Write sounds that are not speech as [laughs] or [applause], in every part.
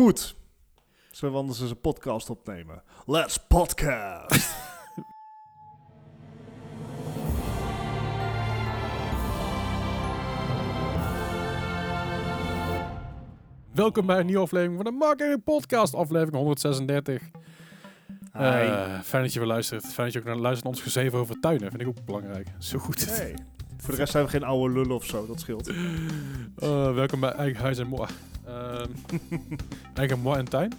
Goed. Zullen we anders eens een podcast opnemen? Let's podcast. [laughs] Welkom bij een nieuwe aflevering van de Marketing Podcast, aflevering 136. Eh, fijn dat je weer luistert. Fijn dat je ook naar luistert naar ons gezeven over tuinen. Vind ik ook belangrijk. Zo goed. hey. Voor de rest zijn we geen oude lullen of zo, dat scheelt. Eh, welkom bij Eigen Huis en Moa. Ehm, [laughs] eigen Moa en Tuin.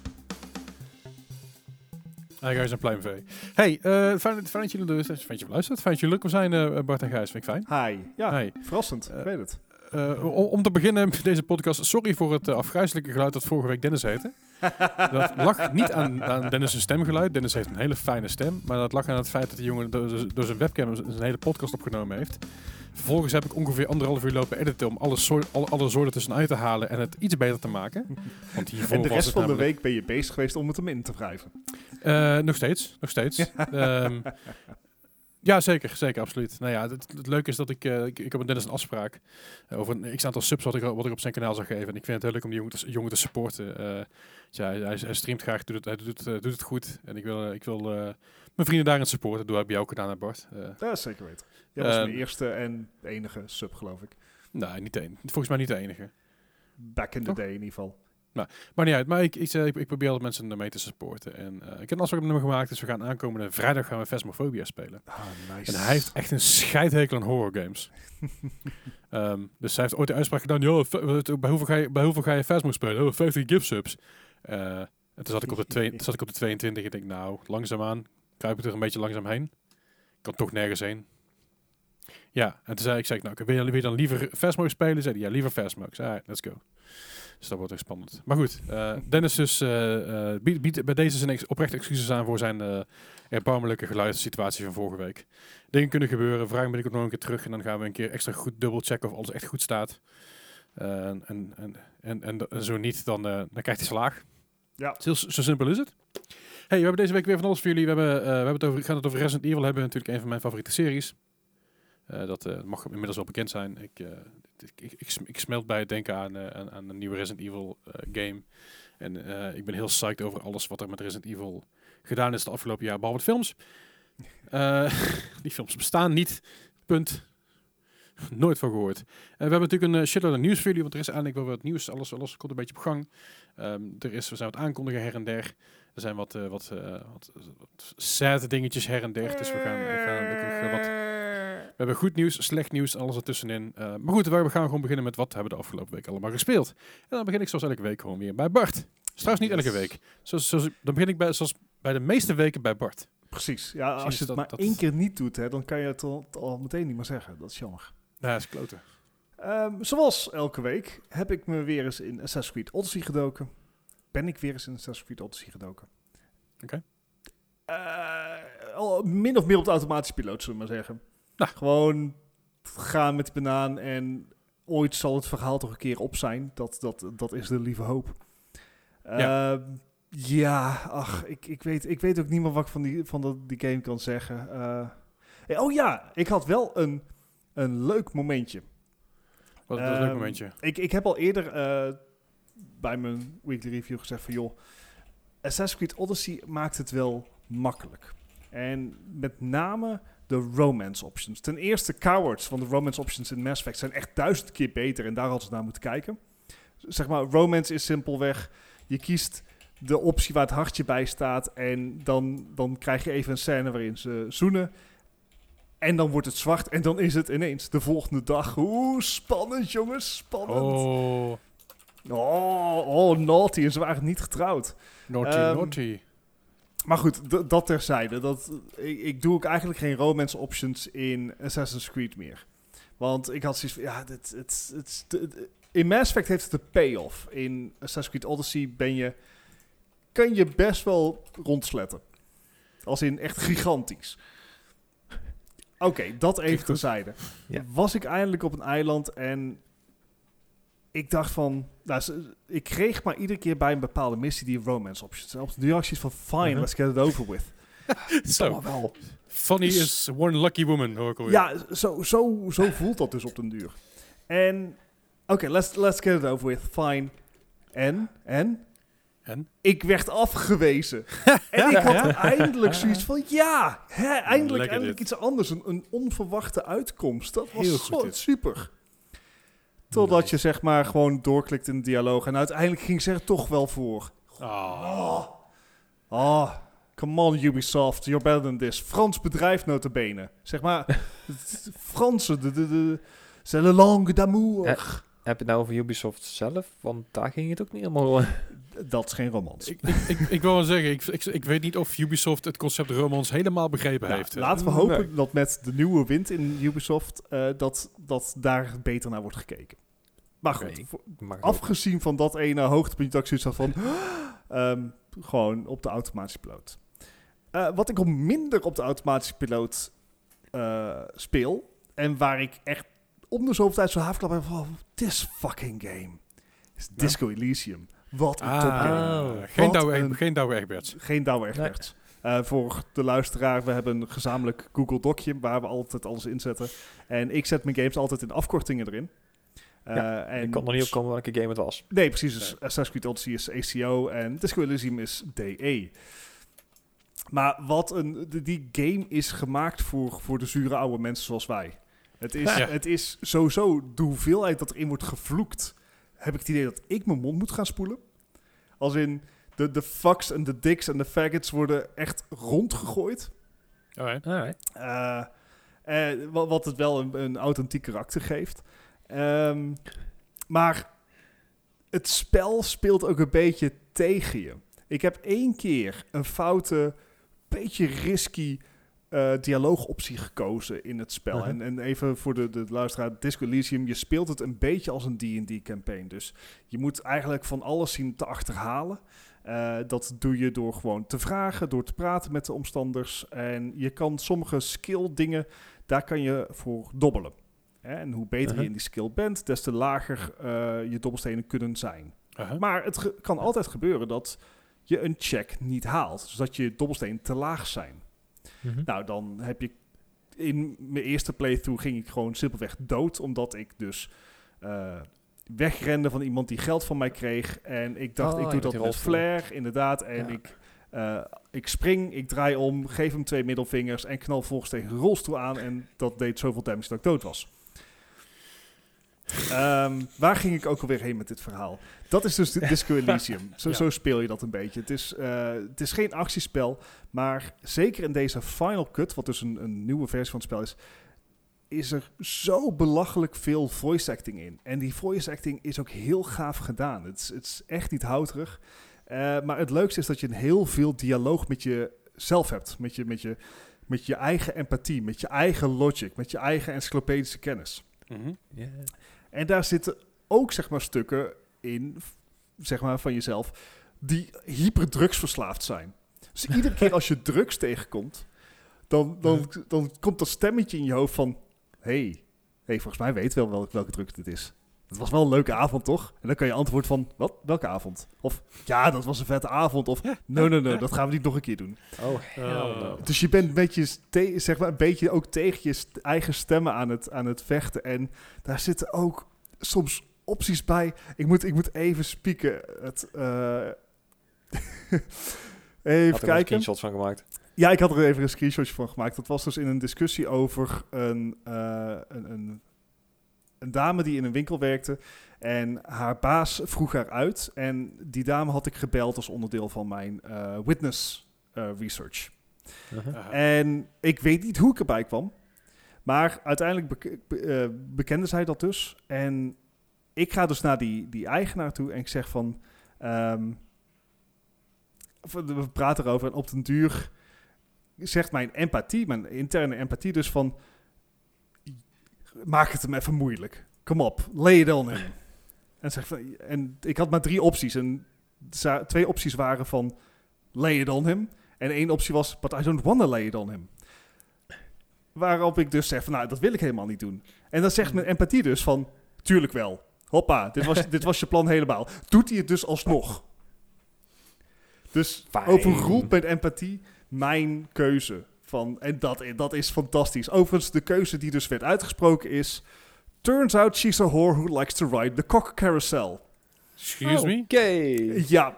Eigen Huis en Pluimvee. Hey, eh, fijn, fijn dat jullie er fijn dat je luistert. Fijn dat jullie leuk zijn, eh, Bart en Gijs. Vind ik fijn. Hi. Ja, Hey. verrassend. Eh, ik weet het. Eh, om, te beginnen met deze podcast, sorry voor het uh, afgrijzelijke geluid dat vorige week Dennis heette. dat lag niet aan, aan Dennis' stemgeluid. Dennis heeft een hele fijne stem, maar dat lag aan het feit dat die jongen door, door zijn webcam zijn hele podcast opgenomen heeft. Vervolgens heb ik ongeveer anderhalf uur lopen editen om alle, soort, alle, alle soorten tussenuit te halen en het iets beter te maken. Want hiervoor en de was rest het van de week ben je bezig geweest om het hem in te wrijven. Eh, nog steeds, nog steeds. [laughs] Ehm, ja, zeker, zeker, absoluut. Nou ja, het, het leuke is dat ik, eh, ik, ik heb met Dennis een afspraak eh, over een x aantal subs wat ik, wat ik op zijn kanaal zou geven. En ik vind het heel leuk om die jongen te, jongen te supporten. Eh, ja, hij, streamt graag, doet het, hij doet, het, doet het goed. En ik wil, ik wil mijn vrienden daarin supporten. Dat doe ik bij jou ook gedaan, Bart. Eh, Ja, zeker weten. Jij was Ehm, mijn eerste en enige sub, geloof ik. nee, niet de enige. Volgens mij niet de enige. Back in the Toch? day in ieder geval. Maar niet uit. Maar ik, ik, eh, ik, ik probeer altijd mensen ermee te supporten. En eh, ik heb een afspraak met hem gemaakt. Dus we gaan aankomende vrijdag gaan we Phasmophobia spelen. Ah, nice. En hij heeft echt een scheidhekel aan horror games. [laughs] Ehm, dus hij heeft ooit de uitspraak gedaan, joh, bij hoeveel ga je, bij hoeveel ga je Phasmo spelen? Oh, 50 gift subs. Eh, en toen zat, ik op de twee, toen zat ik op de 22 en ik denk, nou, langzaamaan, kruip ik er een beetje langzaam heen. Ik kan toch nergens heen. Ja, en toen zei ik, zei ik nou, wil, je, wil je dan liever Phasmo spelen? Zei hij, ja, liever Phasmo. Ik zei, let's go. Dus dat wordt echt spannend. Maar goed, eh, Dennis dus eh, eh, biedt, biedt bij deze zijn ex- oprechte excuses aan voor zijn eh erbarmelijke geluidssituatie van vorige week. Dingen kunnen gebeuren. Vraag ben ik ook nog een keer terug en dan gaan we een keer extra goed dubbel checken of alles echt goed staat. En, en, en, en, zo niet, dan, eh, dan krijgt hij slaag. Ja. Zo, zo simpel is het. Hey, we hebben deze week weer van alles voor jullie. We, hebben, eh, we hebben het over, gaan het over Resident Evil hebben. Natuurlijk een van mijn favoriete series. Eh, dat eh, mag inmiddels wel bekend zijn. Ik, eh, ik, ik, ik, sm- ik smelt bij het denken aan, aan, aan een nieuwe Resident Evil game. En ik ben heel psyched over alles wat er met Resident Evil gedaan is de afgelopen jaar, behalve films. [laughs] [laughs] Die films bestaan niet. Punt. Nooit van gehoord. En we hebben natuurlijk een uh, shitload aan nieuws voor jullie, want er is eindelijk wel wat nieuws. Alles, alles komt een beetje op gang. Ehm, er is, we zijn wat aankondigen her en der. Er zijn wat, eh, wat, eh, wat, wat sad dingetjes her en der. Dus we gaan, we gaan wat... We hebben goed nieuws, slecht nieuws, alles ertussenin. Eh maar goed, we gaan gewoon beginnen met wat hebben we de afgelopen week allemaal gespeeld. En dan begin ik zoals elke week gewoon weer bij Bart. Trouwens niet elke week. Zoals, zoals, dan begin ik bij, zoals bij de meeste weken bij Bart. Precies. Ja, als je het dat- maar dat- één keer niet doet, hè, dan kan je het al, al meteen niet meer zeggen. Dat is jammer. Ja, is kloten. Ehm, zoals elke week heb ik me weer eens in Assassin's Creed Odyssey gedoken. Ben ik weer eens in Assassin's Creed Odyssey gedoken. Oké. Eh, al min of meer op de automatische piloot, zullen we maar zeggen. Nou. Gewoon gaan met banaan en ooit zal het verhaal toch een keer op zijn. Dat, dat, dat is de lieve hoop. Ja. Ehm, ja, ach, ik, ik, weet, ik weet ook niet meer wat ik van die, van dat, die game kan zeggen. Eh, eh, oh ja, ik had wel een, een leuk momentje. Wat was een leuk Ehm, momentje. Ik, ik heb al eerder eh, bij mijn weekly review gezegd van joh, Assassin's Creed Odyssey maakt het wel makkelijk. En met name de romance options. Ten eerste cowards van de romance options in Mass Effect zijn echt duizend keer beter en daar hadden ze naar moeten kijken. Zeg maar, romance is simpelweg, je kiest de optie waar het hartje bij staat en dan, dan krijg je even een scène waarin ze zoenen. En dan wordt het zwart en dan is het ineens de volgende dag. Oeh, spannend jongens, spannend. Oh, Oh, oh, naughty. En ze waren niet getrouwd. naughty, Ehm, naughty. Maar goed, dat terzijde. Dat, ik, ik doe ook eigenlijk geen romance options in Assassin's Creed meer. Want ik had zoiets van, ja, dit, het, het, het- in Mass Effect heeft het een payoff. In Assassin's Creed Odyssey ben je, kan je best wel rondsletten. Als in echt gigantisch. Oké, dat even terzijde. Ja. Was ik eindelijk op een eiland en ik dacht van... Nou, ik kreeg maar iedere keer bij een bepaalde missie die romance options. En op de reacties van, fine, Mhm. let's get it over with. [laughs] Zo, wel. funny is one lucky woman, hoor ik alweer. Ja, zo, zo, zo voelt dat dus op den duur. En, oké, let's, let's get it over with, fine. En, en, En? Ik werd afgewezen. [laughs] en ik had eindelijk zoiets van, ja, hè, eindelijk, eindelijk dit. iets anders. Een, een onverwachte uitkomst. Dat was Heel goed zo dit. super. Totdat je zeg maar gewoon doorklikt in de dialoog. En uiteindelijk ging ze er toch wel voor. Ah. Oh, oh come on Ubisoft, you're better than this. Frans bedrijf notabene. Zeg maar, [laughs] het Franse, de, de, de, c'est la langue d'amour. Ja. Heb je het nou over Ubisoft zelf? Want daar ging het ook niet helemaal... Dat is geen romans. Ik, ik, ik, ik wil wel zeggen, ik, ik, ik weet niet of Ubisoft het concept romans helemaal begrepen Nou, heeft. laten we Nee. hopen dat met de nieuwe wind in Ubisoft eh, dat, dat daar beter naar wordt gekeken. Maar goed, voor- ook- afgezien van dat ene hoogtepuntje dat ik zoiets had van... [gasps] ehm, gewoon op de automatische piloot. Eh, wat ik al minder op de automatische piloot eh, speel... en waar ik echt om de zoveel tijd zo haafklap heb van... This fucking game. Is Disco Elysium. Wat een Ah, topgame. Oh. geen, Douwe, een- geen Douwe Egberts. Geen Douwe Egberts. Eh, voor de luisteraar, we hebben een gezamenlijk Google Docje waar we altijd alles in zetten. En ik zet mijn games altijd in afkortingen erin. Eh, Ja, en ik kon er niet op komen welke game het was. Nee, precies. Dus Assassin's Creed Odyssey is ACO en Disco Elysium is DE. Maar wat een, die game is gemaakt voor, voor de zure oude mensen zoals wij. Het is, Ja. het is sowieso de hoeveelheid dat erin wordt gevloekt. Heb ik het idee dat ik mijn mond moet gaan spoelen. Als in de, de fucks en de dicks en de faggots worden echt rondgegooid. Alright. Alright. Eh, eh, wat, wat het wel een, een authentiek karakter geeft. Ehm, maar het spel speelt ook een beetje tegen je. Ik heb één keer een foute, beetje risky eh, dialoogoptie gekozen in het spel. Mhm. en, en even voor de, de luisteraar, Disco Elysium, je speelt het een beetje als een D&D-campaign. Dus je moet eigenlijk van alles zien te achterhalen. Eh, dat doe je door gewoon te vragen, door te praten met de omstanders. En je kan sommige skill dingen, daar kan je voor dobbelen. En hoe beter je Mhm. in die skill bent, des te lager eh, je dobbelstenen kunnen zijn. Uh-huh. Maar het kan altijd gebeuren dat je een check niet haalt. Dus dat je dobbelstenen te laag zijn. Mhm. Nou, dan heb je... In mijn eerste playthrough ging ik gewoon simpelweg dood. Omdat ik dus eh, wegrende van iemand die geld van mij kreeg. En ik dacht, Oh, ik ja, doe dat met flair, inderdaad. En Ja. ik, eh, ik spring, ik draai om, geef hem twee middelvingers... en knal volgens tegen een rolstoel aan. En dat deed zoveel damage dat ik dood was. Ehm, waar ging ik ook alweer heen met dit verhaal? Dat is dus de [laughs] Disco Elysium. Zo, Ja. zo speel je dat een beetje. Het is, eh, het is geen actiespel, maar zeker in deze Final Cut, wat dus een, een nieuwe versie van het spel is, is er zo belachelijk veel voice acting in. En die voice acting is ook heel gaaf gedaan. Het is, het is echt niet houterig. Eh, maar het leukste is dat je een heel veel dialoog met jezelf hebt. Met je, met, je, met je eigen empathie, met je eigen logic, met je eigen encyclopedische kennis. Ja. En daar zitten ook zeg maar stukken in, zeg maar van jezelf, die hyperdrugsverslaafd zijn. Dus [laughs] iedere keer als je drugs tegenkomt, dan, dan, dan komt dat stemmetje in je hoofd van, hey, hey, volgens mij weet wel welke, welke drugs dit is. Het was wel een leuke avond, toch? En dan kan je antwoord van, wat? Welke avond? Of, ja, dat was een vette avond. Of, no, no, no, dat gaan we niet nog een keer doen. Oh, hell no. Dus je bent een beetje, zeg maar, een beetje ook tegen je eigen stemmen aan het, aan het vechten. En daar zitten ook soms opties bij. Ik moet, ik moet even spieken. Het, eh, [laughs] even Had er een kijken. screenshot van gemaakt. Ja, ik had er even een screenshotje van gemaakt. Dat was dus in een discussie over een, eh, een, een, een dame die in een winkel werkte. En haar baas vroeg haar uit. En die dame had ik gebeld als onderdeel van mijn eh, witness eh, research. Uh-huh. En ik weet niet hoe ik erbij kwam. Maar uiteindelijk beke- be- eh, bekende zij dat dus. En ik ga dus naar die, die eigenaar toe en ik zeg van... ehm, we praten erover en op den duur zegt mijn empathie, mijn interne empathie dus van... Maak het hem even moeilijk. Kom op, lay it on him. En, zeg en ik had maar drie opties. En twee opties waren van... Lay it on him. En één optie was, but I don't want to lay it on him. Waarop ik dus zeg van, nou, dat wil ik helemaal niet doen. En dan zegt mijn empathie dus van, tuurlijk wel. Hoppa, dit was, [laughs] dit was je plan helemaal. Doet hij het dus alsnog. Dus Fijn. overroelt mijn empathie mijn keuze. Van, en dat, dat is fantastisch. Overigens, de keuze die dus werd uitgesproken is... Turns out she's a whore who likes to ride the cock carousel. Excuse me? Oké. Ja,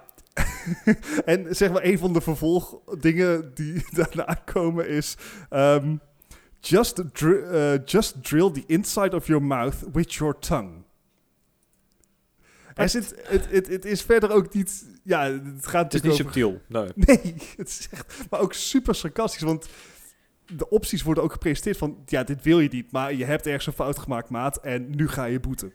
[laughs] en zeg maar, een van de vervolgdingen die [laughs] daarna komen is... ehm, just, eh, just drill the inside of your mouth with your tongue. Er zit, het, het, het is verder ook niet... Ja, het gaat Het is niet natuurlijk over... subtiel. Nee. [laughs] Nee, het is echt... Maar ook super sarcastisch, want de opties worden ook gepresenteerd van... Ja, dit wil je niet, maar je hebt ergens een fout gemaakt, maat. En nu ga je boeten.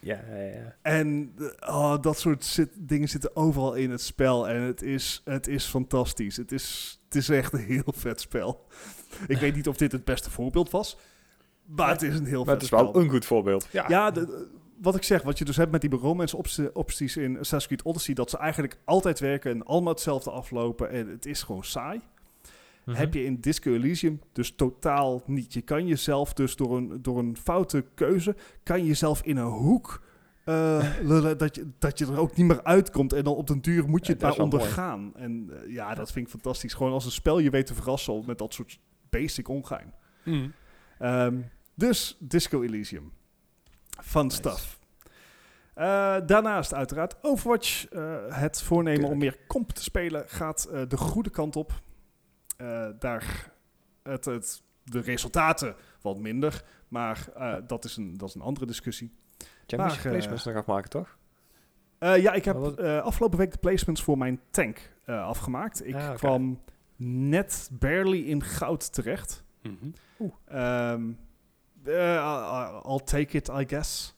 Ja, ja, ja. En eh, oh, dat soort zit- dingen zitten overal in het spel. En het is, het is fantastisch. Het is, het is echt een heel vet spel. Ik weet niet of dit het beste voorbeeld was. Maar het is een heel Maar vet het is wel spel. een goed voorbeeld. Ja. Ja, de- de- wat ik zeg, wat je dus hebt met die romance optie- opties in Assassin's Creed Odyssey... dat ze eigenlijk altijd werken en allemaal hetzelfde aflopen. En het is gewoon saai. Mhm. Heb je in Disco Elysium dus totaal niet. Je kan jezelf dus door een, door een foute keuze... kan je jezelf in een hoek eh, [laughs] lullen... Dat je, dat je er ook niet meer uitkomt. En dan op den duur moet je Ja, het maar ondergaan. En eh, ja, dat vind ik fantastisch. Gewoon als een spel je weet te verrassen... met dat soort basic ongein. Mhm. Ehm, dus Disco Elysium. Fun Nice. stuff. Eh, daarnaast uiteraard Overwatch. Eh, het voornemen om meer comp te spelen gaat eh, de goede kant op. Daar het, het, de resultaten wat minder. Maar dat, is een, dat is een andere discussie. Jij moest je placements nog afmaken, toch? Ja, ik heb afgelopen week de placements voor mijn tank afgemaakt. Ik Ah, kwam net barely in goud terecht. Eh, I'll- I'll take it, I guess.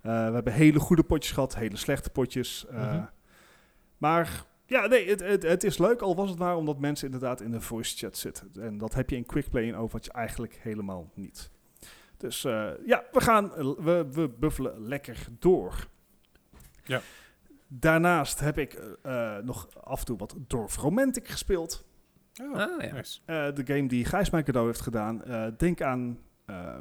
Eh, we hebben hele goede potjes gehad, hele slechte potjes. eh, Mhm. Maar ja, nee, het, het, het is leuk, al was het maar omdat mensen inderdaad in de voice chat zitten. En dat heb je in Quickplay in Overwatch eigenlijk helemaal niet. Dus eh, ja, we gaan, eh, we, we buffelen lekker door. Ja. Daarnaast heb ik eh, eh, nog af en toe wat Dorf Romantic gespeeld. Oh, Ah, ja. nice. Eh, de game die Gijs mij cadeau heeft gedaan. Eh, denk aan, eh,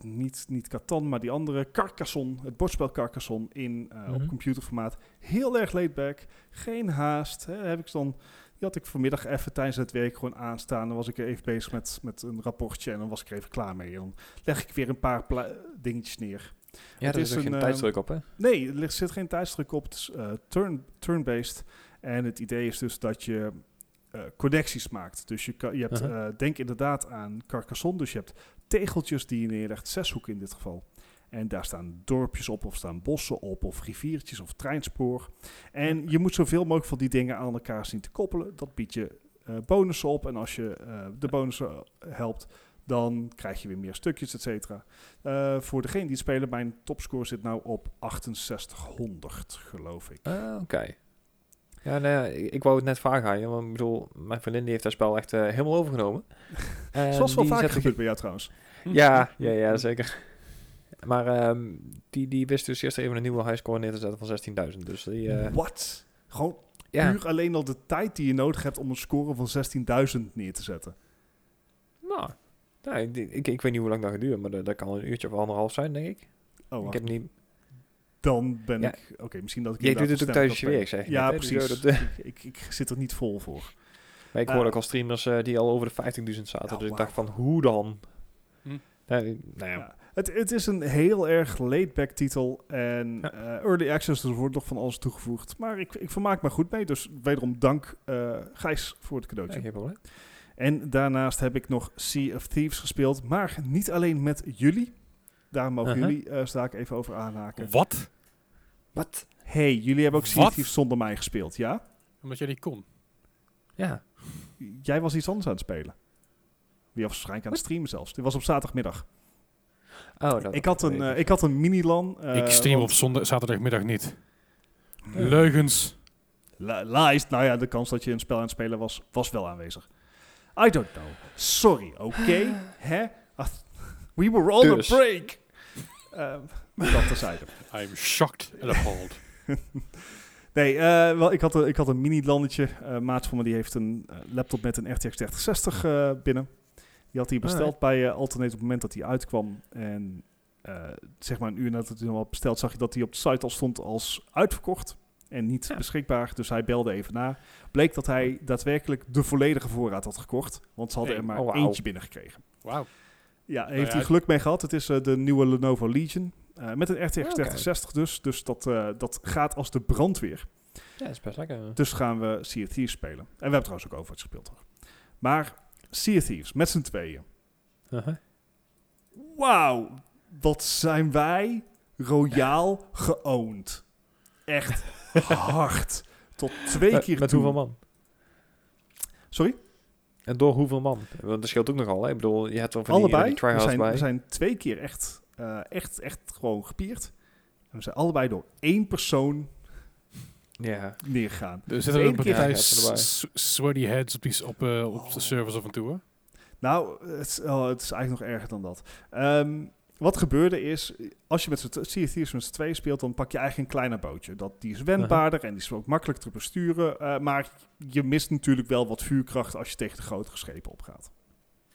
niet, niet Catan, maar die andere, Carcassonne. Het bordspel Carcassonne in, eh, op Mhm. computerformaat. Heel erg laid back, geen haast. Hè, heb ik dan, die had ik vanmiddag even tijdens het werk gewoon aanstaan. Dan was ik even bezig met, met een rapportje en dan was ik er even klaar mee. En dan leg ik weer een paar dingetjes neer. Ja, Het er is een, geen eh, tijdsdruk op, hè? Nee, er zit geen tijdsdruk op. Het is eh, turn, turn-based. En het idee is dus dat je eh, connecties maakt. Dus je, kan, je hebt, Uh-huh. eh, denk inderdaad aan Carcassonne. Dus je hebt tegeltjes die je neerlegt, zeshoeken in dit geval. En daar staan dorpjes op, of staan bossen op, of riviertjes, of treinspoor. En je moet zoveel mogelijk van die dingen aan elkaar zien te koppelen. Dat biedt je eh, bonussen op. En als je de bonussen helpt, dan krijg je weer meer stukjes, et cetera. Voor degene die het spelen, mijn topscore zit nou op 6800, geloof ik. Ah, oké. Ja, nee, ik, ik wou het net vragen aan je, want ik bedoel, mijn vriendin die heeft dat spel echt eh, helemaal overgenomen. [laughs] En Zoals wel vaak gebeurt bij jou trouwens. [laughs] Ja, ja, ja, zeker. Maar ehm, die, die wist dus eerst even een nieuwe highscore neer te zetten van 16.000. Dus die, eh, Wat? Gewoon ja, puur alleen al de tijd die je nodig hebt om een score van 16.000 neer te zetten. nou, nou, ik, ik, ik weet niet hoe lang dat gaat duren, maar dat, dat kan een uurtje of anderhalf zijn, denk ik. Oh, ik heb niet... Dan ben Ja. ik... Oké, misschien dat ik Jij doet het ook tijdens je werk, zeg je. Ja, net, precies. ik, ik, ik zit er niet vol voor. Maar ik hoorde ook al streamers eh, die al over de 15.000 zaten. Dus ik dacht van, hoe dan? Hm. Nee, nou ja. Ja. Het, het is een heel erg laid-back titel. En Ja. eh, early access, dus er wordt nog van alles toegevoegd. Maar ik, ik vermaak me goed mee. Dus wederom dank eh, Gijs voor het cadeautje. Probleem. En daarnaast heb ik nog Sea of Thieves gespeeld. Maar niet alleen met jullie. Daar mogen Uh-huh. jullie uh, sta ik even over aanhaken. Wat? Wat? Hey, jullie hebben ook Sea zonder mij gespeeld, ja? Omdat jij niet kon. Ja. Jij was iets anders aan het spelen. Die was waarschijnlijk aan het streamen zelfs. Dit was op zaterdagmiddag. Oh, dat Ik had een, eh, ik had een mini-LAN. eh, ik stream want- op zondag, zaterdagmiddag niet. Leugens. Li- Lies, nou ja, de kans dat je een spel aan het spelen was, was wel aanwezig. I don't know. Sorry, oké? [gasps] Hè? Ah, We were on Dus. a break. Ehm, dat terzijde. [laughs] I'm shocked and appalled. [laughs] Nee, eh, wel, ik had een, ik had een mini-landetje. Eh maat van me die heeft een eh, laptop met een RTX 3060 eh, binnen. Die had hij besteld bij Alternate op het moment dat hij uitkwam. En eh, zeg maar een uur nadat hij hem had besteld, zag je dat hij op de site al stond als uitverkocht. En niet Ja. beschikbaar. Dus hij belde even na. Bleek dat hij daadwerkelijk de volledige voorraad had gekocht. Want ze hadden Hey, er maar oh, wauw. eentje binnengekregen. Wauw. Ja, heeft Nou ja, hij geluk mee gehad. Het is eh, de nieuwe Lenovo Legion. eh, met een RTX Oké. 3060 dus. Dus dat, eh, dat gaat als de brandweer. Ja, is best lekker. Dus gaan we Sea of Thieves spelen. En we hebben trouwens ook Overwatch gespeeld hoor. Maar Sea of Thieves, met z'n tweeën. Wauw, wat zijn wij royaal geowned. Echt [laughs] hard. Tot twee Met- keer Met toe. hoeveel man? Sorry? En door hoeveel man? Want dat scheelt ook nogal. Hè? Ik bedoel, je hebt wel van die, allebei. die we, tryhards zijn, bij. we zijn twee keer echt, eh, echt, echt gewoon gepierd. En we zijn allebei door één persoon Ja. neergegaan. Er zitten een partij sweaty heads op, die, op, eh, op Oh. de servers af en toe. Nou, het, is- oh, het is eigenlijk nog erger dan dat. Ehm, wat gebeurde is, als je met Sea of Thieves met z'n tweeën speelt, dan pak je eigenlijk een kleiner bootje. Dat, die is wendbaarder en die is ook makkelijker te besturen. eh, maar je mist natuurlijk wel wat vuurkracht als je tegen de grotere schepen opgaat.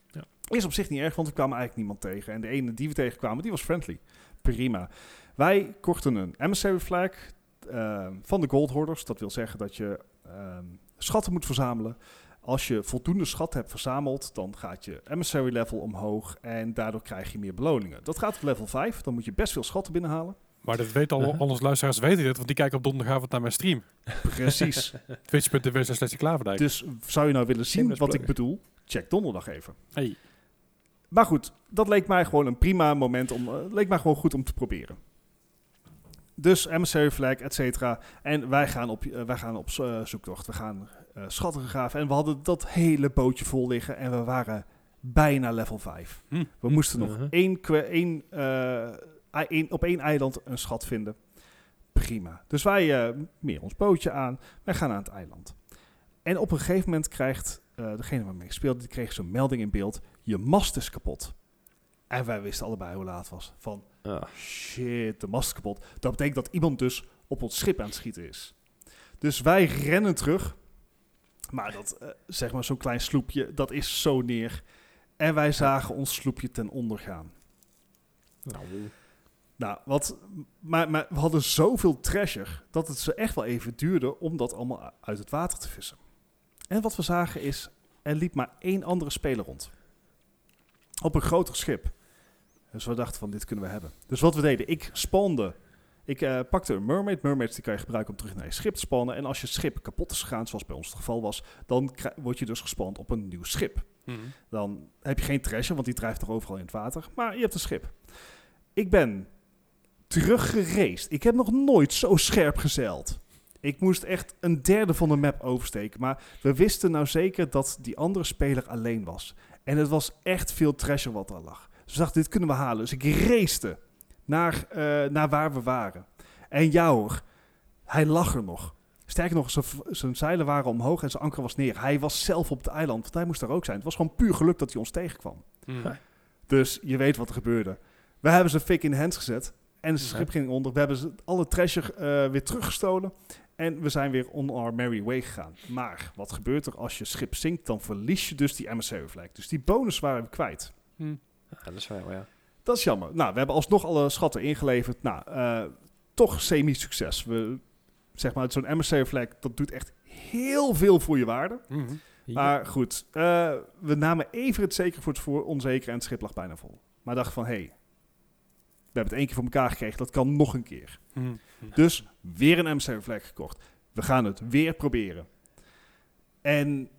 Ja. Is op zich niet erg, want we kwamen eigenlijk niemand tegen. En de ene die we tegenkwamen, die was friendly. Prima. Wij kochten een emissary flag eh, van de Gold Hoarders. Dat wil zeggen dat je ehm, schatten moet verzamelen. Als je voldoende schat hebt verzameld, dan gaat je emissary level omhoog en daardoor krijg je meer beloningen. Dat gaat op level 5, dan moet je best veel schatten binnenhalen. Maar dat weten al, Uh-huh. al onze luisteraars weten dit, want die kijken op donderdagavond naar mijn stream. Precies. [laughs] Twitch.tv slash Klaverdijk. dus zou je nou willen zien wat ik bedoel? Check donderdag even. Hey. Maar goed, dat leek mij gewoon een prima moment om, eh, leek mij gewoon goed om te proberen. Dus emissary flag, et cetera. En wij gaan op, eh, wij gaan op eh, zoektocht. We gaan schatten graven. En we hadden dat hele bootje vol liggen. En we waren bijna level 5. Hm. We moesten nog Mhm. één, één, eh, één- op één eiland een schat vinden. Prima. Dus wij eh meer ons bootje aan. Wij gaan naar het eiland. En op een gegeven moment krijgt eh, degene waarmee ik speelde, die kreeg zo'n melding in beeld. Je mast is kapot. En wij wisten allebei hoe laat het was. Van Ah. shit, de mast is kapot. Dat betekent dat iemand dus op ons schip aan het schieten is. Dus wij rennen terug. Maar dat, eh, zeg maar, zo'n klein sloepje, dat is zo neer. En wij zagen ons sloepje ten onder gaan. Nou, Nou, wat, maar, maar we hadden zoveel treasure dat het ze echt wel even duurde om dat allemaal uit het water te vissen. En wat we zagen is, er liep maar één andere speler rond. Op een groter schip. Dus we dachten van, dit kunnen we hebben. Dus wat we deden, ik spande. Ik eh, pakte een mermaid. Mermaids die kan je gebruiken om terug naar je schip te spannen. En als je schip kapot is gegaan, zoals bij ons het geval was, dan word je dus gespand op een nieuw schip. Mhm. Dan heb je geen treasure, want die drijft er overal in het water. Maar je hebt een schip. Ik ben teruggereisd. Ik heb nog nooit zo scherp gezeild. Ik moest echt een derde van de map oversteken. Maar we wisten nou zeker dat die andere speler alleen was. En het was echt veel treasure wat er lag. Dus dachten, dit kunnen we halen. Dus ik race naar, eh, naar waar we waren. En ja hoor, hij lag er nog. Sterker nog, zijn zeilen waren omhoog en zijn anker was neer. Hij was zelf op het eiland, want hij moest daar ook zijn. Het was gewoon puur geluk dat hij ons tegenkwam. Mhm. Dus je weet wat er gebeurde. We hebben ze fik in de hands gezet. En zijn schip ging onder. We hebben ze alle treasure eh, weer teruggestolen. En we zijn weer on our merry way gegaan. Maar wat gebeurt er als je schip zinkt? Dan verlies je dus die emissary flag. Dus die bonus waren we kwijt. Mhm. ja, dat is wel, ja. Dat is jammer. Nou, we hebben alsnog alle schatten ingeleverd. Nou, eh, toch semi-succes. We, zeg maar, zo'n emissary flag, dat doet echt heel veel voor je waarde. Mhm. Maar goed, eh, we namen even het zeker voor het voor onzeker en het schip lag bijna vol. Maar dachten van, hé, hey, we hebben het één keer voor elkaar gekregen, dat kan nog een keer. Mhm. Dus weer een emissary flag gekocht. We gaan het weer proberen. En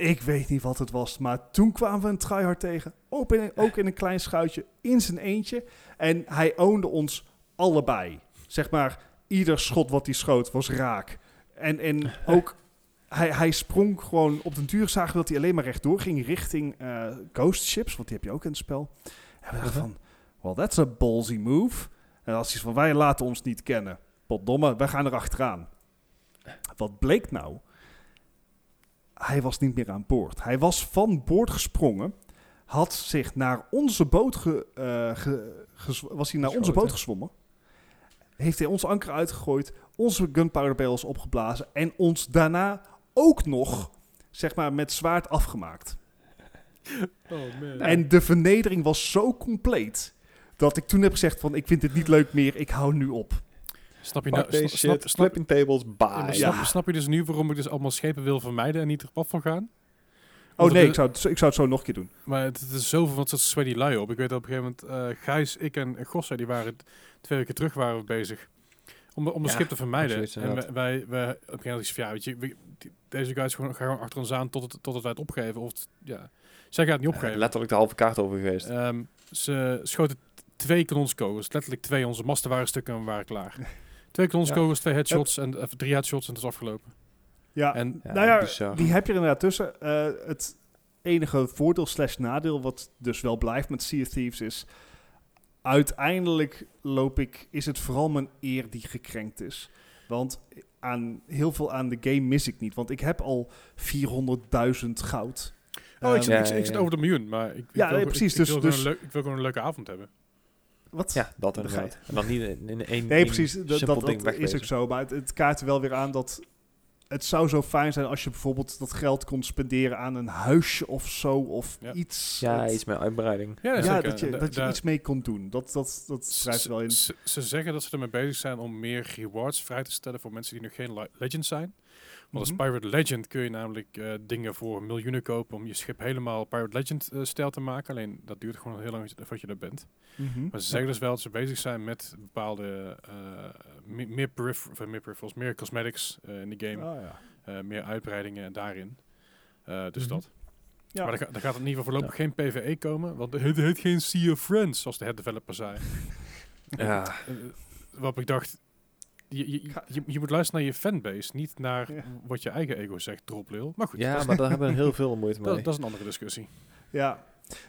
ik weet niet wat het was, maar toen kwamen we een tryhard tegen. Ook in, ook in een klein schuitje, in zijn eentje. En hij oonde ons allebei. Zeg maar, ieder schot wat hij schoot was raak. En, en [laughs] ook, hij, hij sprong gewoon, op den duur zagen we dat hij alleen maar rechtdoor ging richting eh, ghost ships, want die heb je ook in het spel. En we dachten van, well, that's a ballsy move. En als iets van, wij laten ons niet kennen. Potdomme, wij gaan er achteraan. Wat bleek nou? Hij was niet meer aan boord. Hij was van boord gesprongen. Had zich naar onze boot ge, eh, ge- was hij naar onze boot gezwommen. Heeft hij ons anker uitgegooid, onze gunpowder barrels opgeblazen en ons daarna ook nog, zeg maar, met zwaard afgemaakt. Oh man. En de vernedering was zo compleet dat ik toen heb gezegd van, ik vind dit niet leuk meer, ik hou nu op. Snap je nou? deze Snap, snap, shit, snap, flipping tables, bye. snap, Ja. snap je dus nu waarom ik dus allemaal schepen wil vermijden en niet erop van gaan? Oh Want nee, het- ik zou, het, ik zou het zo nog een keer doen. Maar het, het is zoveel van soort sweaty lui op. Ik weet dat op een gegeven moment, eh Gijs, ik en Gossa, die waren twee weken terug waren we bezig. Om, de- om de Ja, schip te vermijden. En wij, wij op een gegeven moment van, ja, weet je, we- die- deze guys gewoon, gaan gewoon achter ons aan tot het, tot het wij het opgeven. Of het- ja, zij gaat het niet opgeven. letterlijk de halve kaart over geweest. Ehm, ze schoten twee kanonskogels. Letterlijk twee. Onze masten waren stukken en we waren klaar. [laughs] Twee kanonskogels, twee headshots en of drie headshots en het is afgelopen. Ja, En Ja, nou ja, bizar. die heb je er inderdaad tussen. Eh, het enige voordeel slash nadeel wat dus wel blijft met Sea of Thieves is... Uiteindelijk loop ik, is het vooral mijn eer die gekrenkt is. Want aan, heel veel aan de game mis ik niet. Want ik heb al 400.000 goud. oh, ik, zit- ja, ik, zit- ik ja, zit ja. over de miljoen, maar ik, ik Ja, wil, nee, ik- precies, Ik, dus- wil gewoon dus- een leuk- ik wil gewoon een leuke avond hebben. Wat? Ja, dat inderdaad. En dan niet in één Nee, één precies. Dat, dat, ding dat is ook zo. Maar het, het kaart wel weer aan dat het zou zo fijn zijn als je bijvoorbeeld dat geld kon spenderen aan een huisje of zo. Of Ja. iets. Ja, Het- iets meer uitbreiding. Ja, ja, zeker. dat je, dat je daar- iets mee kon doen. Dat, dat, dat schrijft wel in. Ze, ze zeggen dat ze ermee bezig zijn om meer rewards vrij te stellen voor mensen die nog geen le- legend zijn. Want als Mhm. Pirate Legend kun je namelijk eh, dingen voor miljoenen kopen om je schip helemaal Pirate Legend eh, stijl te maken. Alleen dat duurt gewoon heel lang voordat je er bent. Mhm. Maar ze zeggen dus wel dat ze bezig zijn met bepaalde eh, me- meer, eh, meer peripherals, meer cosmetics eh, in de game, Ah, ja. eh, meer uitbreidingen daarin. Eh, dus Mhm. dat. Ja. Maar er, ga- er gaat in ieder geval voorlopig geen PvE komen, want het heet geen Sea of Friends, zoals de head developer zei. Ja, waarop ik dacht, je, je, je, je moet luisteren naar je fanbase, niet naar Ja. wat je eigen ego zegt, dropleel. Maar goed, ja maar daar hebben we heel veel moeite [laughs] mee. dat, dat is een andere discussie. Ja.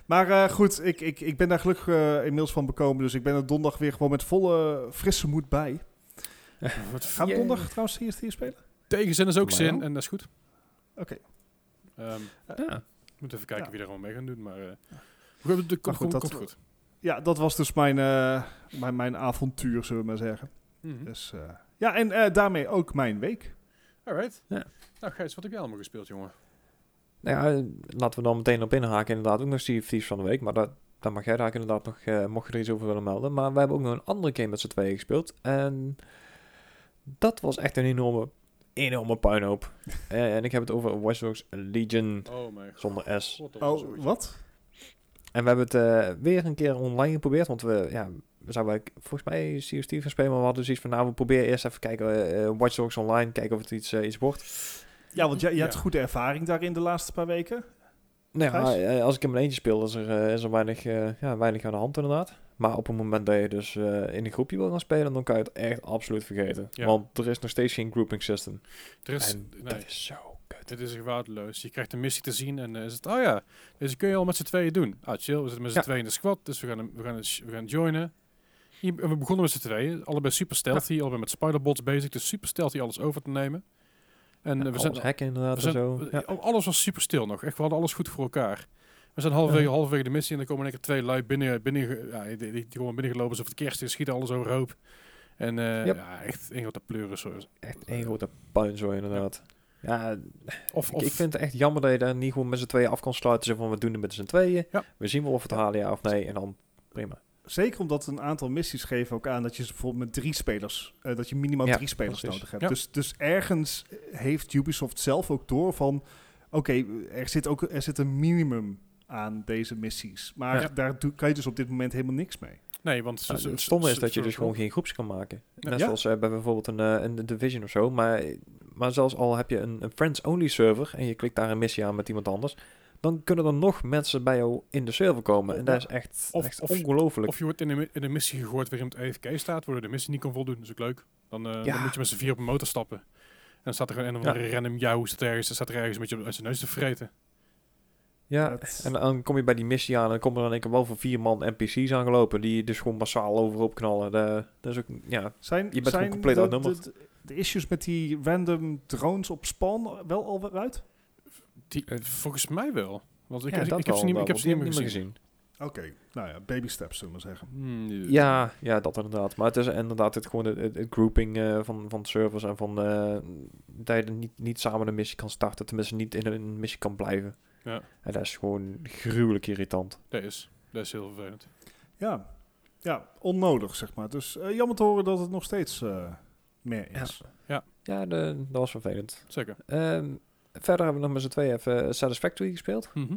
Maar eh, goed, ik, ik, ik ben daar gelukkig eh, inmiddels van bekomen. Dus ik ben er donderdag weer gewoon met volle frisse moed bij. [laughs] Wat Gaan we donderdag trouwens CST spelen? tegenzin is ook Maar zin en dat is goed. Oké. Ehm, ja. ik moet even kijken Ja. wie er allemaal mee gaan doen, maar... eh goed, de- komt, goed, komt, dat- komt goed. Ja, dat was dus mijn, eh, mijn, mijn avontuur, zullen we maar zeggen. Mhm. Dus, eh, ja, en eh, daarmee ook mijn week. Alright. Ja. Nou Gijs, wat heb jij allemaal gespeeld, jongen? Nou ja, eh, laten we dan meteen op inhaken. Inderdaad, ook nog of Thieves van de week. Maar dat, dan mag jij daar inderdaad nog, eh, mocht je er iets over willen melden. Maar we hebben ook nog een andere game met z'n tweeën gespeeld. En dat was echt een enorme, enorme puinhoop. [laughs] En ik heb het over Watch Dogs Legion Oh mijn zonder S. god. Oh, wat? En we hebben het eh, weer een keer online geprobeerd. Want we, ja, we zouden eigenlijk volgens mij Sea of Thieves gaan spelen. Maar we hadden zoiets van, nou, we proberen eerst even kijken. eh, Watch Dogs online, kijken of het iets, eh, iets wordt. Ja, want jij, jij hebt Ja. goede ervaring daarin de laatste paar weken. Nou ja, als ik in mijn eentje speel, is er, eh, is er weinig, eh, ja, weinig aan de hand inderdaad. Maar op het moment dat je dus eh, in een groepje wil gaan spelen, dan kan je het echt absoluut vergeten. Ja. Want er is nog steeds geen grouping system. Er is, en nee, dat is zo kut. het is echt waardeloos. Je krijgt een missie te zien en is het, oh ja, deze kun je al met z'n tweeën doen. Ah, chill, we zitten met z'n Ja. tweeën in de squad, dus we gaan, we gaan, we gaan joinen. We begonnen met z'n tweeën, allebei super stealthy, allebei met spiderbots bezig, dus super stealthy alles over te nemen. En Ja, eh, we zijn, hacken inderdaad we zijn en zo. Ja. al- alles was super stil nog, echt, we hadden alles goed voor elkaar. We zijn halverwege, Ja. halverwege de missie en dan komen in één keer twee lui binnen, binnen ja, die, die, die komen binnengelopen alsof het kerst is, schieten alles overhoop. En eh, Yep. ja, echt een grote pleuren. Zo. Echt één grote puinzooi inderdaad. Ja, Of, ik, of, ik vind het echt jammer dat je daar niet gewoon met z'n tweeën af kan sluiten. Zo van, we doen het met z'n tweeën. Ja. We zien wel of we het halen, ja of nee. En dan prima. Zeker omdat een aantal missies geven ook aan dat je ze bijvoorbeeld met drie spelers, eh, dat je minimaal Ja, drie spelers precies. nodig hebt. Ja. Dus, dus ergens heeft Ubisoft zelf ook door van, oké, er zit ook er zit een minimum aan deze missies. Maar Ja. daar doe, kan je dus op dit moment helemaal niks mee. nee, want het stomme is dat je dus gewoon geen groeps kan maken. Net Ja. zoals eh, bij bijvoorbeeld een, eh, een Division of zo. Maar, maar zelfs al heb je een, een friends-only server en je klikt daar een missie aan met iemand anders, dan kunnen er nog mensen bij jou in de server komen. En dat is echt, Of- echt of- ongelooflijk. Of je wordt in een, in een missie gegooid waarin het AFK staat, waardoor de missie niet kan voldoen. Dat is ook leuk. Dan, eh, Ja. dan moet je met z'n vier op een motor stappen. En dan staat er een of andere random jou staat ergens, staat er ergens met je uit zijn neus te vreten. ja, Dat- en dan kom je bij die missie aan en dan komen er dan een keer wel voor vier man NPC's aangelopen die dus gewoon massaal overhoop knallen. Dat, dat is ook, ja, Zijn, Je bent gewoon zijn compleet de, de, de issues met die random drones op spawn wel al weer uit? Die, Eh, volgens mij wel. Want ik, ja, heb, ik heb ze wel, niet, ik heb ze niet meer gezien. Oké, nou ja, baby steps zullen we maar zeggen. Hmm, Ja, ja, dat inderdaad. Maar het is inderdaad het, gewoon het, het, het grouping eh, van, van servers en van eh, dat je niet, niet samen een missie kan starten. Tenminste, niet in een missie kan blijven. Ja, En dat is gewoon gruwelijk irritant. dat is. Dat is heel vervelend. Ja, ja onnodig zeg maar. Dus jammer te horen dat het nog steeds eh, meer is. Ja, de, dat was vervelend. Zeker. Ehm, verder hebben we nog met z'n tweeën even Satisfactory gespeeld. Mhm.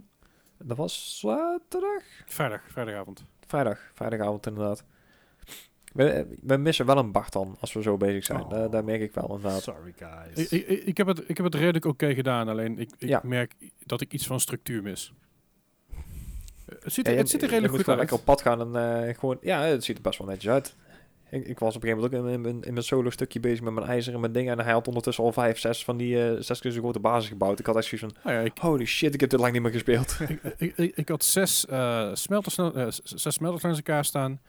Dat was zaterdag? Vrijdag, vrijdagavond. Vrijdag, vrijdagavond inderdaad. We, we missen wel een Bart dan, als we zo bezig zijn. Oh. Daar, daar merk ik wel inderdaad. Sorry guys. Ik, ik, ik, heb het, ik heb het redelijk oké gedaan, alleen ik, ik Ja. merk dat ik iets van structuur mis. Eh, Het ziet, Ja, er, je- het ziet er je redelijk moet goed gewoon uit. lekker op pad gaan en eh, gewoon... Ja, het ziet er best wel netjes uit. Ik, ik was op een gegeven moment ook in, mijn- in mijn solo stukje bezig met mijn ijzer en mijn dingen. En hij had ondertussen al vijf, zes van die eh, zes keer zo grote basis gebouwd. Ik had echt zoiets van, ja, ik, holy shit, ik heb dit lang niet meer gespeeld. [laughs] ik, ik, ik, had zes, eh smelters, s- zes smelters langs elkaar staan.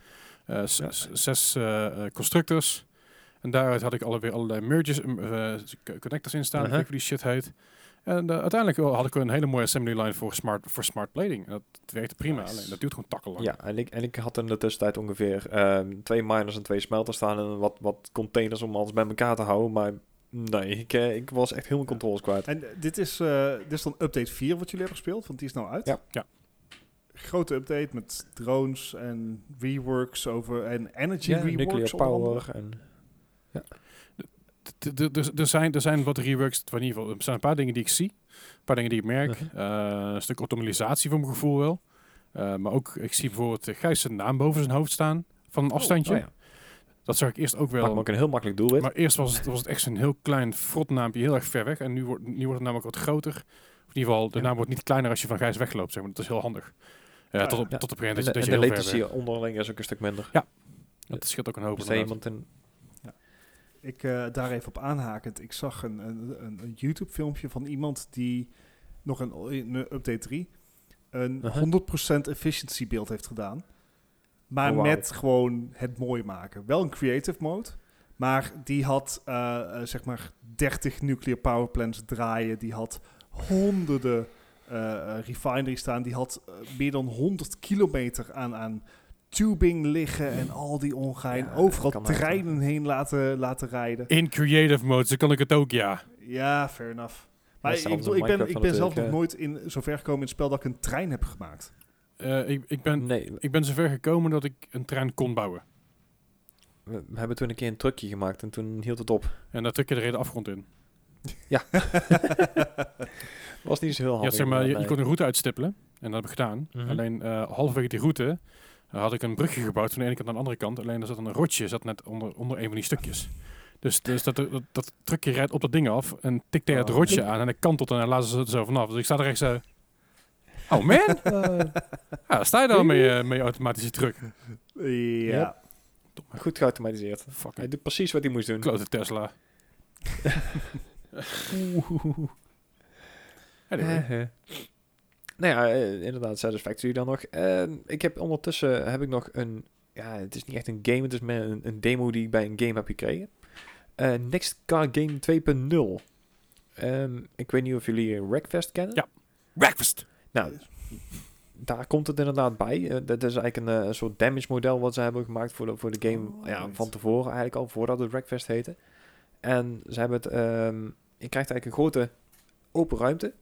Ja. Zes constructors. En daaruit had ik alweer allerlei merges, connectors in staan. Uh hoe die shit heet. En eh, uiteindelijk wel had ik een hele mooie assembly line voor smart, voor smart plating. Dat werkte prima. Nice. Alleen dat duurt gewoon takkenlang. Ja, en ik, en ik had in de tussentijd ongeveer ehm, twee miners en twee smelters staan en wat, wat containers om alles bij elkaar te houden. Maar nee, ik, eh, ik was echt helemaal controles kwijt. En eh, dit is, eh, dit is dan update 4 wat jullie hebben gespeeld, want die is nou uit. Ja. Ja. Grote update met drones en reworks over en energy Ja, reworks. nuclear power en... D- Er zijn, er zijn wat reworks, in ieder geval, er zijn een paar dingen die ik zie. Een paar dingen die ik merk. Eh, een stuk optimalisatie voor mijn gevoel wel. Eh, maar ook, ik zie bijvoorbeeld Gijs zijn naam boven zijn hoofd staan. Van een afstandje. Oh, ja. Dat zag ik eerst ook wel. ook een heel makkelijk doelwit. Maar eerst was het, was het echt zo'n heel klein frotnaampje, heel erg ver weg. En nu wordt, nu wordt het namelijk wat groter. Of in ieder geval, de Ja. naam wordt niet kleiner als je van Gijs wegloopt. Zeg maar. Dat is heel handig. Ja, tot, op, tot op een gegeven en moment dat je, dat je heel ver latency weg. onderling is ook een stuk minder. Ja, Dat scheelt ook een hoop. Dus inderdaad. iemand een... Ik eh, daar even op aanhakend. Ik zag een, een, een, een YouTube filmpje van iemand die nog een, een update 3 een Uh-huh. 100% efficiency beeld heeft gedaan. Maar Oh, met gewoon het mooi maken. Wel een creative mode. Maar die had eh, eh, zeg maar 30 nuclear power plants draaien. Die had honderden refineries staan. Die had meer dan 100 kilometer aan, aan tubing liggen en al die ongein. Ja, Overal treinen heen laten, laten rijden. In creative mode, zo kan ik het ook, ja. Ja, fair enough. Maar Ja, ik, bedoel, ik ben, ik ben zelf nog nooit in zover gekomen in het spel dat ik een trein heb gemaakt. Eh, ik, ik, ben, Nee, ik ben zover gekomen dat ik een trein kon bouwen. we, we hebben toen een keer een trucje gemaakt en toen hield het op. En daar trek je de reden afgrond in. [laughs] Was niet zo heel Ja, handig. zeg maar, je, kon een route uitstippelen. En dat heb ik gedaan. Mhm. Alleen eh, halverwege die route eh, had ik een brugje gebouwd van de ene kant naar de andere kant. Alleen er zat een rotje zat net onder, onder een van die stukjes. Dus, dus dat, dat, dat trucje rijdt op dat ding af en tikt tegen het Oh. rotje aan en hij kantelt en hij laat ze er zo vanaf. Dus ik sta er echt zo... Oh man! Eh, [laughs] Ja, daar sta je dan mee, eh, met je automatische truck. Ja. goed geautomatiseerd. Hij Fucking doet precies wat hij moest doen. klote Tesla. [laughs] Anyway. Nou ja, eh, inderdaad, Satisfactory dan nog. Eh, ik heb ondertussen heb ik nog een... Ja, het is niet echt een game, het is meer een, een demo die ik bij een game heb gekregen. Eh, Next Car Game 2.0. Ehm, ik weet niet of jullie Wreckfest kennen. Ja. Breakfast! Nou, daar komt het inderdaad bij. Eh, dat is eigenlijk een, een soort damage model wat ze hebben gemaakt voor de, voor de game Oh, ja, right. van tevoren eigenlijk al, voordat het Wreckfest heette. En ze hebben het, ehm, je krijgt eigenlijk een grote open ruimte.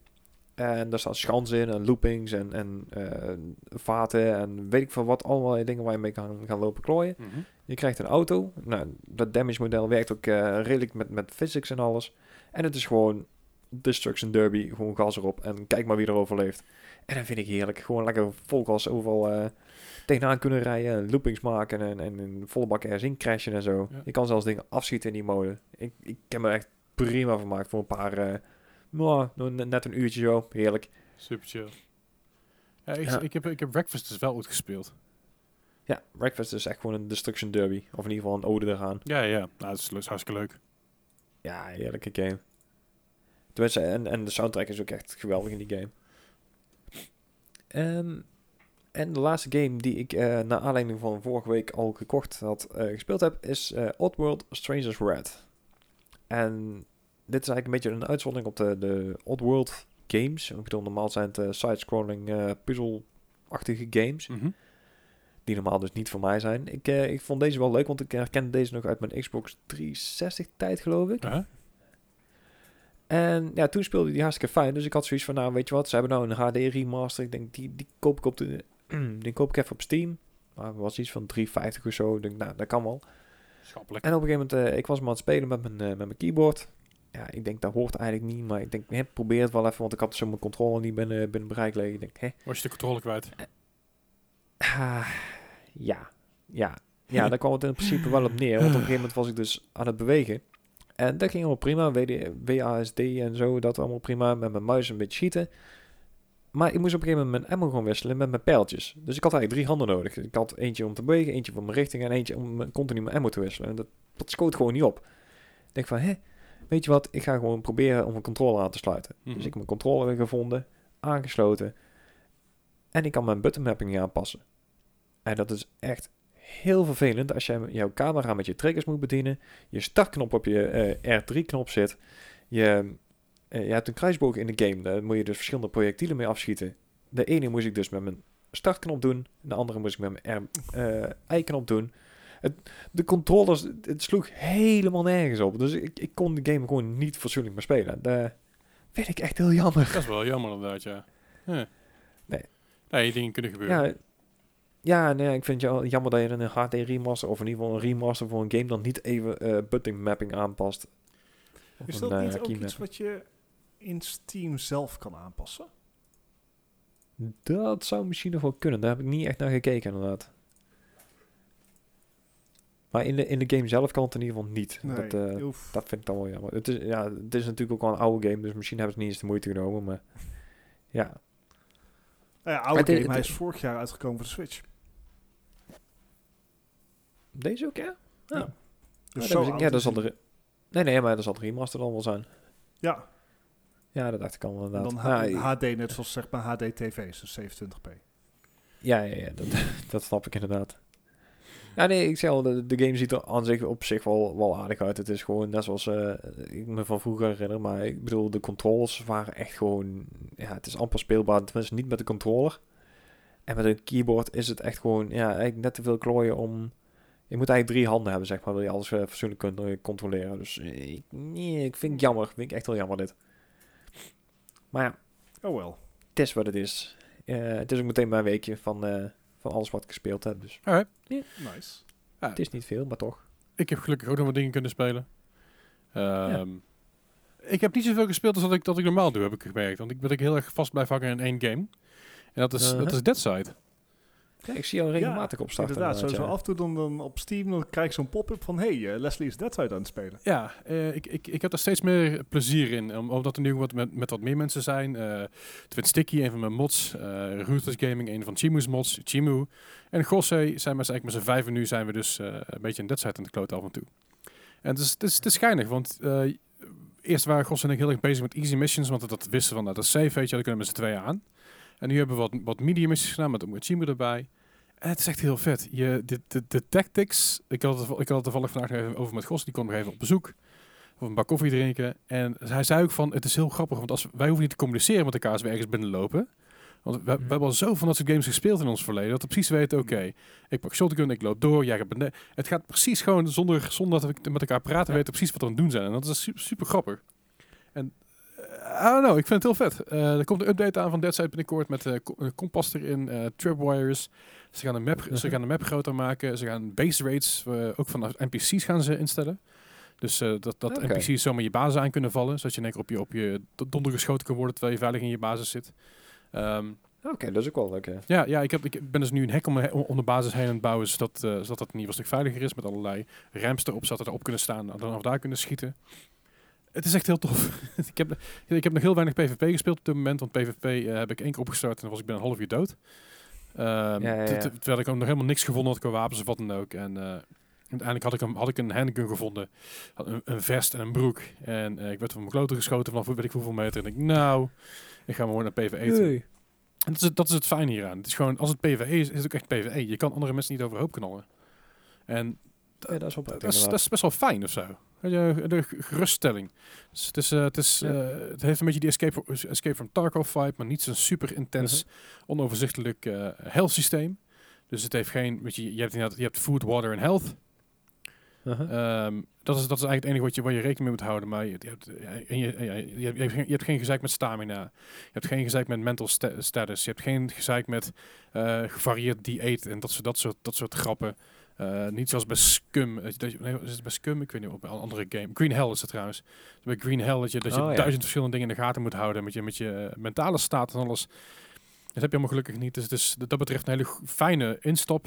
En daar staan schansen in en loopings en, en eh, vaten en weet ik veel wat. Allemaal dingen waar je mee kan gaan lopen klooien. Mhm. Je krijgt een auto. Nou, dat damage model werkt ook eh, redelijk met, met physics en alles. En het is gewoon Destruction Derby. Gewoon gas erop en kijk maar wie er overleeft. En dat vind ik heerlijk. Gewoon lekker vol gas overal eh, tegenaan kunnen rijden. Loopings maken en, en in volle bak ergens in crashen en zo. Ja. Je kan zelfs dingen afschieten in die mode. Ik, ik heb me echt prima vermaakt voor een paar... eh, nou, net- een uurtje zo. Heerlijk. Super chill. Ja, ik, Ja. ik, heb, ik heb Breakfast dus wel goed gespeeld. Ja, Breakfast is echt gewoon een Destruction Derby. Of in ieder geval een ode eraan. Ja, ja. Nou, dat is, dat is hartstikke leuk. Ja, heerlijke game. Tenminste, en, en de soundtrack is ook echt geweldig in die game. Ehm, en de laatste game die ik uh, naar aanleiding van vorige week al gekocht had uh, gespeeld heb, is uh, Oddworld Strangers Red. En dit is eigenlijk een beetje een uitzondering op de, de Oddworld games. Ik bedoel, normaal zijn het uh, side-scrolling uh, puzzel-achtige games. Mm -hmm. Die normaal dus niet voor mij zijn. Ik, uh, ik vond deze wel leuk, want ik herkende deze nog uit mijn Xbox 360 tijd, geloof ik. -huh. En ja, toen speelde die hartstikke fijn. Dus ik had zoiets van, nou weet je wat, ze hebben nou een HD remaster. Ik denk, die, die koop ik op de, [clears throat] die koop ik even op Steam. Maar was iets van 3,50 of zo. Ik denk, nou, dat kan wel. Schappelijk. En op een gegeven moment, uh, ik was maar aan het spelen met mijn, uh, met mijn keyboard. Ja, ik denk, dat hoort eigenlijk niet. Maar ik denk, hè, probeer het wel even. Want ik had zo mijn controle niet binnen, binnen bereik liggen. Ik denk, hè. Was je de controle kwijt? Ah, ja, ja. ja, daar kwam het in principe wel op neer. Want op een gegeven moment was ik dus aan het bewegen. En dat ging allemaal prima. WD, WASD en zo, dat allemaal prima. Met mijn muis een beetje schieten. Maar ik moest op een gegeven moment mijn ammo gewoon wisselen met mijn pijltjes. Dus ik had eigenlijk drie handen nodig. Ik had eentje om te bewegen, eentje voor mijn richting en eentje om mijn- continu mijn ammo te wisselen. En dat, dat schoot gewoon niet op. Ik denk van, hè, weet je wat, ik ga gewoon proberen om een controller aan te sluiten. Mhm. Dus ik heb mijn controller gevonden, aangesloten. En ik kan mijn button mapping aanpassen. En dat is echt heel vervelend als jij jouw camera met je triggers moet bedienen. Je startknop op je eh, R3-knop zit. Je, eh, je hebt een kruisboog in de game. Daar moet je dus verschillende projectielen mee afschieten. De ene moest ik dus met mijn startknop doen. De andere moest ik met mijn R-knop doen. Het, de controllers, het, het sloeg helemaal nergens op. Dus ik, ik kon de game gewoon niet fatsoenlijk meer spelen. Dat vind ik echt heel jammer. Dat is wel jammer inderdaad, ja. ja. Nee. Nee, dingen kunnen gebeuren. Ja, ja nee, ik vind het ja- jammer dat je een HD remaster of in ieder geval een remaster voor een game dan niet even eh button mapping aanpast. Of Is dat eh, niet ook iets wat je in Steam zelf kan aanpassen? Dat zou misschien nog wel kunnen. Daar heb ik niet echt naar gekeken inderdaad. Maar in de, in de game zelf kan het in ieder geval niet. Nee, dat, eh, dat vind ik dan wel jammer. Het is, ja, het is natuurlijk ook wel een oude game, dus misschien hebben ze niet eens de moeite genomen. Maar ja, Nou ja, oude game, hij het- is vorig jaar uitgekomen voor de Switch. deze ook ja? Ja. Dus zo ik- ja, dat zal de... Nee, nee, maar dat zal de remaster dan wel zijn. Ja, Ja, dat dacht ik al en inderdaad. dan Nou, HD net zoals zeg maar HD TV's, dus 27p. Ja, ja, ja dat, [laughs] dat snap ik inderdaad. Ja, nee, ik zeg al, de, de game ziet er aan zich op zich wel, wel aardig uit. Het is gewoon net zoals eh, ik me van vroeger herinner. Maar ik bedoel, de controls waren echt gewoon... Ja, het is amper speelbaar. Tenminste, niet met de controller. En met een keyboard is het echt gewoon... Ja, eigenlijk net te veel klooien om... Je moet eigenlijk drie handen hebben, zeg maar. Wil je alles fatsoenlijk kunt eh, controleren. Dus eh, ik, nee, ik vind het jammer. Vind ik echt heel jammer dit. Maar ja, Oh wel. het is wat het is. Het is ook meteen mijn weekje van, van alles wat ik gespeeld heb. Dus Alright. Nice. het is niet veel, maar toch. Ik heb gelukkig ook nog wat dingen kunnen spelen. Ehm, Ik heb niet zoveel gespeeld als dat ik, dat ik normaal doe, heb ik gemerkt. Want ik ben ik heel erg vast blijf hangen in één game. En dat is, dat Uh-huh. is Dead Side. Ja, ik zie jou regelmatig Ja, opstarten. Inderdaad, sowieso ja. af en toe dan, dan op Steam dan krijg ik zo'n pop-up van... hey, eh, Leslie is Dead Side aan het spelen. Ja, eh, ik, ik, ik heb daar steeds meer plezier in. om- Omdat er nu wat met, met wat meer mensen zijn. eh Twin Sticky, een van mijn mods. eh Ruthless Gaming, een van Chimu's mods. Chimu. En Gosse zijn we eigenlijk met z'n vijven nu zijn we dus eh, een beetje een Dead Side aan het kloten af en toe. En het is, het is, het is schijnig, want eh, eerst waren Gosse en ik heel erg bezig met easy missions. Want dat wisten van, nou, dat is safe, weet je, daar kunnen we met z'n tweeën aan. En nu hebben we wat, wat medium missies gedaan met, met Chimu erbij. En het is echt heel vet. Je, de, de, de tactics. Ik had, het, ik had het toevallig vandaag even over met Gos. Die kwam nog even op bezoek. Of een bak koffie drinken. En hij zei ook van, het is heel grappig. Want als, wij hoeven niet te communiceren met elkaar als we ergens binnenlopen. Want we, we hebben al zo van dat soort games gespeeld in ons verleden. Dat we precies weten, oké, ik pak shotgun, ik loop door. Jij gaat beneden. Het gaat precies gewoon zonder, zonder dat we met elkaar praten. Ja. weten precies wat we aan het doen zijn. En dat is super, super grappig. En I don't know, ik vind het heel vet. Eh, er komt een update aan van Dead Side binnenkort met een kompas erin, eh tripwires. Ze gaan, de map, ze gaan de map groter maken. Ze gaan base rates, ook vanaf NPC's gaan ze instellen. Dus dat, dat. NPC's zomaar je basis aan kunnen vallen. Zodat je in één keer op je, op je donder geschoten kan worden terwijl je veilig in je basis zit. Ehm, Oké, dat is ook wel leuk. ja, ja ik, heb, ik ben dus nu een hek om, de- om de basis heen aan het bouwen. Zodat, zodat dat in ieder geval een stuk veiliger is. Met allerlei ramps erop, zodat erop kunnen staan. En dan of daar kunnen schieten. Het is echt heel tof. [laughs] ik, heb, ik heb nog heel weinig PvP gespeeld op dit moment. Want PvP eh, heb ik één keer opgestart en dan was ik binnen een half uur dood. Ehm, Ja, ja, ter- ja. ter- Terwijl ik ook nog helemaal niks gevonden had qua wapens of wat dan ook. En eh, uiteindelijk had ik, een, had ik een handgun gevonden. Had Een, een vest en een broek. En eh, ik werd van mijn kloten geschoten vanaf weet ik hoeveel meter. En ik, nou, ik ga maar gewoon naar PvE toe. En dat is, het- dat is het fijn hieraan. Het is gewoon, als het PvE is, is het ook echt PvE. Je kan andere mensen niet overhoop knallen. En Ja, dat dat is, dat is best wel fijn of zo. De g- geruststelling. Dus het, is, eh, het, is, eh, het heeft een beetje die Escape, Escape from Tarkov vibe, maar niet zo'n super intens, Mhm. onoverzichtelijk eh health systeem. Dus het heeft geen, weet je, je hebt, je hebt food, water en health. Uh-huh. Ehm, dat, is, dat is eigenlijk het enige wat je, waar je rekening mee moet houden. Maar je, je, hebt, en je, je, je, hebt geen, je hebt geen gezeik met stamina. Je hebt geen gezeik met mental sta- status. Je hebt geen gezeik met gevarieerd dieet en dat soort, dat soort, dat soort grappen. Eh, niet zoals bij Scum. eh, Dat je, nee, is het bij Scum? Ik weet niet, op een andere game. Green Hell is het trouwens. Bij Green Hell dat je, dat je Oh, ja. duizend verschillende dingen in de gaten moet houden. Met je, met je eh, mentale staat en alles. Dat heb je allemaal gelukkig niet. Dus is dat betreft een hele fijne instap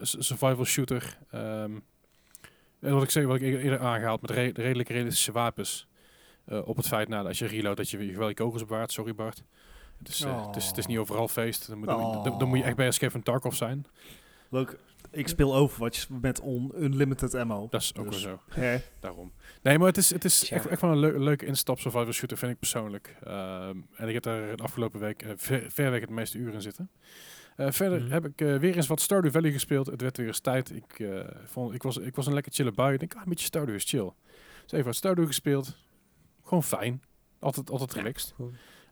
s- survival shooter. Ehm, en wat ik zeg, wat ik eerder aangehaald met re- redelijk realistische wapens. Op het feit, nou, als je reload, dat je wel je kogels bewaart. Sorry Bart. Het is, eh, het, is, het is niet overal feest. Dan moet, dan- dan, dan moet je echt bij Escape van Tarkov zijn. Leuk. Ik speel Overwatch met on unlimited ammo. Dat is ook wel Dus, zo. hè, Daarom. Nee, maar het is, het is echt, echt wel een leu- leuke instap survival shooter, vind ik persoonlijk. Ehm, en ik heb daar de afgelopen week uh, ver, verreweg het meeste uren in zitten. Eh, verder Mhm. heb ik eh, weer eens wat Stardew Valley gespeeld. Het werd weer eens tijd. Ik, eh, vond, ik, was, ik was een lekker chille bui. Ik denk, ah, een beetje Stardew is chill. Dus even wat Stardew gespeeld. Gewoon fijn. Altijd, altijd Ja. relaxed.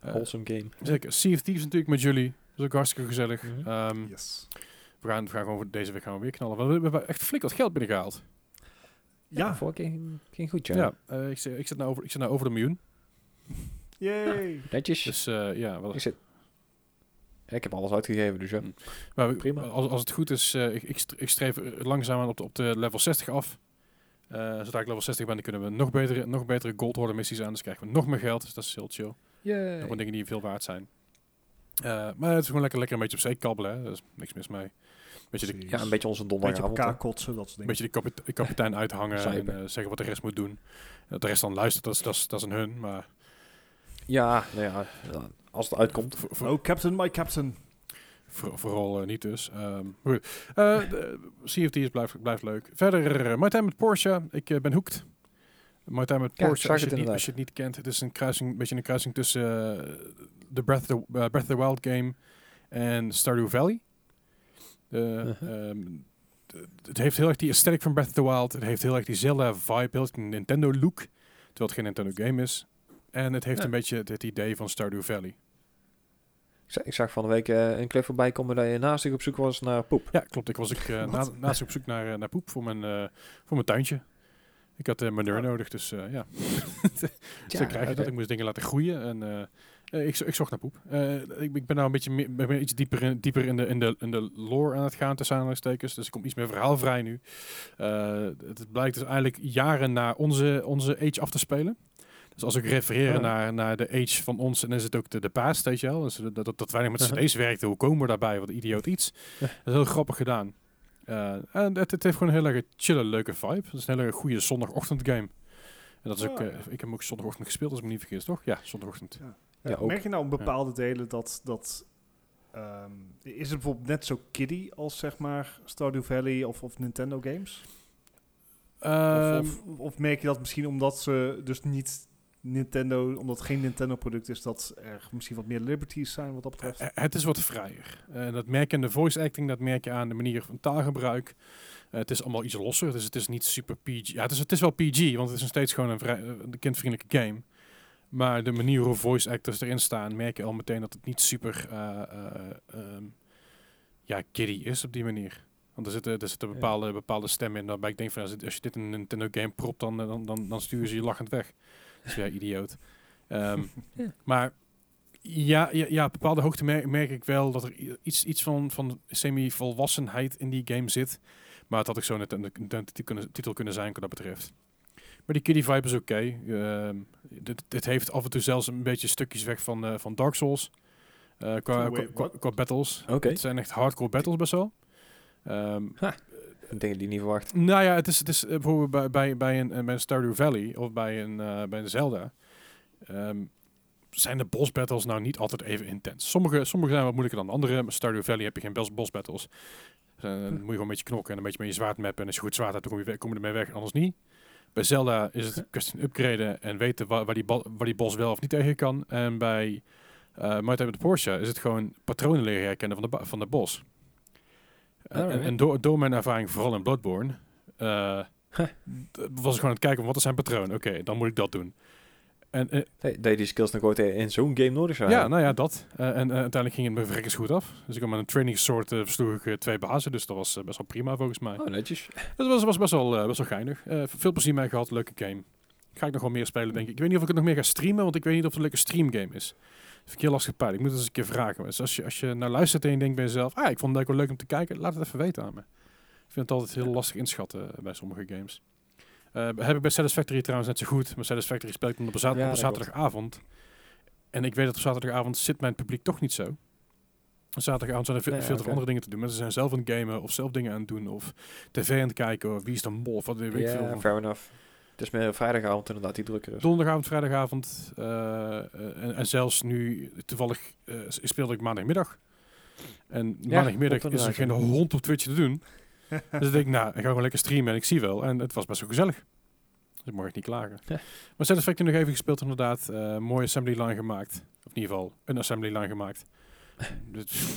Eh, Wholesome game. zeker. Sea of Thieves natuurlijk met jullie. Dat is ook hartstikke gezellig. Mhm. Ehm, yes. We, gaan, we gaan gewoon voor deze week gaan we weer knallen. Want we, hebben echt flink wat geld binnengehaald. Ja. vorige keer ging, ging goed, ja. Ja, eh, ik, zit, ik, zit nou over, ik zit nou over de miljoen. Yay. [laughs] Netjes. Dus eh, ja, wat, ik, zit, ik heb alles uitgegeven, dus ja. Hm. Maar Prima. Als, als het goed is, eh, ik, ik, st- ik streef langzaamaan op de, op de level 60 af. Eh, zodra ik level 60 ben, dan kunnen we nog betere, nog betere gold order missies aan. Dus krijgen we nog meer geld. Dus dat is heel chill. Yay. Gewoon dingen die veel waard zijn. Eh, maar het is gewoon lekker, lekker een beetje op zee kabbelen. Hè. Er is niks mis mee. Beetje de, Precies. Ja, een beetje onze Een beetje op donderdagavond. elkaar kotsen, dat soort een dingen. beetje de, kapite- de kapitein uithangen en eh, zeggen wat de rest moet doen. En dat de rest dan luistert, dat is, dat is, dat is een hun. Maar Ja, nou ja, als het uitkomt. voor, voor, Oh, Captain, my Captain. voor- vooral eh, niet dus. Ehm, maar goed. CFT's blijft, blijft leuk. Verder, uh, My Time met Porsche. Ik ben hooked. Time met Ja, Porsche, zag als, je het niet, als je het niet kent. Het is een, kruising, een beetje een kruising tussen eh, de Breath of the, eh, Breath of the Wild game en Stardew Valley. Uh-huh. ehm, het heeft heel erg die aesthetic van Breath of the Wild. Het heeft heel erg die Zelda-vibe, heel erg die Nintendo-look. Terwijl het geen Nintendo game is. En het heeft Ja. een beetje het, het idee van Stardew Valley. Ik zag, van de week eh, een clip voorbij komen dat je naast zich op zoek was naar poep. Ja, klopt. Ik was ik, eh, [laughs] na, naast op zoek naar, naar poep voor mijn, voor mijn tuintje. Ik had uh, manure nodig, dus eh, ja. [laughs] Zo krijg je dat. oké. Ik moest dingen laten groeien en eh, eh, ik, zo- ik zocht naar poep. Eh, ik, ik ben nou een beetje meer, ben iets dieper in, dieper in de, in, de, in de lore aan het gaan tussen aanhalingstekens. Dus er komt iets meer verhaal vrij nu. Eh, het blijkt dus eigenlijk jaren na onze, onze age af te spelen. Dus als ik refereren Ah. naar, naar de age van ons, en dan is het ook de, de past, weet je wel. Dus dat, dat, met Uh-huh. cd's werkte, hoe komen we daarbij? Wat idioot iets. Ja. Dat is heel grappig gedaan. Eh, en het, het heeft gewoon een heel erg chille, leuke vibe. Het is een hele goede zondagochtend game. En dat is ook, Ah. eh, ik heb hem ook zondagochtend gespeeld, als ik me niet vergis, toch? Ja, zondagochtend. Ja, Ja, ook. merk je nou bepaalde delen dat... dat ehm, is het bijvoorbeeld net zo kiddie als zeg maar Stardew Valley of, of Nintendo games? Ehm, of, of, of merk je dat misschien omdat ze dus niet Nintendo, omdat het geen Nintendo product is, dat er misschien wat meer liberties zijn wat dat betreft? Eh, het is wat vrijer. Eh, dat merk je in de voice acting, dat merk je aan de manier van taalgebruik. Eh, het is allemaal iets losser, dus het is niet super PG. Ja, het is, het is wel PG, want het is nog steeds gewoon een, vrij, eh, een kindvriendelijke game. Maar de manier hoe voice actors erin staan, merk je al meteen dat het niet super eh, eh, ehm, ja, kiddie is op die manier. Want er zitten, er zitten bepaalde, bepaalde stemmen in waarbij ik denk van als, je dit in een Nintendo game propt, dan, eh, dan, dan, dan sturen ze je lachend weg. Dus ja, idioot. Ehm, Ja. [laughs] Maar ja, ja, ja, op bepaalde hoogte merk, merk ik wel dat er iets, iets van, van semi-volwassenheid in die game zit. Maar het had ik zo net een, een titel kunnen- titel kunnen zijn wat dat betreft. Maar die kiddie vibe is oké. Ehm, dit, dit heeft af en toe zelfs een beetje stukjes weg van, eh, van Dark Souls. Eh, qua, qua, wait, qua, what? qua battles. Oké, Het zijn echt hardcore battles best wel. Ehm, dingen die niet verwacht. nou ja, het is, het is eh, bijvoorbeeld bij, bij, bij, een, eh, bij een Stardew Valley of bij een, eh, bij een Zelda. ehm, zijn de boss battles nou niet altijd even intens. Sommige, sommige zijn wat moeilijker dan andere. Maar Stardew Valley heb je geen best boss battles. Eh, dan moet je gewoon een beetje knokken en een beetje met je zwaard mappen. En als je goed zwaard hebt, dan kom je, kom je ermee weg, anders niet. Bij Zelda is het kwestie upgraden en weten waar, waar, die, waar die boss wel of niet tegen kan. En bij uh, met de Porsche is het gewoon patronen leren herkennen van de, van de boss. En, Alright. en door, door mijn ervaring, vooral in Bloodborne, eh, Huh. was ik gewoon aan het kijken, van wat is zijn patroon? Oké, dan moet ik dat doen. En, eh, Hey, dat je die skills nog ooit in zo'n game nodig zou ja, nou ja, dat. Eh, en eh, uiteindelijk ging het me verrekkers goed af. Dus ik had met een training soort uh, versloeg ik eh, twee bazen, dus dat was eh, best wel prima volgens mij. Oh, netjes. Dat was, was best, wel, eh, best wel geinig. Eh, veel plezier mee gehad, leuke game. Ga ik nog wel meer spelen, denk ik. Ik weet niet of ik het nog meer ga streamen, want ik weet niet of het een leuke streamgame is. Vind ik heel lastig pijn. Ik moet het eens een keer vragen. Dus als je, als je naar luistert en je denkt bij jezelf, ah, ik vond het wel leuk om te kijken, laat het even weten aan me. Ik vind het altijd heel lastig inschatten eh, bij sommige games. Eh, heb ik bij Satisfactory trouwens net zo goed. Maar Satisfactory speel ik dan op, Ja, op een zaterdagavond. En ik weet dat op zaterdagavond zit mijn publiek toch niet zo. Zaterdagavond zijn er veel, Ja, veel veel andere dingen te doen. Mensen zijn zelf aan het gamen of zelf dingen aan het doen of tv aan het kijken of wie is de mol of wat weet ik veel. Ja, fair enough. Het is meer vrijdagavond inderdaad die drukker is. Donderdagavond, vrijdagavond eh, eh, en, en zelfs nu toevallig eh, speelde ik maandagmiddag. En maandagmiddag is er geen hond op Twitch te doen. [laughs] dus ik denk, nou, ik ga gewoon lekker streamen en ik zie wel. En het was best wel gezellig. Dus ik mag niet klagen. Ja. Maar Satisfactory nog even gespeeld inderdaad. Eh mooie assembly line gemaakt. Of in ieder geval een assembly line gemaakt. [laughs] Dus-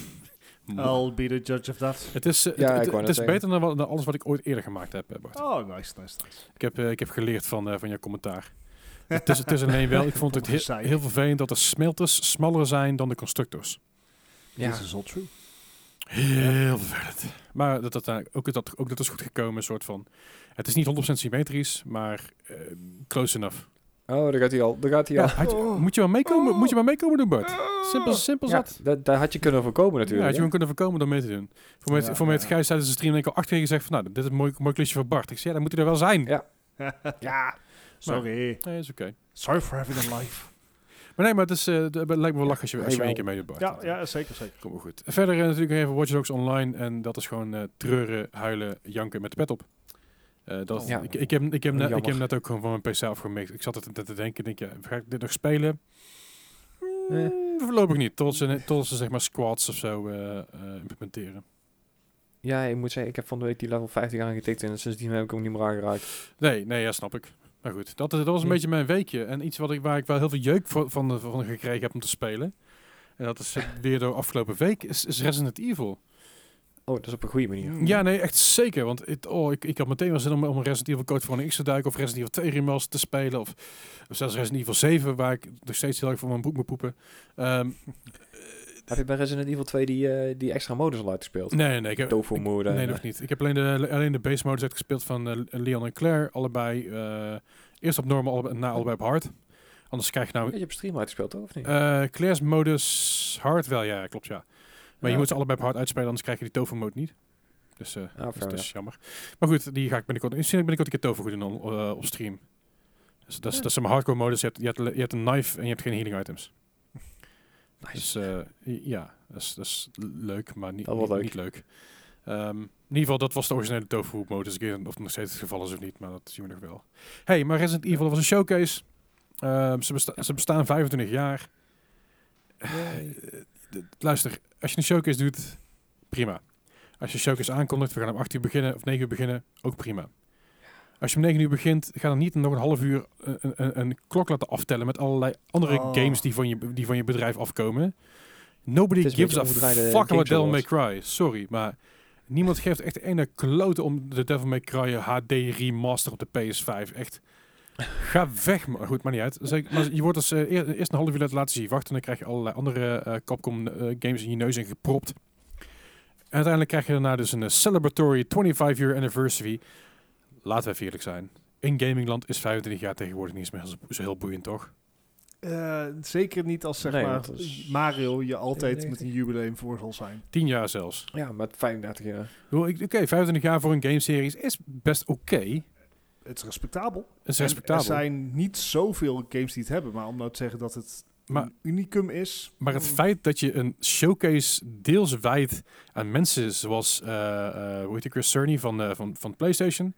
I'll be the judge of that. het is, eh, Ja, het, is beter dan, alles wat ik ooit eerder gemaakt heb, eh, Bart. Oh, nice, nice, nice. Ik heb, eh, ik heb geleerd van, van jouw commentaar. het, is, het is alleen wel, ik vond het [laughs] heel, heel vervelend dat de smelters smaller zijn dan de constructors. Ja. This is all true. Heel vervelend. Maar dat, dat, ook, dat, ook dat is goed gekomen, een soort van... Het is niet 100% symmetrisch, maar eh, close enough. Oh, daar gaat hij al. Daar gaat hij Ja, al. je- Oh. moet, je maar meekomen, Oh. moet je maar meekomen doen, Bart. Simpel, simpel Ja, zat. dat, daar had je kunnen voorkomen Ja, natuurlijk. had je gewoon hè? kunnen voorkomen door mee te doen. Voor mij, Ja, voor mij ja. het Gijs tijdens de stream denk ik al acht keer gezegd van... Nou, dit is een mooi, mooi klusje voor Bart. Ik zei, ja, dan moet hij er wel zijn. Ja. [laughs] ja. Sorry. Nee, is oké. Sorry for having a life. Maar nee, maar het, is, eh, het lijkt me wel lachen als je, als je één keer wel. mee doet, Ja, Bart. ja, zeker, zeker. Komt wel goed. Verder eh, natuurlijk nog even Watch Dogs Online. En dat is gewoon eh, treuren, huilen, janken met de pet op. Eh, dat, Ja. ik, ik, heb, ik, heb net, ik heb net ook gewoon van mijn PC afgemikt. Ik zat er te, te denken, denk, ja, ga ik dit nog spelen? Eh. Mm, voorlopig niet. Tot ze, tot ze zeg maar squads of zo eh, implementeren. Ja, ik moet zeggen, ik heb van de week die level 50 aangetikt en sindsdien heb ik hem niet meer aangeraakt. Nee, nee, ja, snap ik. Maar goed, dat, dat was een Hm. beetje mijn weekje. En iets wat ik, waar ik wel heel veel jeuk van, de- van gekregen heb om te spelen. En dat is weer door afgelopen week, is, is Resident Evil. Oh, dat is op een goede manier. Ja, nee, echt zeker. Want het, oh, ik, ik had meteen wel zin om, om een Resident Evil Code voor een X te duiken. Of Resident Evil 2 Remastered te spelen. Of, of zelfs Resident Evil 7, waar ik nog steeds heel erg voor mijn broek moet poepen. Ehm, Heb je bij Resident Evil 2 die, eh, die extra modus al uitgespeeld? nee, nee, nee. Ik heb, Tofu ik- mode. Nee, en, nog eh, niet. Ik heb alleen de, alleen de base modus uitgespeeld van eh, Leon en Claire. Allebei. eh, eerst op normal, allebei, na allebei op hard. Anders krijg je nou... Je hebt stream uitgespeeld, toch? Of niet? eh Claire's modus hard wel, ja, klopt, ja. Maar je moet ze allebei op hard uitspelen, anders krijg je die tofu mode niet. Dus Ah, dat, is- fair dat is jammer. Maar goed, die ga ik binnenkort... Misschien binnenkort een keer tofu goed doen op, eh, op stream. Dus dat is, dat is mijn hardcore modus. Je hebt, je, hebt, je hebt een knife en je hebt geen healing items. [laughs] Nice. Dus eh, ja, dat is, dat is leuk, maar niet, niet, leuk. niet leuk. Ehm, in ieder geval, dat was de originele tofu modus. Ik weet of het nog steeds het geval is of niet, maar dat zien we nog wel. hey, maar Resident Evil was een showcase. Ehm, ze, besta- ze bestaan 25 jaar. Luister, als je een showcase doet, prima. Als je een showcase aankondigt, we gaan om 8 uur beginnen of 9 uur beginnen, ook prima. Als je om 9 uur begint, ga dan niet nog een half uur een, een, een klok laten aftellen met allerlei andere Oh. games die van, je, die van je bedrijf afkomen. Nobody gives a fuck about Devil May Cry. Sorry, maar niemand geeft echt ene klote om de Devil May Cry HD remaster op de PS5. Echt. Ga weg, maar goed, maar niet uit. Zeg, maar je wordt dus eh, eer- eerst een half uur laten zien wachten. En dan krijg je allerlei andere eh, Capcom eh, games in je neus in gepropt. En uiteindelijk krijg je daarna dus een celebratory 25 year anniversary. Laten we even eerlijk zijn. In gamingland is 25 jaar tegenwoordig niet eens meer zo, heel boeiend, toch? Eh, zeker niet als zeg Nee, maar is- Mario je altijd met 92. een jubileum voor zal zijn. 10 jaar zelfs. Ja, met 35 jaar. Oké, 25 jaar voor een gameseries is best oké. Het is respectabel. Het is En respectabel. Er zijn niet zoveel games die het hebben, maar om nou te zeggen dat het Maar- een unicum is. Maar het mm, feit dat je een showcase deels wijdt aan mensen zoals, eh eh hoe heet ik weer, Cerny van, eh, van, van PlayStation.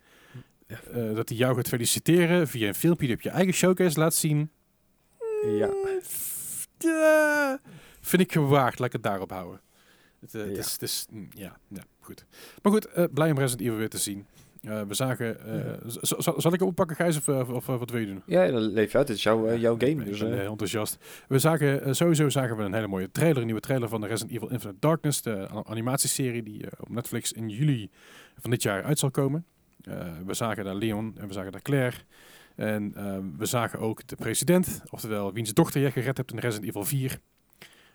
Ja. eh, dat hij jou gaat feliciteren via een filmpje die op je eigen showcase laat zien. Ja. Vind ik gewaagd. Laat ik het daarop houden. Het, het Ja. is, het is, mm, ja, ja, goed. Maar goed, blij om Resident Evil weer te zien. Eh, we zagen... eh, Ja. zal, ik hem oppakken, Gijs, of, of, of, eh, wat wil je doen? Ja, dat leef je uit. Het is jouw, eh, jouw game. Dus, eh, enthousiast. We zagen, eh, sowieso zagen we een hele mooie trailer, een nieuwe trailer van de Resident Evil Infinite Darkness, de animatieserie die eh, op Netflix in juli van dit jaar uit zal komen. Eh, we zagen daar Leon en we zagen daar Claire. En eh, we zagen ook de president, oftewel wiens dochter je gered hebt in Resident Evil 4.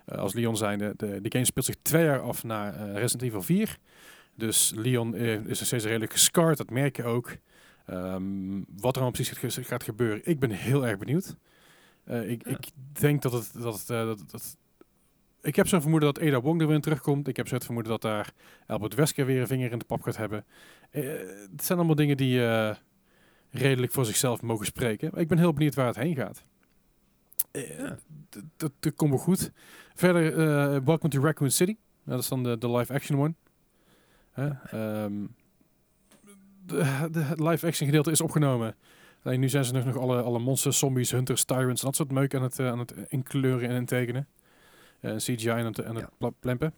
Eh, als Leon zijnde, de, de game speelt zich twee jaar af na eh, Resident Evil 4. Dus Leon eh, is nog steeds redelijk gescarred, dat merk je ook. Ehm, wat er dan precies gaat, gebeuren, ik ben heel erg benieuwd. Eh, ik, Ja. ik denk dat het... Dat, het, eh, dat, dat, ik heb zo'n vermoeden dat Ada Wong er weer terugkomt. Ik heb zo'n vermoeden dat daar Albert Wesker weer een vinger in de pap gaat hebben. Eh, het zijn allemaal dingen die redelijk voor zichzelf mogen spreken. Maar ik ben heel benieuwd waar het heen gaat. Ja. Dat komt wel goed. Verder, Welcome to Raccoon City. Dat is dan de, de live-action one. Hè? Ehm, de, de het live-action gedeelte is opgenomen. Alleen nu zijn ze nog, nog alle, alle monsters, zombies, hunters, tyrants en dat soort meuk aan het, eh, aan het inkleuren en intekenen. Eh CGI aan het, aan het Ja. plempen.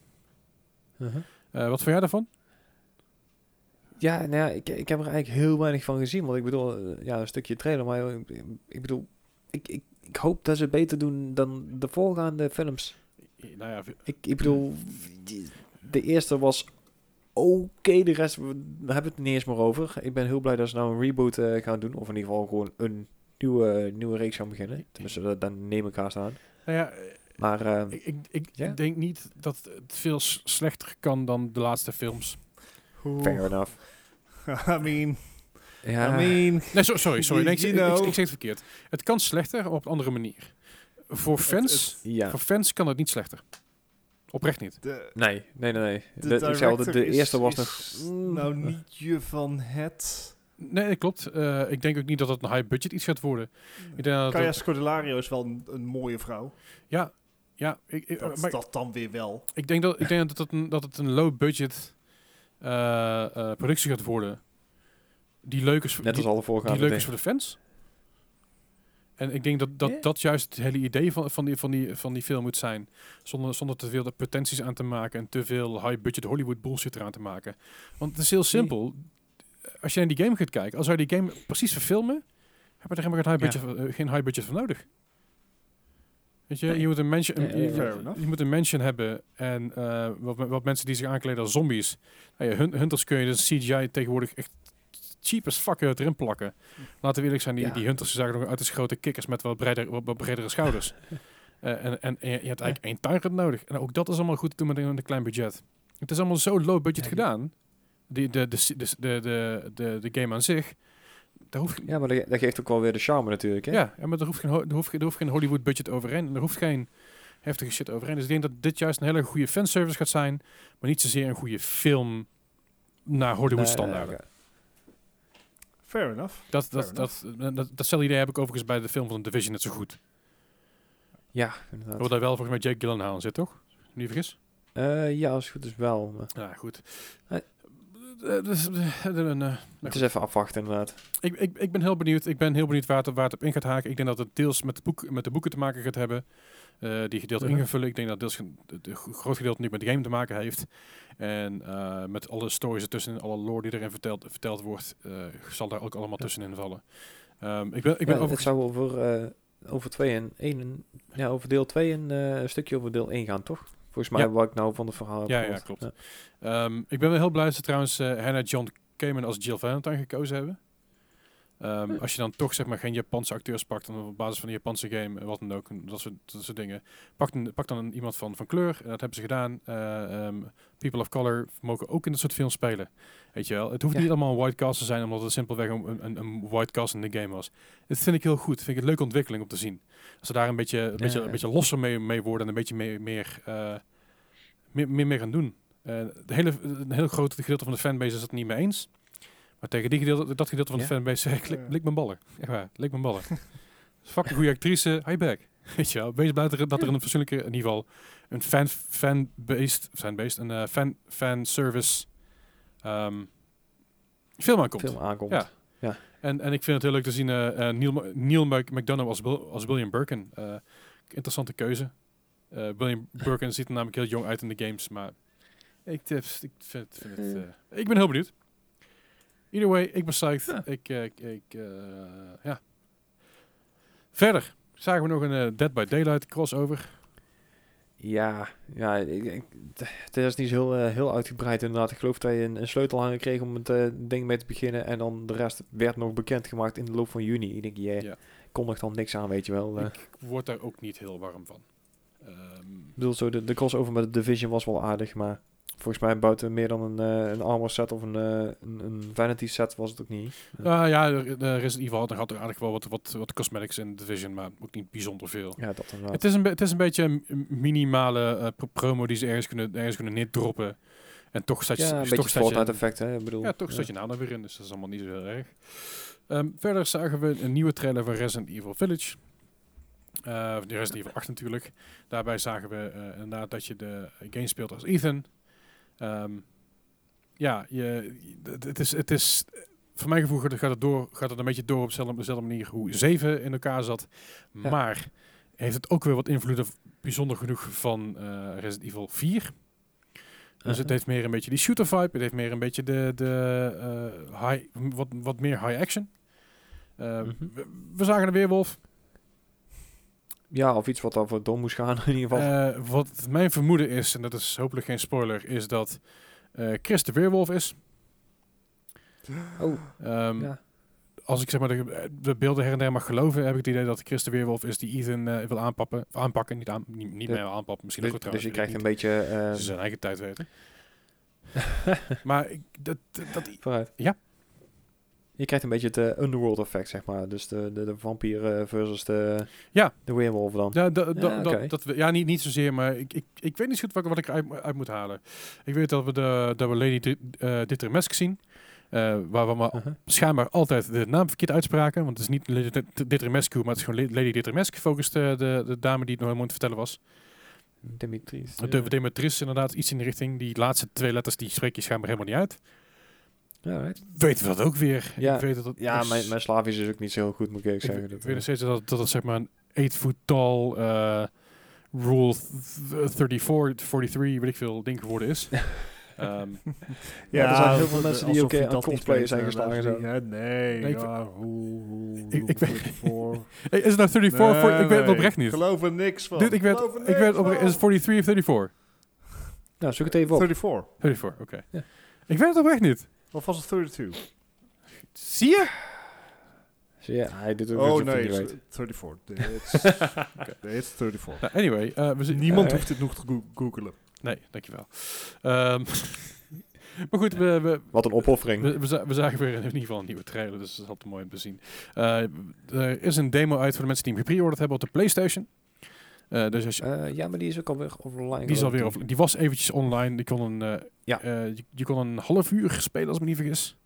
Uh-huh. Eh, wat vond jij daarvan? Ja, nou ja, ik, ik heb er eigenlijk heel weinig van gezien. Want ik bedoel, ja, een stukje trailer, maar ik, ik bedoel, ik, ik, ik hoop dat ze het beter doen dan de voorgaande films. Nou ja, Ik, ik bedoel, de eerste was oké, de rest, we we hebben het niet eens meer over. Ik ben heel blij dat ze nou een reboot eh, gaan doen. Of in ieder geval gewoon een nieuwe, nieuwe reeks gaan beginnen. Tenminste, dat, dat neem ik haast aan. nou ja Maar eh, ik, ik, ik denk niet dat het veel slechter kan dan de laatste films. fair enough. [laughs] I mean, Ja, I mean, Nee, so- sorry, sorry. Nee, ik, ik- ik- zeg het verkeerd. Het kan slechter, maar op een andere manier. Voor fans, ja. voor fans kan het niet slechter. Oprecht niet. de, Nee, nee, nee. nee. de, De, is- eerste was nog... Nou, niet je van het. Nee, dat klopt. Eh, ik denk ook niet dat het een high budget iets gaat worden. Ik denk dat Kaya Scodelario is wel een, een mooie vrouw. ja, ja ik, ik, Dat, maar dat dan weer wel. ik denk dat, ik denk dat, het een, dat het een low budget eh, eh, productie gaat worden. Die leuk is, die, als alle voorgaande die leuk is voor de fans. En ik denk dat dat, dat juist het hele idee van, van, die, van, die, van die film moet zijn. Zonder, zonder te veel de potenties aan te maken en te veel high-budget Hollywood bullshit eraan te maken. Want het is heel simpel. Als je naar die game gaat kijken, als zou je die game precies verfilmen, heb je er helemaal geen high-budget voor- eh, geen high-budget voor nodig. Weet je, Nee. je moet een ja. je, je moet een mention hebben en eh, wat, wat mensen die zich aankleden als zombies. Nou ja, hun, hunters kun je dus CGI tegenwoordig echt cheap as fuck erin plakken. Laten we eerlijk zijn, die, Ja. die hunters zagen nog uit als grote kikkers met wat, breider, wat, wat bredere schouders. [laughs] Eh, en, en, en je, hebt eigenlijk één tyrant nodig. En ook dat is allemaal goed te doen met een, klein budget. Het is allemaal zo low budget Ja, gedaan. Die, de, de, de, de, de, de, de game aan zich. Daar hoeft, Ja, maar dat, geeft ook wel weer de charme natuurlijk, hè? ja, maar er hoeft geen, er hoeft, er hoeft geen Hollywood budget overheen. En er hoeft geen heftige shit overheen. Dus ik denk dat dit juist een hele goede fanservice gaat zijn. Maar niet zozeer een goede film naar Hollywood Nee, standaarden. Fair enough. Dat, Fair dat, dat, dat, dat, datzelfde idee heb ik overigens bij de film van The Division net zo goed. Ja, inderdaad. Waar daar wel volgens mij Jake Gyllenhaal in zit, toch? Niet vergis? Eh, ja, als het goed is wel. maar Ja, goed. Eh. Eh, dus, eh, eh, eh, het is even afwachten, inderdaad. ik, ik, ik ben heel benieuwd. Ik ben heel benieuwd waar het, waar het op in gaat haken. Ik denk dat het deels met de, boek, met de boeken te maken gaat hebben. Eh, die gedeelte ingevullen. Ik denk dat deels de, de groot gedeelte nu met de game te maken heeft. En eh, met alle stories ertussen, alle lore die erin verteld, verteld wordt, eh, zal daar ook allemaal Ja. tussenin vallen. Ehm, ik ben, ik ben Ja, het zou over, over twee en één, ja, over deel 2 en een stukje over deel 1 gaan, toch? Volgens mij Ja. wat ik nou van het verhaal heb Ja, ja, klopt. Ehm, ik ben wel heel blij dat ze trouwens Hannah John Kamen als Jill Valentine gekozen hebben. Ehm, Hm. Als je dan toch zeg maar geen Japanse acteurs pakt, dan op basis van een Japanse game, eh, wat dan ook, en dat soort, dat soort dingen. Pak, een, pak dan een, iemand van, van kleur, en dat hebben ze gedaan. Eh, ehm, people of color mogen ook in dat soort films spelen. Weet je wel, het hoeft Ja. niet allemaal een white cast te zijn, omdat het simpelweg een, een, een white cast in de game was. Dat vind ik heel goed, vind ik een leuke ontwikkeling om te zien. Als ze daar een beetje, een beetje, Ja. een beetje losser mee, mee worden en een beetje meer, meer, eh, meer, meer mee gaan doen. Eh, de hele, een heel groot gedeelte van de fanbase is het niet mee eens. Maar tegen die gedeelte, dat gedeelte van de Ja. fanbase zeg ik, lik, Ja. lik mijn ballen. Echt waar, lik mijn ballen. [laughs] Fucking goede actrice, hi back. [laughs] Weet je wel, wees blij dat er, dat er een fatsoenlijke, in ieder geval, een fan, fan-based, fan-based, een eh, fan, fan-service ehm, film aankomt. Film aankomt. Ja. En, en ik vind het heel leuk te zien, eh, eh, Neil, Neil McDonough als, als William Birkin. Eh, interessante keuze. Eh, William Birkin [laughs] ziet er namelijk heel jong uit in de games, maar ik, eh, ik vind, vind het... eh, ik ben heel benieuwd. Either way, ik ben psyched. Ja. Ik, eh, ik, ik, eh, ja. Verder zagen we nog een eh, Dead by Daylight crossover. Ja, ja ik, ik- het is niet zo heel, heel uitgebreid inderdaad. Ik geloof dat je een, een sleutelhanger kreeg om het ding mee te beginnen. En dan de rest werd nog bekendgemaakt in de loop van juni. Ik denk, je Ja. kondigt dan niks aan, weet je wel. Ik word daar ook niet heel warm van. Ehm, Ik bedoel, zo de, de crossover met de Division was wel aardig, maar volgens mij buiten meer dan een, eh, een armor set of een, eh, een, een vanity set was het ook niet. Ah, ja, er, is in ieder geval er had er aardig wel wat, wat, wat cosmetics in de Division, maar ook niet bijzonder veel. Ja, dat inderdaad. Het is, een, het is een beetje een minimale pro- promo die ze ergens kunnen, ergens kunnen neerdroppen. En toch staat je, ja, een toch beetje staat je, Fortnite effect, hè. Ik bedoel, ja, toch staat je naam er weer in, dus dat is allemaal niet zo heel erg. Ehm, verder zagen we een nieuwe trailer van Resident Evil Village. De Resident Evil 8 natuurlijk. Daarbij zagen we inderdaad dat je de game speelt als Ethan. Ehm, ja, je, het, is, het is, voor mijn gevoel gaat het, door, gaat het een beetje door op dezelfde, manier hoe 7 in elkaar zat. Ja. Maar heeft het ook weer wat invloeden, bijzonder genoeg, van eh, Resident Evil 4. Dus het heeft meer een beetje die shooter vibe. Het heeft meer een beetje de, de eh, high, wat, wat meer high action. Uh, Mhm. we, we zagen een weerwolf. Ja, of iets wat over door moest gaan [laughs] in ieder geval. Eh, wat mijn vermoeden is, en dat is hopelijk geen spoiler, is dat eh, Chris de weerwolf is. oh, Ehm, ja. Als ik zeg maar de, de beelden her en der mag geloven, heb ik het idee dat Chris de weerwolf is die Ethan eh, wil aanpakken. Of aanpakken, niet, aan, niet, meer aanpakken. Misschien Dus, ook wel dus je trouwens. krijgt een beetje... eh, Ze zijn eigen tijd weten. [laughs] maar ik, dat, dat, dat- Vooruit. Ja. Je krijgt een beetje het eh, underworld effect, zeg maar. Dus de, de, de vampier eh, versus de, Ja. de werewolf dan. Ja, da, da- Ja, dat- dat ja niet, niet zozeer, maar ik, ik, ik weet niet zo goed wat, wat ik uit moet halen. Ik weet dat we, de, dat we Lady Di- eh, zien. waar we maar Uh-huh. schijnbaar altijd de naam verkeerd uitspraken. Want het is niet Lady maar het is gewoon La- Lady Dittremesk. Focust de, de, dame die het nog helemaal het vertellen was. Dimitris. De Demetris inderdaad, iets in de richting. Die laatste twee letters, die spreek je schijnbaar helemaal niet uit. Ja, right. Weten we dat ook weer? Ja. Ik weet dat het ja is- mijn, mijn Slavisch is ook niet zo heel goed, moet ik eerlijk Ik, zeggen. ik Dat, weet nog eh, steeds dat, dat het zeg maar een 8 foot tall eh, rule th- th- 34, 43, weet ik veel, ding geworden is. [laughs] Ehm, Ja, er zijn heel veel mensen die ook, eh, aan weet, zijn geslagen. Ja, nee, Nee, ik- ja, hoe, hoe, [laughs] Ik- ik weet- voor. [laughs] hey, is het nou 34? Voor- ik weet het oprecht niet. geloof er niks van. Dude, ik weet, ik niks weet oprecht, is het 43 of 34? Nou, zoek het even op. 34. 34, oké. Ja. Ik weet het oprecht niet. Of was het 32? Zie je? Zie je, hij doet ook Oh nee, hij het niet is weet. 34. It's, it's 34. Nou, anyway, eh, we. Niemand eh, hoeft dit nog te goo- googelen. Nee, dankjewel. Ehm [laughs] maar goed, we, we, Wat een opoffering. we, we zagen weer in ieder geval een nieuwe trailer, dus dat is altijd mooi om te zien. Eh, er is een demo uit voor de mensen die hem gepreorderd hebben op de PlayStation. Eh, dus als je, Eh, ja, maar die is ook alweer online. die, is alweer die was eventjes online. Die kon een, eh, Ja. je, je kon een half uur spelen, als ik me niet vergis.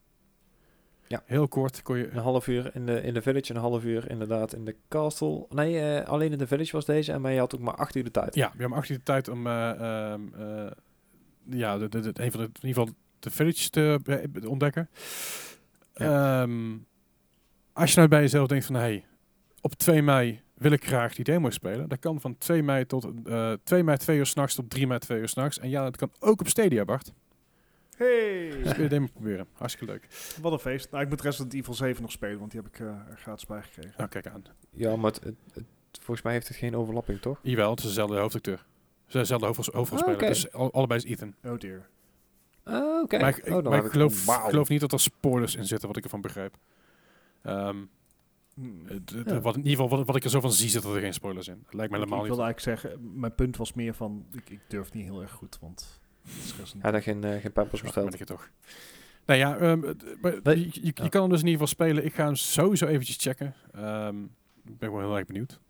Ja. Heel kort kon je... Een half uur in de, in de village en een half uur inderdaad in de castle. Nee, alleen in de village was deze. En maar je had ook maar acht uur de tijd. Ja, we hebben acht uur de tijd om eh, ehm, eh, ja, de, de, de, een van de, in ieder geval de village te ontdekken. Ehm, als je nou bij jezelf denkt van, hey, op 2 mei wil ik graag die demo spelen. Dat kan van 2 mei tot eh 2 mei 2 uur s'nachts tot 3 mei 2 uur s'nachts. En ja, dat kan ook op Stadia, Bart. Hey, Dus kun je de demo proberen. Hartstikke leuk. wat een feest. Nou, ik moet Resident Evil 7 nog spelen, want die heb ik eh, er gratis bij gekregen. Nou, kijk aan. Ja, maar het, het- het- volgens mij heeft het geen overlapping, toch? Jawel, het is dezelfde hoofdacteur. Ze zijn dezelfde hoofdrolspeler. Ah, oké. Dus al- allebei is Ethan. Oh dear. Ah, oké. Maar ik, Oh, dan maar ik het geloof, niet dat er spoilers in zitten, wat ik ervan begrijp. Ehm. Het- het- Ja. wat, in ieder geval, wat, wat ik er zo van zie, zitten er geen spoilers in. Dat lijkt me Ik, helemaal ik niet. wilde eigenlijk zeggen, mijn punt was meer van, ik, ik durf niet heel erg goed, want Hij had geen, eh, geen pampers Ja, besteld. ben ik het toch. Nou ja, ehm, je, je, je Ja. kan hem dus in ieder geval spelen. Ik ga hem sowieso eventjes checken. Ehm, ik ben gewoon heel erg benieuwd.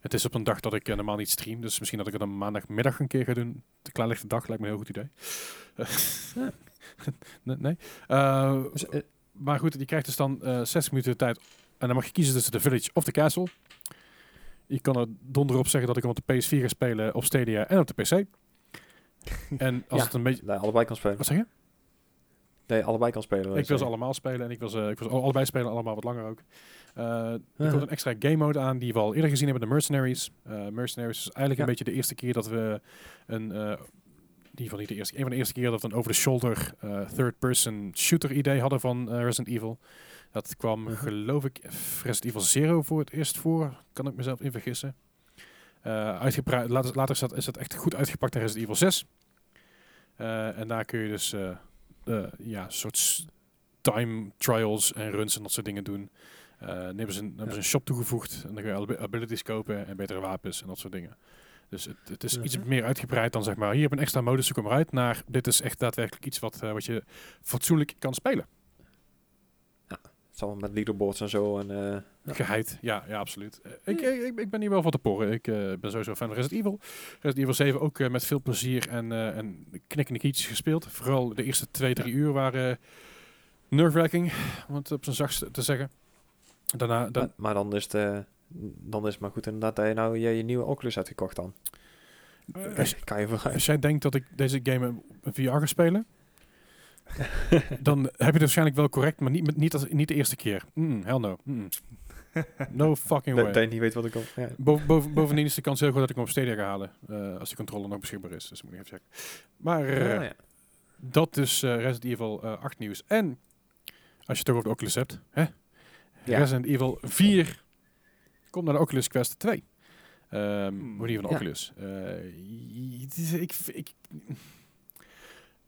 Het is op een dag dat ik eh, normaal niet stream, dus misschien dat ik het een maandagmiddag een keer ga doen. De klaarlichte dag lijkt me een heel goed idee. Ja. [laughs] nee. nee. Eh, maar goed, je krijgt dus dan eh 60 minuten de tijd. En dan mag je kiezen tussen de Village of de Castle. Je kan er donderop zeggen dat ik hem op de PS4 ga spelen, op Stadia en op de PC. [laughs] En als Ja. het een beetje... nee, allebei kan spelen. Wat zeg je? Nee, allebei kan spelen. Ik wil ze allemaal spelen en ik wil ze, ik wil ze al- allebei spelen, allemaal wat langer ook. Eh er komt een extra game mode aan die we al eerder gezien hebben, de Mercenaries. Eh, Mercenaries is eigenlijk Ja. een beetje de eerste keer dat we een, eh in ieder geval niet de eerste, een van de eerste keer dat we een over-the-shoulder eh, third-person shooter idee hadden van eh, Resident Evil. Dat kwam, Uh-huh. geloof ik, Resident Evil Zero voor het eerst voor. Kan ik mezelf in vergissen. Eh, later, later is, dat, is dat echt goed uitgepakt in Resident Evil 6. Eh, en daar kun je dus eh, ja, soort time trials en runs en dat soort dingen doen. Dan hebben ze, een, een shop toegevoegd en dan kun je abi- abilities kopen en betere wapens en dat soort dingen. Dus het, het is iets Mhm. meer uitgebreid dan zeg maar, hier heb je een extra modus, zoek hem eruit, naar dit is echt daadwerkelijk iets wat, wat je fatsoenlijk kan spelen. Het met leaderboards en zo. En, eh, Ja. Geheid, ja, ja absoluut. Eh, Ik, ik, ik, ik ben hier wel van te porren. Ik eh, ben sowieso fan van Resident Evil. Resident Evil 7 ook eh, met veel plezier en, eh en knikkende kietjes gespeeld. Vooral de eerste twee, drie uur waren uh, nerve-wracking, om het op zijn zachtst te zeggen. Daarna, dan, maar, maar dan is het, eh, dan is het maar goed inderdaad dat je nou je, je nieuwe Oculus hebt gekocht dan. Eh, kan je vooruit. als jij denkt dat ik deze game in VR ga spelen, [laughs] dan heb je het waarschijnlijk wel correct, maar niet, niet, als, niet de eerste keer. Mm, hell no. Mm. [laughs] No fucking way. dat je niet weet wat ik al... Ja. Boven, boven, bovendien is de kans heel groot dat ik hem op Stadia ga halen. eh, als die controller nog beschikbaar is. Dus moet ik even checken. Maar eh, ja. dat dus eh, Resident Evil eh, 8 nieuws. En als je het toch over de Oculus hebt. Hè? Ja. Resident Evil 4 komt naar de Oculus Quest 2. Ehm Hmm. Van de. Oculus. Is- ik,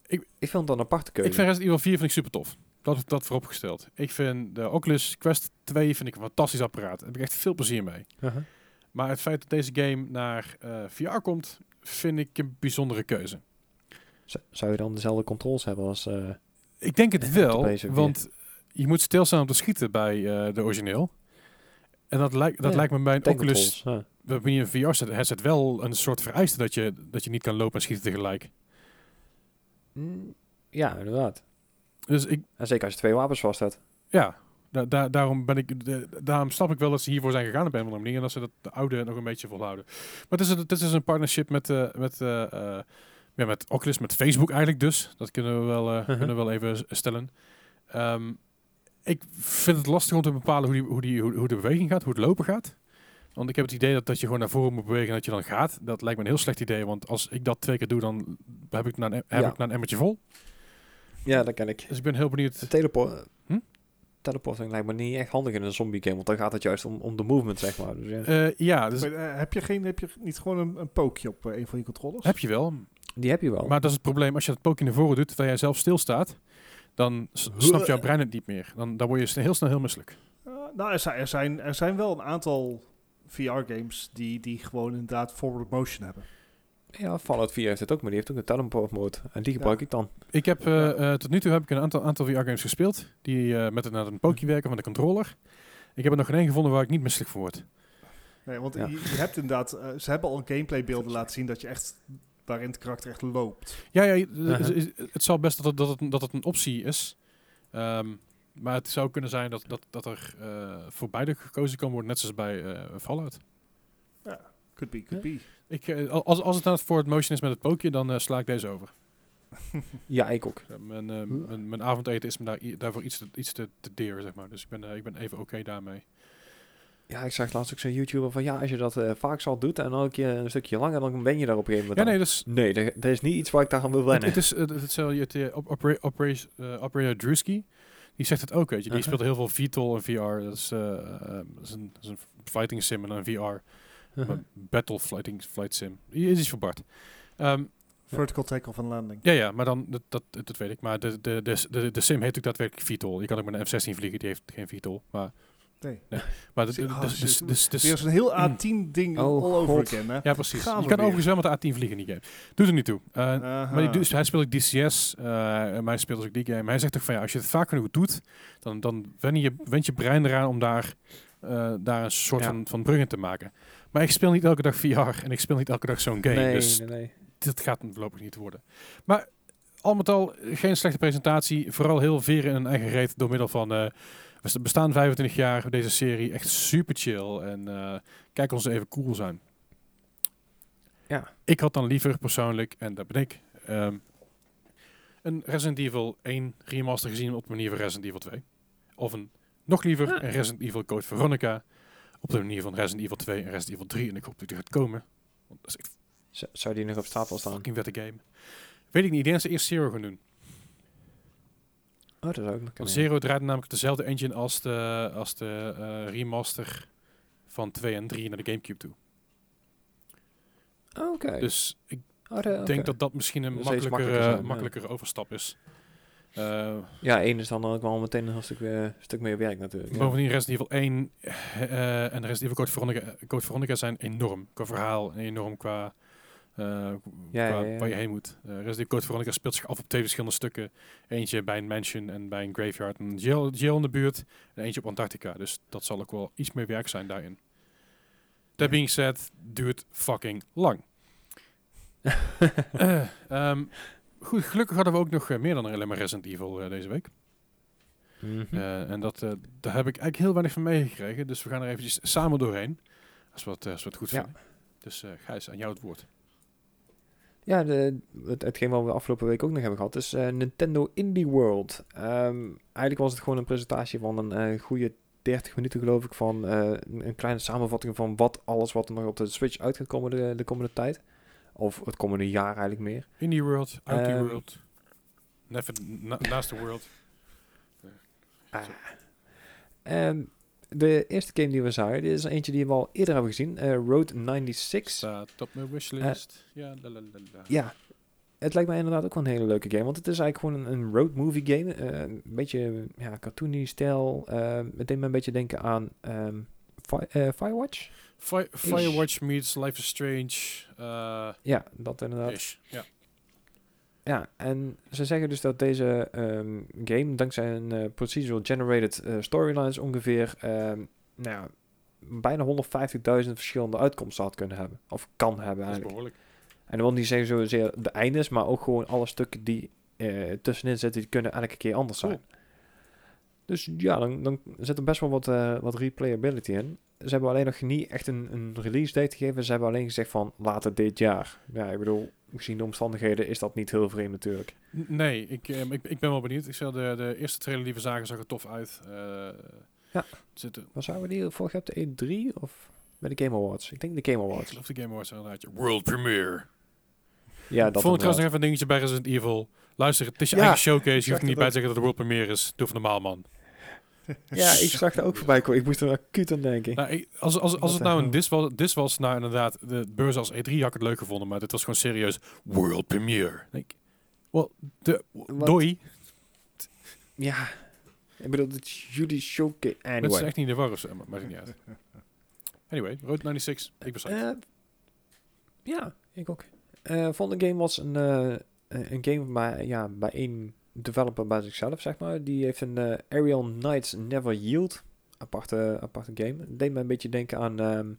ik, Ik vind het dan een aparte keuze. ik vind Resident Evil 4 vind ik super tof. Dat, dat vooropgesteld. Ik vind de Oculus Quest 2 vind ik een fantastisch apparaat. Daar heb ik echt veel plezier mee. Uh-huh. Maar het feit dat deze game naar eh, VR komt, vind ik een bijzondere keuze. Zou je dan dezelfde controls hebben als... eh, Ik denk het wel, de PS4. want je moet stilstaan om te schieten bij eh, de origineel. En dat, lijkt dat Ja, lijkt me bij een Oculus, ja. hier een VR-headset wel een soort vereiste dat je, dat je niet kan lopen en schieten tegelijk. Ja, inderdaad. Dus ik, En zeker als je twee wapens vast hebt. ja, da- da- daarom, ben ik, daarom snap ik wel dat ze hiervoor zijn gegaan op een of andere manier. En dat ze dat de oude nog een beetje volhouden. Maar het is, het is een partnership met, eh, met, eh, eh, ja, met Oculus, met Facebook eigenlijk dus. Dat kunnen we wel, Mhm. kunnen we wel even stellen. Ehm, ik vind het lastig om te bepalen hoe, die, hoe, die, hoe, hoe de beweging gaat, hoe het lopen gaat. Want ik heb het idee dat, dat je gewoon naar voren moet bewegen en dat je dan gaat. Dat lijkt me een heel slecht idee, want als ik dat twee keer doe, dan heb ik na een, heb Ja. ik na een emmertje vol. Ja, dat ken ik. Dus ik ben heel benieuwd. De teleport... Hm? Teleporting lijkt me niet echt handig in een zombie game, want dan gaat het juist om, om de movement, zeg maar. Dus, ja. Eh, ja, dus Maar, eh, heb, je geen, heb je niet gewoon een, een pookje op eh, een van je controllers? heb je wel. Die heb je wel. Maar dat is het probleem. Als je dat pookje naar voren doet, terwijl jij zelf stilstaat, dan snapt jouw brein het niet meer. Dan, dan word je heel snel heel misselijk. Nou, er zijn, er, zijn, er zijn wel een aantal VR-games die, die gewoon inderdaad forward motion hebben. Ja, Fallout 4 heeft het ook, maar die heeft ook een teleport mode. En die gebruik ik dan. Ik heb, eh, eh, tot nu toe heb ik een aantal, aantal VR-games gespeeld, die eh, met een, met een pookje werken van de controller. Ik heb er nog geen één gevonden waar ik niet misselijk van word. Nee, want Ja. je, je hebt inderdaad, ze hebben al gameplaybeelden laten zien dat je echt, waarin het karakter echt loopt. Ja, ja het- Uh-huh. het, het zal best dat het, dat, het, dat het een optie is. Ehm, maar het zou kunnen zijn dat, dat, dat er eh, voor beide gekozen kan worden, net zoals bij eh, Fallout. Could be, could be. Ik, eh, als, als het nou voor het motion is met het pookje, dan sla ik deze over. [laughs] Ja, ik ook. Ja, mijn, mijn, mijn avondeten is me daar, daarvoor iets te, iets te, te deer, zeg maar. Dus ik ben, ik ben even oké daarmee. Ja, ik zag laatst ook zo'n YouTuber van ja, als je dat eh, vaak zal doet en dan een keer een stukje langer, dan ben je daar op een gegeven Ja, moment. nee, aan. dat is... nee, dat, is niet iets waar ik daar aan wil Het, wennen. het is het, het, zal je het, eh, Operator Drewski, die zegt het ook, weet je. Die speelt heel veel VTOL en VR. Dat is, eh, eh, dat is, een, dat is een fighting sim en een VR. Uh-huh. Maar Battle fighting, flight sim. Die is iets voor Bart. Ehm, Vertical takeoff and landing. ja, ja, maar dan, dat, dat, dat weet ik. Maar de, de, de, de, de sim heet ook daadwerkelijk VTOL. Je kan ook met een F-16 vliegen, die heeft geen VTOL. Maar, Nee. maar de- Weer zo'n heel Mm. A10-ding Oh, all over again, hè? Ja, precies. Gaan je kan weer. overigens wel met de A10 vliegen in die game. Doet er niet toe. Uh, Aha. maar die, hij speelt ook DCS. eh en mij speelt dus ook die game. Hij zegt toch van ja, als je het vaak genoeg doet, dan, dan wen je, went je brein eraan om daar, eh, daar een soort Ja. van, van brug in te maken. Maar ik speel niet elke dag VR en ik speel niet elke dag zo'n game. nee, dus nee, nee. dit gaat hem voorlopig niet worden. Maar al met al geen slechte presentatie. Vooral heel veren in een eigen reet door middel van... we bestaan 25 jaar deze serie. Echt super chill. En eh, kijk ons even cool zijn. Ja. Ik had dan liever persoonlijk, en dat ben ik... ehm, een Resident Evil 1 remaster gezien op de manier van Resident Evil 2. Of een nog liever een Resident Evil Code Veronica op de manier van Resident Evil 2 en Resident Evil 3. En ik hoop dat die gaat komen. Want dat is echt Z- Zou die nog op stapel staan? fucking vette game. Weet ik niet. Ik denk dat ze eerst Zero gaan doen. Oh, dat zou ook nog Want kunnen. Zero draait namelijk dezelfde engine als de, als de eh, remaster van 2 en 3 naar de Gamecube toe. Oh, Oké. Dus ik Oh, de- denk dat dat misschien een iets makkelijker, eh, ja. overstap is. Eh, Ja, één is dan ook wel meteen een stuk, weer, stuk meer werk natuurlijk. ja. Bovendien Resident Evil 1 eh, en Resident Evil Code Veronica, Code Veronica zijn enorm qua verhaal en enorm qua, eh, Ja, qua ja, ja. waar je heen moet. Eh Resident Evil Code Veronica speelt zich af op twee verschillende stukken. Eentje bij een mansion en bij een graveyard. Een jail, jail in de buurt en eentje op Antarctica. Dus dat zal ook wel iets meer werk zijn daarin. That being said, duurt fucking lang. [laughs] Eh, ehm, goed, gelukkig hadden we ook nog eh, meer dan alleen maar Resident Evil eh, deze week. Mhm. Eh, en dat, eh, daar heb ik eigenlijk heel weinig van meegekregen. Dus we gaan er eventjes samen doorheen. Als we het, eh, als we het goed Ja. vinden. Dus eh Gijs, aan jou het woord. Ja, de, het, hetgeen wat we afgelopen week ook nog hebben gehad is eh, Nintendo Indie World. Ehm, eigenlijk was het gewoon een presentatie van een eh, goede 30 minuten geloof ik van eh, een, kleine samenvatting van wat alles wat er nog op de Switch uit gaat komen de, de komende tijd. Of het komende jaar eigenlijk meer. Indie World, Out the Ehm, World. Never na, naast de World. Ehm, de eerste game die we zagen, dit is eentje die we al eerder hebben gezien. eh, Road 96. Staat op mijn wishlist. ja, la, la. Ja, het lijkt mij inderdaad ook wel een hele leuke game. Want het is eigenlijk gewoon een, een road movie game. eh, een beetje ja, cartoony stijl. eh, het deed me een beetje denken aan Fi- eh, Firewatch. Fi- Firewatch meets Life is Strange. eh Ja, dat inderdaad. ish. Ja. Ja, en ze zeggen dus dat deze ehm, game, dankzij een eh, procedural generated eh, storylines, ongeveer ehm, nou, ja, bijna 150.000 verschillende uitkomsten had kunnen hebben. Of kan hebben Dat is eigenlijk. behoorlijk. En dan wil niet zeggen zozeer de eindes, maar ook gewoon alle stukken die eh, tussenin zitten, die kunnen elke keer anders zijn. Dus ja, dan, dan zit er best wel wat, wat replayability in. Ze hebben alleen nog niet echt een, een release date gegeven. Ze hebben alleen gezegd van later dit jaar. Ja, ik bedoel, gezien de omstandigheden is dat niet heel vreemd natuurlijk. Nee, ik, ehm, ik, ik ben wel benieuwd. Ik zei de, de eerste trailer die we zagen zag er tof uit. Eh, Ja. Zitten, Was zouden we die vorig jaar de E3 of bij de Game Awards? Ik denk de Game ik Awards. geloof de Game Awards inderdaad. World Premiere. Ja, Ik dat vond ik trouwens nog even een dingetje bij Resident Evil. Luister, het is je Ja, eigen showcase. Je hoeft niet bij te zeggen dat het World Premiere is. Doe normaal, man. Ja, ik zag er ook voorbij komen. Ik moest er acuut aan denken. Nou, ik- als als, als het nou een dis was, dis was, nou inderdaad, de beurs als E3 had ik het leuk gevonden, maar dit was gewoon serieus World Premiere. Denk, well, de, Wat? doei. Ja, ik bedoel, het is jullie showcase. Het is echt niet de war of zo, maar maakt niet uit. Anyway, Road 96, ik psyched. Eh, ja, ik ook. Eh volgende game was een, eh, een game bij, ja, bij één developer bij zichzelf, zeg maar. Die heeft een eh, Aerial Knights Never Yield. Aparte, aparte game. Deed me een beetje denken aan ehm,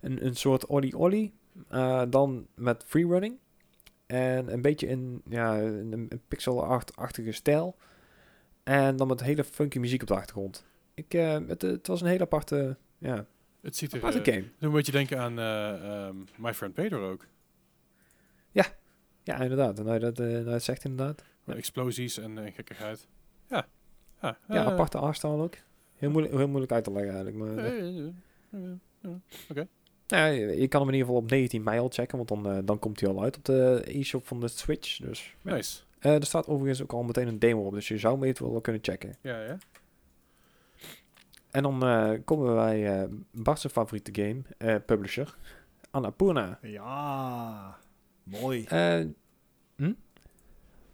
een, een soort Ollie Ollie. eh, dan met freerunning. En een beetje in ja, een, een pixel art-achtige stijl. En dan met hele funky muziek op de achtergrond. Ik, eh, het, het was een hele aparte, ja, het ziet er aparte game. doet een beetje denken aan eh, ehm, My Friend Pedro ook. Ja, inderdaad. Nou, dat, nou, dat zegt inderdaad. Met explosies en eh, gekkigheid. Ja. Ja, Ja, eh, aparte afstand ook. Heel moeilijk, heel moeilijk uit te leggen eigenlijk. Maar, eh, nou ja, je, je kan hem in ieder geval op 19 mei al checken, want dan, dan komt hij al uit op de e-shop van de Switch. Dus, ja. Nice. Eh, er staat overigens ook al meteen een demo op, dus je zou hem eventueel wel kunnen checken. Ja, ja. En dan eh, komen we bij eh Bart's favoriete game, eh, publisher, Annapurna. Ja, mooi. Eh,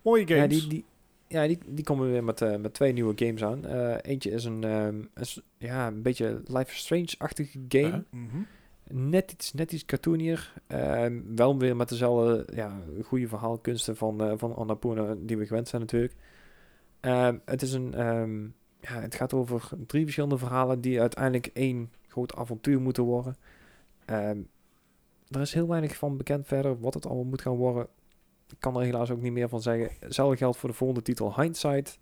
Mooie games. ja, die, die, ja die, die komen weer met, eh, met twee nieuwe games aan. Eh, eentje is een, ehm, ja, een beetje Life is Strange-achtige game. Mhm. net iets, net iets cartoonier. Ehm, wel weer met dezelfde ja, goede verhaalkunsten van, eh van Annapurna die we gewend zijn natuurlijk. Ehm, het is een... ehm, ja, het gaat over drie verschillende verhalen die uiteindelijk één groot avontuur moeten worden. Ehm, er is heel weinig van bekend verder wat het allemaal moet gaan worden. Ik kan er helaas ook niet meer van zeggen. Hetzelfde geldt voor de volgende titel, Hindsight.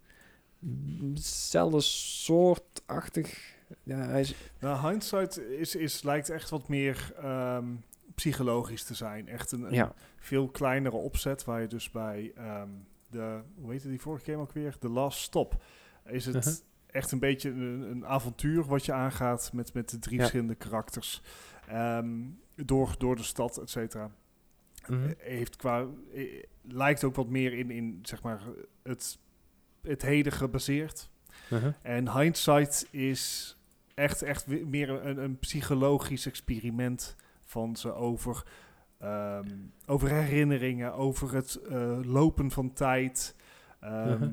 Zelfde soortachtig. Ja, hij is Nou, hindsight is, is, lijkt echt wat meer ehm, psychologisch te zijn. Echt een, een ja, veel kleinere opzet waar je dus bij ehm, de, hoe heette die vorige game ook weer? The Last Stop. Is het Uh-huh. echt een beetje een, een avontuur wat je aangaat met, met de drie Ja. verschillende karakters. Ehm, door, door de stad, et cetera. Mhm. Eh, Heeft qua, eh, lijkt ook wat meer in, in zeg maar, het, het heden gebaseerd. uh-huh. En hindsight is echt, echt meer een, een psychologisch experiment van ze over, ehm, over herinneringen, over het eh, lopen van tijd. ehm, Mhm.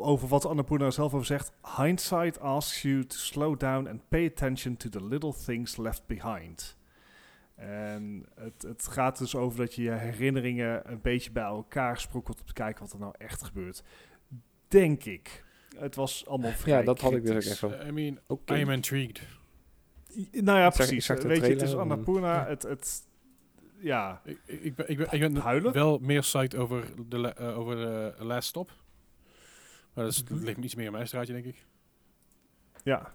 over wat Annapurna zelf over zegt. Hindsight asks you to slow down and pay attention to the little things left behind. En het, het gaat dus over dat je je herinneringen een beetje bij elkaar sprokkelt om te kijken wat er nou echt gebeurt. Denk ik. Het was allemaal vrij Ja, dat had ik dus ook even. I mean, Oké. I am intrigued. Nou ja, precies. zag Weet je, het is Annapurna. ja. Het, het, ja, Ik, ik, ik ben, ik ben, ik ben Huilen? wel meer psyched over de, eh, over de Last Stop. Maar dat, is, dat Mhm. ligt iets meer in mijn straatje, denk ik. Ja.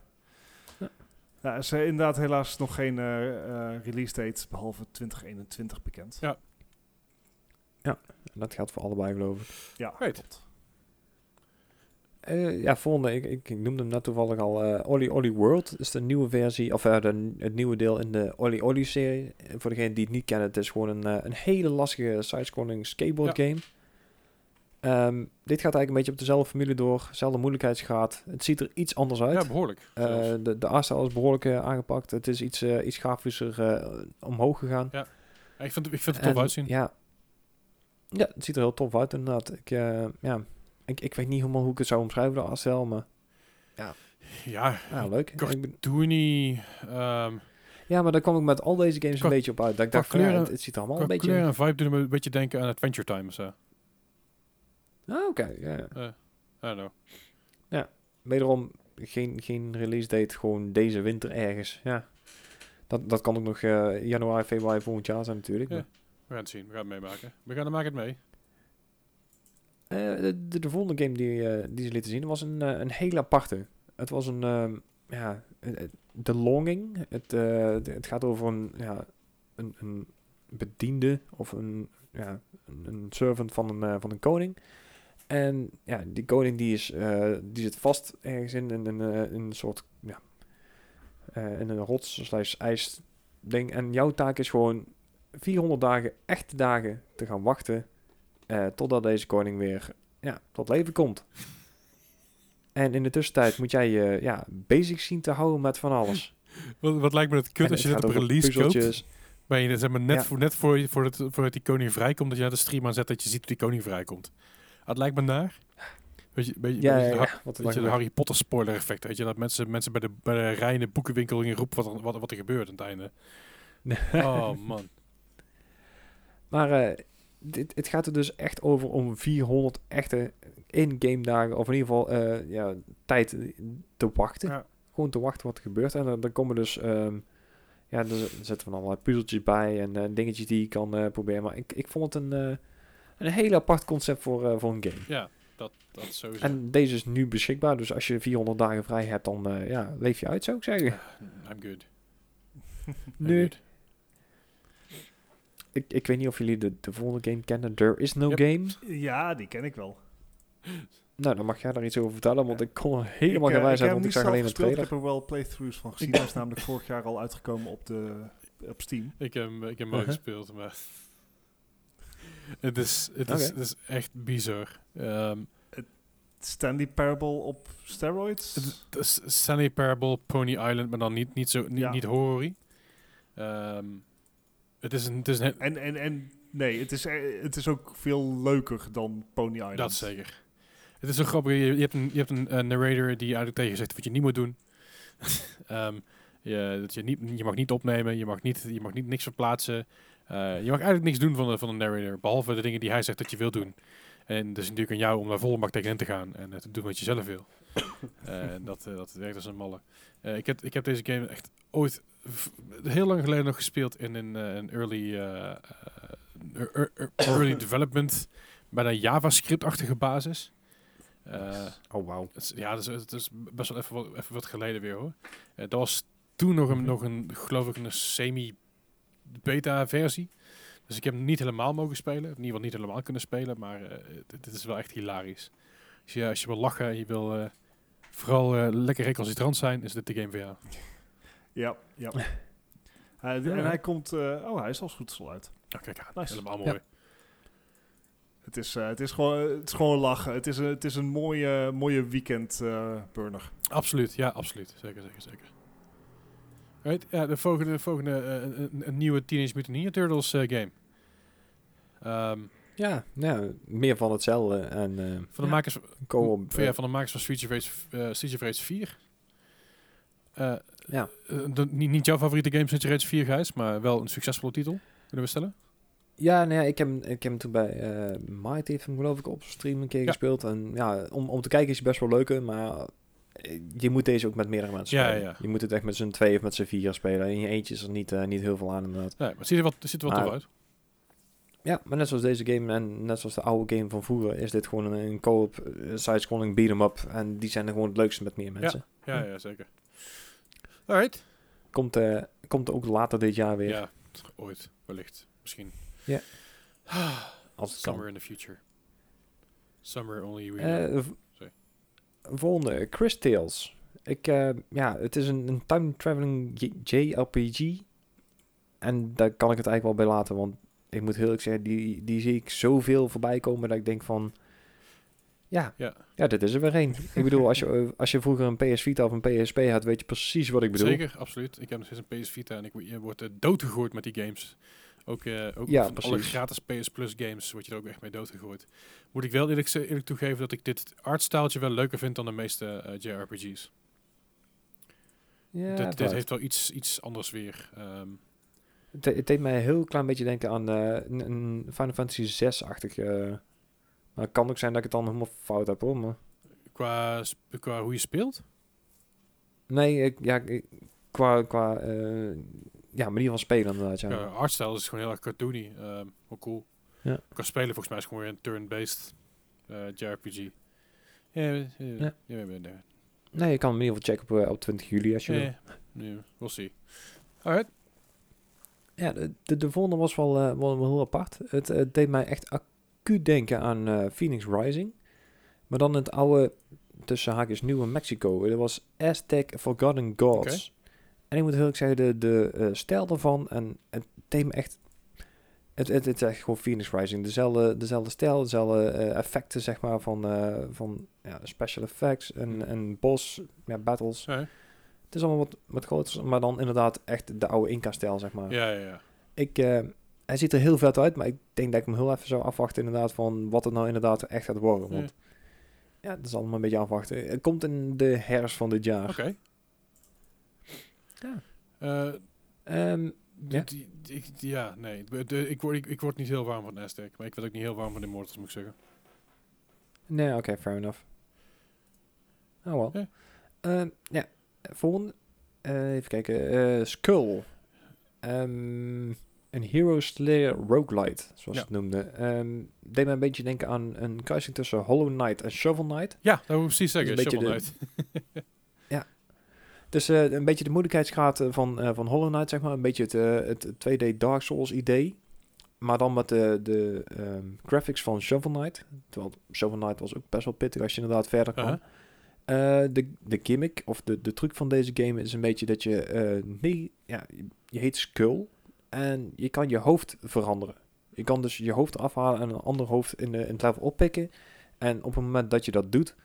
Ja. Ja, er is inderdaad helaas nog geen eh, eh, release date, behalve 2021 bekend. Ja. En dat geldt voor allebei, geloof ik. Ja, Right. klopt. Eh, ja, volgende, ik, ik, ik noemde hem net toevallig al. eh Olly Olly World is de nieuwe versie, of eh, de, het nieuwe deel in de Olly Olly serie. Eh, Voor degenen die het niet kennen, het is gewoon een, eh, een hele lastige sidescrolling skateboard Ja. game. Ehm, dit gaat eigenlijk een beetje op dezelfde formule door, dezelfde moeilijkheidsgraad. Het ziet er iets anders uit. Ja, behoorlijk. Eh, de, de artstyle is behoorlijk eh, aangepakt. Het is iets, eh, iets grafischer omhoog gegaan. Ja, ik, vind, ik vind het tof En, uitzien. Ja. ja, het ziet er heel tof uit inderdaad. Ik, ja, ik, ik weet niet helemaal hoe ik het zou omschrijven, de artstyle, maar Ja, ja, leuk. Ik ben- Cartoony. ehm ja, maar daar kwam ik met al deze games een beetje op uit. Dat ik dacht, ja, kleuren- het, het ziet er allemaal een beetje... kleur en vibe doen me een beetje denken aan Adventure Time of zo. Ah, oké. ja, ja. Eh, I don't know. Wederom geen, geen release date, gewoon deze winter ergens. Ja. Dat, dat kan ook nog eh, januari, februari volgend jaar zijn natuurlijk. Ja. maar- We gaan het zien. We gaan het meemaken. We gaan maken het mee. Eh, de, de, de volgende game die, eh, die ze lieten zien was een, eh, een hele aparte. Het was een, ehm, ja, eh, eh, The Longing. Het, eh, de- het gaat over een, ja, een, een bediende of een, ja, een, een servant van een, eh, van een koning. En ja, die koning die, is, eh, die zit vast ergens in, in, een, eh, in een soort, ja, eh, in een rots slash ijs ding. En jouw taak is gewoon 400 dagen, echte dagen, te gaan wachten totdat deze koning weer ja, tot leven komt. En in de tussentijd moet jij je ja, bezig zien te houden met van alles. Wat, wat lijkt me het kut En als je het dit op release koopt. Ben je zeg maar, net, Ja. voor, net voor, voor het, voordat die koning vrijkomt, dat je naar de stream aanzet dat je ziet hoe die koning vrijkomt. Ah, Het lijkt me naar. Weet je, weet je, Ja, weet je ja, de, ja, Har- wat weet je, de Harry Potter spoiler effect. Weet je, dat mensen, mensen bij, de, bij de rij in de boekenwinkel in roepen wat er, wat, wat er gebeurt aan het einde. Oh man. [laughs] Maar eh, dit, het gaat er dus echt over om 400 echte in-game dagen, of in ieder geval eh, ja, tijd te wachten. Ja. Gewoon te wachten wat er gebeurt. En dan, dan komen dus, ehm, ja, z- er zitten van allerlei puzzeltjes bij en eh, dingetjes die je kan proberen. Maar ik, ik vond het een, een heel apart concept voor, eh, voor een game. Ja, dat, dat sowieso. En deze is nu beschikbaar, dus als je 400 dagen vrij hebt, dan eh, ja, leef je uit, zou ik zeggen. I'm good. [laughs] I'm good. Ik, ik weet niet of jullie de, de volgende game kennen, There Is No Yep. Game. Ja, die ken ik wel. Nou, dan mag jij daar iets over vertellen, want ik kon er helemaal ik, geen eh, wijs uit, heb want ik zag alleen een trailer. Ik heb er wel playthroughs van gezien. Hij is namelijk vorig jaar al uitgekomen op, de, op Steam. Ik heb, hem- ik heb hem ook Uh-huh. gespeeld, maar... Het is, het, is, het is echt bizar. Ehm, Stanley Parable op steroids. het het is Sunny Parable, Pony Island, maar dan niet, niet, zo, niet, Ja. niet horror het is een... Het is een En, en, en nee, het is, eh, het is ook veel leuker dan Pony Island. dat zeker. Het is zo grappig. Je, je hebt een, je hebt een narrator die eigenlijk tegen je zegt wat je niet moet doen. [laughs] Ehm, je, dat je, niet, je mag niet opnemen, je mag, niet, je mag niet niks verplaatsen. Eh, je mag eigenlijk niks doen van de, van de narrator, behalve de dingen die hij zegt dat je wil doen. En dus natuurlijk aan jou om daar volle bak tegenin te gaan en eh, te doen wat je zelf wil. [coughs] Eh, En dat, dat werkt als een malle. Ik, heb, ik heb deze game echt ooit heel lang geleden nog gespeeld in een, een early, [coughs] early development bij een JavaScript-achtige basis. Oh, wauw. het is- ja, het is, het is best wel even wat, even wat geleden weer hoor. Eh, dat was toen nog een, Mhm. nog een, geloof ik, een semi-beta versie. Dus ik heb hem niet helemaal mogen spelen. In ieder geval niet helemaal kunnen spelen, maar eh, dit, dit is wel echt hilarisch. Als je, als je wil lachen en je wil eh, vooral eh, lekker recalcitrant zijn, is dit de game voor jou. [laughs] Ja, ja. [laughs] Ja. En hij komt... eh, oh, hij is al goed al uit. Oh, kijk aan, Nice. helemaal Ja. mooi. Het is, eh, het is, gewoon, het is gewoon lachen. Het is een, het is een mooie, mooie weekend eh, burner. Absoluut, ja, absoluut. Zeker, zeker, zeker. Right, ja, de volgende, volgende eh, een, een- een nieuwe Teenage Mutant Ninja Turtles eh, game. Ehm, Ja, ja, meer van hetzelfde. En eh van de ja, makers van, ja, van de makers van Streets of Rage, eh, Streets of Rage 4. Eh, ja. de- niet, niet jouw favoriete game Streets of Rage 4, Gijs, maar wel een succesvolle titel. Kunnen we stellen? Ja, nou ja, ik heb, hem- ik heb hem toen bij eh Might heeft hem geloof ik op stream een keer Ja. gespeeld. En ja, om, om te kijken is hij best wel leuk, maar je moet deze ook met meerdere mensen spelen. ja. Je moet het echt met z'n twee of met z'n vier spelen. In je eentje is er niet, eh, niet heel veel aan inderdaad. Nee, maar het ziet er, wat, het ziet er tof uit. Ja, maar net zoals deze game en net zoals de oude game van vroeger is dit gewoon een, een co-op eh, side-scrolling beat-em-up. En die zijn er gewoon het leukste met meer mensen. Ja, ja, zeker. Alright. Komt, eh, komt ook later dit jaar weer. Ja, ooit, wellicht, misschien. Ja. Als het kan. Summer in the future. Summer only we Eh, know. v- Sorry. Volgende, Chris Tales. Ik, eh, ja, het is een, een time traveling J- JRPG. En daar kan ik het eigenlijk wel bij laten, want ik moet heel eerlijk zeggen, die, die zie ik zoveel voorbij komen dat ik denk van, ja, Ja. ja dit is er weer één. ik bedoel, als je, eh, [laughs] als je vroeger een PS Vita of een PSP had, weet je precies wat ik bedoel. Zeker, absoluut. Ik heb nog steeds een PS Vita en ik, je wordt uh, doodgegooid met die games. Ook, eh, ook Ja, van alle gratis PS Plus games word je er ook echt mee doodgegooid. Moet ik wel eerlijk, eerlijk toegeven dat ik dit artstyletje wel leuker vind dan de meeste eh, JRPG's. Ja, dit, heeft wel iets, iets anders weer. Ehm, Het, de- het deed mij een heel klein beetje denken aan eh, een, een Final Fantasy 6-achtig. eh maar het kan ook zijn dat ik het dan helemaal fout heb hoor. Maar qua, qua hoe je speelt. nee, ik, ja, ik- qua, qua ja, manier van spelen inderdaad. Ja. Ja. is gewoon heel erg cartoony. ehm wel cool. Ja. Qua spelen volgens mij is gewoon weer een turn-based eh, JRPG. Ja, ja, ja. Nee, je kan hem in ieder geval checken op, eh, op 20 juli als je wil. We'll see. Alright. Ja, de, de, de volgende was wel, eh, wel, heel apart. Het, deed mij echt acuut denken aan eh, Phoenix Rising. Maar dan het oude, tussen haakjes, nieuwe Mexico. Dat was Aztec Forgotten Gods. En ik moet heel eerlijk zeggen, de, de eh, stijl daarvan en het me echt... Het, het, het is echt gewoon Phoenix Rising. Dezelfde, dezelfde stijl, dezelfde eh, effecten, zeg maar, van, eh, van ja, special effects en, en boss, ja, battles. Ja, Het is allemaal wat, wat groter, maar dan inderdaad echt de oude Inca-stijl, zeg maar. ja, ja. ja. Ik, hij ziet er heel vet uit, maar ik denk dat ik hem heel even zou afwachten inderdaad van wat het nou inderdaad echt gaat worden. Want ja, dat is allemaal een beetje afwachten. Het komt in de herfst van dit jaar. Oké. Ja. Eh, Ehm, Ja? die- die- ik, ja, nee. De- de- ik, word, ik, ik word niet heel warm van Aztec, maar ik word ook niet heel warm van Immortals, moet ik zeggen. nee, oké, fair enough. Oh wel. Ja. Ehm, ja, volgende. Eh, even kijken. eh, Skull. Ehm, een Hero Slayer roguelite, zoals Ja. het noemden. Ehm deed me een beetje denken aan een kruising tussen Hollow Knight en Shovel Knight. Ja, dat moet ik precies zeggen. Shovel Knight. [laughs] Dus eh, een beetje de moeilijkheidsgraad eh, van, eh, van Hollow Knight, zeg maar. Een beetje het, het 2D Dark Souls idee. Maar dan met de, de ehm, graphics van Shovel Knight. Terwijl Shovel Knight was ook best wel pittig als je inderdaad verder kwam. Uh-huh. De, de gimmick of de, de truc van deze game is een beetje dat je... eh, nee, ja, je heet Skull. En je kan je hoofd veranderen. Je kan dus je hoofd afhalen en een ander hoofd in, de, in het level oppikken. En op het moment dat je dat doet...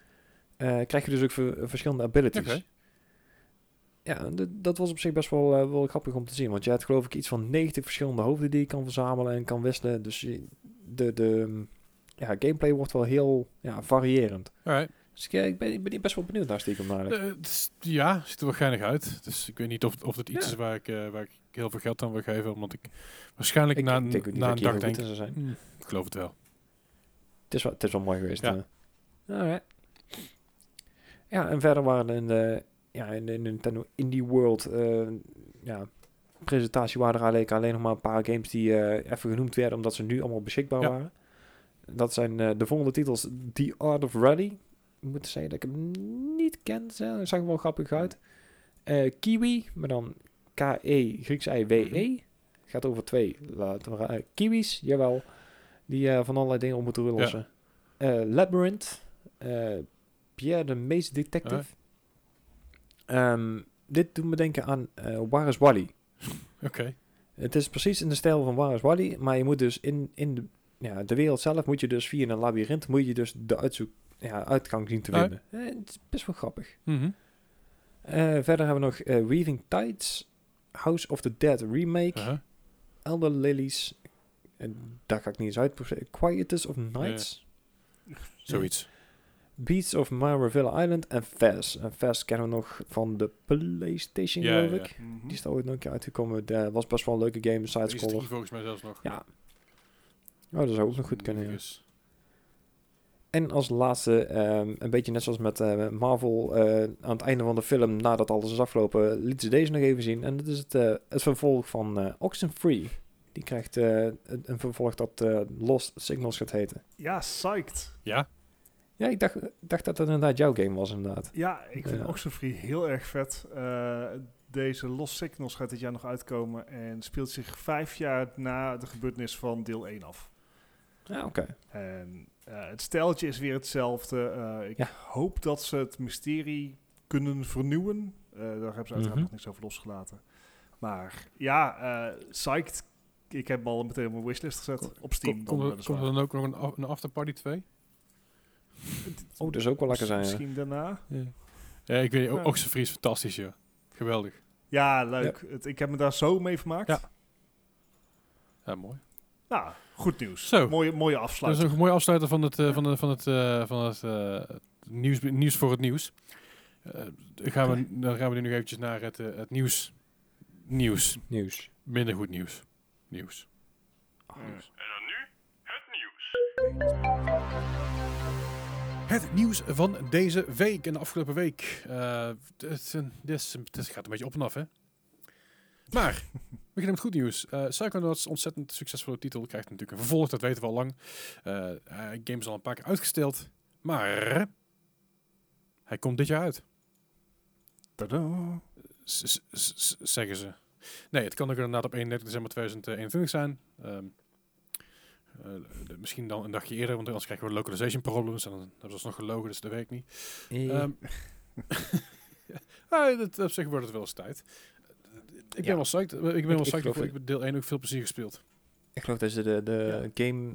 krijg je dus ook ver- verschillende abilities. Ja, dat was op zich best wel, eh, wel grappig om te zien. Want je hebt geloof ik iets van 90 verschillende hoofden die je kan verzamelen en kan wisselen. Dus je- de, de mm, ja, gameplay wordt wel heel ja, variërend. Alright. Dus ik, eh, ik, ben, ik ben best wel benieuwd naar stiekem eigenlijk. Het is- ja, ziet er wel geinig uit. Dus ik weet niet of, of het iets Ja. is waar ik, waar ik heel veel geld aan wil geven. Omdat ik waarschijnlijk ik na, een- na dat dag denk... zijn. "Hmm, ik geloof het wel. Het is wel, het is wel mooi geweest. Ja. Ja, Alright. ja en verder waren in de, ja, in de Nintendo Indie World eh, ja, presentatie waren er alleen, alleen nog maar een paar games die eh, even genoemd werden omdat ze nu allemaal beschikbaar Ja. waren. Dat zijn eh, de volgende titels. The Art of Rally. Ik moet zeggen dat ik hem niet ken. Dat zag er wel grappig uit. Kiwi, maar dan K-E, Grieks I-W-E. Gaat over twee laten we, kiwis, jawel. Die van allerlei dingen op moeten lossen. Eh, Labyrinth. Pierre de Maze Detective. Ehm, dit doet me denken aan eh Waar is Wally? Oké. Het is precies in de stijl van Waar is Wally, maar je moet dus in, in de, ja, de wereld zelf moet je dus via een labyrint moet je dus de uitzoek, ja, uitgang zien te Ja. vinden. Eh, het is best wel grappig. Mhm. Eh, verder hebben we nog Weaving Tides, House of the Dead remake, Uh-huh. Elder Lilies, en daar ga ik niet eens uit. Quietus of Nights, Zoiets. Beats of Maravilla Island en Fez. En Fez kennen we nog van de PlayStation, Ja, geloof ja. ik. Mhm. Die is ooit nog een keer uitgekomen. Dat was best wel een leuke game, Er is sidescroller. volgens mij zelfs nog. Ja. Oh, dat zou ook nog goed kunnen, ja. En als laatste, ehm, een beetje net zoals met eh, Marvel, eh, aan het einde van de film, nadat alles is afgelopen, lieten ze deze nog even zien. En dat is het, eh, het vervolg van eh Oxenfree. Die krijgt eh, een, vervolg dat eh, Lost Signals gaat heten. Ja, psyched. Ja? Ja, ik dacht, dacht dat dat inderdaad jouw game was, inderdaad. Ja, ik vind Ja. Oxenfree heel erg vet. Eh, deze Lost Signals gaat dit jaar nog uitkomen en speelt zich vijf jaar na de gebeurtenis van deel 1 af. Ja, oké. En eh, het stijltje is weer hetzelfde. Eh, ik Ja. hoop dat ze het mysterie kunnen vernieuwen. Eh, daar hebben ze uiteraard Mhm. nog niks over losgelaten. Maar ja, eh psyched. Ik heb hem al meteen op mijn wishlist gezet. Op Steam. Komt er, er dan ook nog een, een Afterparty 2? Oh, dat is ook wel lekker zijn, ja. Misschien daarna. Ja, ik weet. Ja. Oxenfree is fantastisch, joh. Geweldig. Ja, leuk. Het, ik heb me daar zo mee vermaakt. Ja. Ja, mooi. Nou, goed nieuws. Zo. Mooie, mooie Dat is afsluiting. een mooi afsluiten van het, eh, van het, van het, eh, van het eh, nieuws, nieuws voor het nieuws. Eh, dan, gaan we, dan gaan we nu nog eventjes naar het, het nieuws. Nieuws. Nieuws. Minder goed nieuws. Nieuws. Ah, Ja. nieuws. Het nieuws van deze week en de afgelopen week. Eh, het, het gaat een beetje op en af, hè? Maar, we beginnen met goed nieuws. Eh Psychonauts, ontzettend succesvolle titel, krijgt natuurlijk een vervolg, dat weten we al lang. Eh eh, game is al een paar keer uitgesteld, maar hij komt dit jaar uit, s- zeggen ze. Nee, het kan ook inderdaad op 31 december 2021 zijn. Ehm, eh, de- misschien dan een dagje eerder, want anders krijgen we localization problems. En dan hebben ze alsnog gelogen, dus dat weet ik niet. Eh, Ehm ja, [laughs] dat, op zich wordt het wel eens tijd. Ik ben Ja. wel psyched. Ik ben Ik- wel ik psyched. geloof Ik, ik heb deel 1 ook veel plezier gespeeld. ik geloof dat ze de, de game...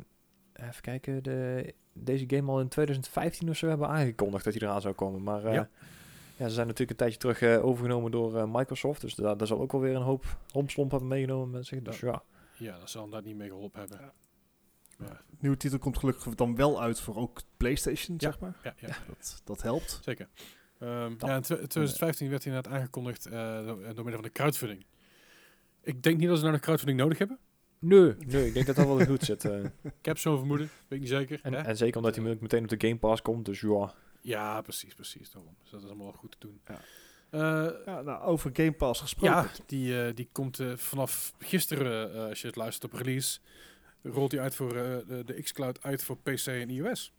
Even kijken, de, deze game al in 2015 of zo hebben aangekondigd dat hij eraan zou komen. Maar eh, Ja. ja. ze zijn natuurlijk een tijdje terug eh, overgenomen door eh, Microsoft. Dus daar, daar zal ook wel weer een hoop romslomp hebben meegenomen met zich. Dus ja. Ja, dat zal hem daar niet mee geholpen hebben. Ja. Nieuwe titel komt gelukkig dan wel uit voor ook PlayStation, Ja. zeg maar. ja, ja, Dat, dat helpt. zeker. Ehm, ja, in tw- 2015 werd hij inderdaad aangekondigd eh, door, door middel van de crowdfunding. Ik denk niet dat ze nou nog crowdfunding nodig hebben. Nee, nee, ik denk dat dat wel goed zit. eh. [laughs] Ik heb zo'n vermoeden, weet ik niet zeker. en, en zeker omdat hij meteen op de Game Pass komt. Dus ja. Ja, precies, precies. Daarom. Dus dat is allemaal goed te doen. Ja. Eh, Ja, nou, over Game Pass gesproken. Ja, die, eh, die komt eh, vanaf gisteren, eh, als je het luistert op release, rolt hij uit voor eh, de, de xCloud uit voor PC en iOS.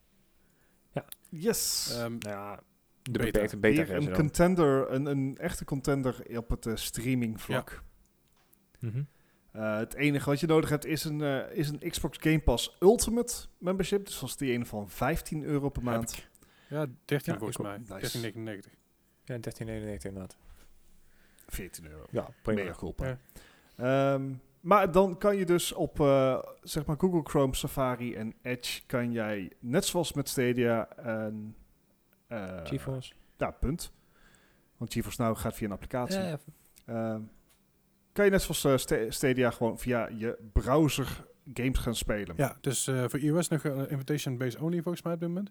Yes. Ehm, ja, De Beta. beperkte beta versie een dan. contender, een, een echte contender op het eh, streaming vlak. Mhm. Eh, het enige wat je nodig hebt is een, eh, is een Xbox Game Pass Ultimate membership. Dus dat is die ene van 15 euro per maand. ik. Ja, 13 Ja, volgens mij. Nice. 1399. Ja, 1399 inderdaad. 14 euro. Ja, prima. Mega. Ja. Ehm, maar dan kan je dus op eh, zeg maar Google Chrome, Safari en Edge kan jij net zoals met Stadia een eh, GeForce. Ja, punt. Want GeForce Now gaat via een applicatie. Ja, ja. Ehm, kan je net zoals eh, Sta- Stadia gewoon via je browser games gaan spelen. Ja, dus eh, voor iOS nog een invitation-based only volgens mij op dit moment.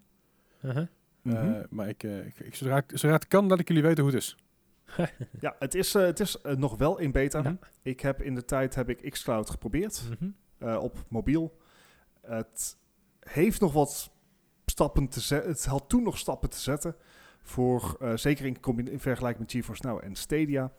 Eh, maar ik, ik, ik- zodra, ik- zodra het kan, laat ik jullie weten hoe het is. [laughs] ja het is, eh, het is eh, nog wel in beta. Ja. Ik heb in de tijd heb ik xCloud geprobeerd Mhm. eh, op mobiel. Het heeft nog wat stappen te zetten. Het had toen nog stappen te zetten. Voor, zeker in, in vergelijking met GeForce Now en Stadia.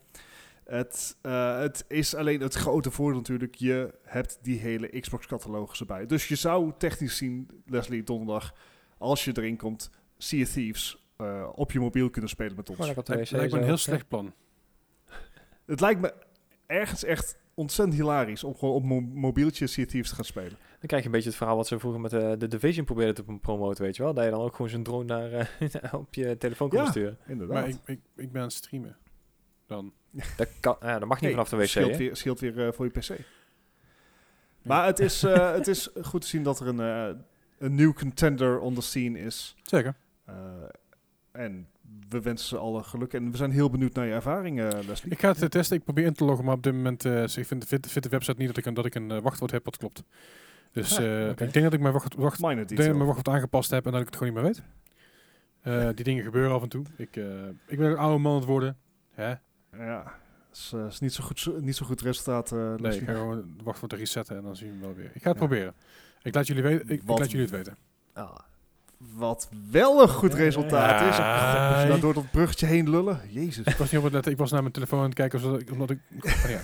Het, het is alleen het grote voordeel natuurlijk. Je hebt die hele Xbox-catalogus erbij. Dus je zou technisch zien, Leslie, donderdag, als je erin komt, Sea Thieves eh, op je mobiel kunnen spelen met ons. Op Lijkt, me een heel slecht plan. [laughs] Het lijkt me ergens echt ontzettend hilarisch om gewoon op mo mobieltje Sea Thieves te gaan spelen. Dan krijg je een beetje het verhaal wat ze vroeger met de, de Division probeerden te promoten, weet je wel. Dat je dan ook gewoon zo'n drone naar, eh, [laughs] op je telefoon kon Ja. sturen. Inderdaad. Maar ik, ik, ik ben aan het streamen. Dan. [laughs] Dat, kan, ja, dat mag niet vanaf de wc, scheelt weer, scheelt weer eh, voor je PC. Maar het is, eh, het is goed te zien dat er een, eh, een nieuw contender on the scene is. Zeker. Eh, en we wensen ze alle geluk. En we zijn heel benieuwd naar je ervaringen, Leslie. Ik ga het eh, testen. Ik probeer in te loggen, maar op dit moment uh, ik vind, de website niet dat ik een, dat ik een uh, wachtwoord heb wat klopt. Dus oké. ik denk dat ik mijn wacht, wacht, denk dat mijn wachtwoord aangepast heb en dat ik het gewoon niet meer weet. Uh, die dingen gebeuren af en toe. Ik, ik ben een oude man aan het worden. Hè? Ja, is, uh, is niet, zo goed, niet zo goed resultaat. Uh, nee, ik ga gewoon wachtwoord resetten en dan zien we wel weer. Ik ga het ja. proberen. Ik laat jullie, weten, ik, ik laat jullie het weten. Ah, wat wel een goed resultaat Ja. is. Als je nou door dat bruggetje heen lullen. Jezus. Ik was niet op het letten. Ik was naar mijn telefoon aan het kijken omdat ik... Omdat ik oh, ja.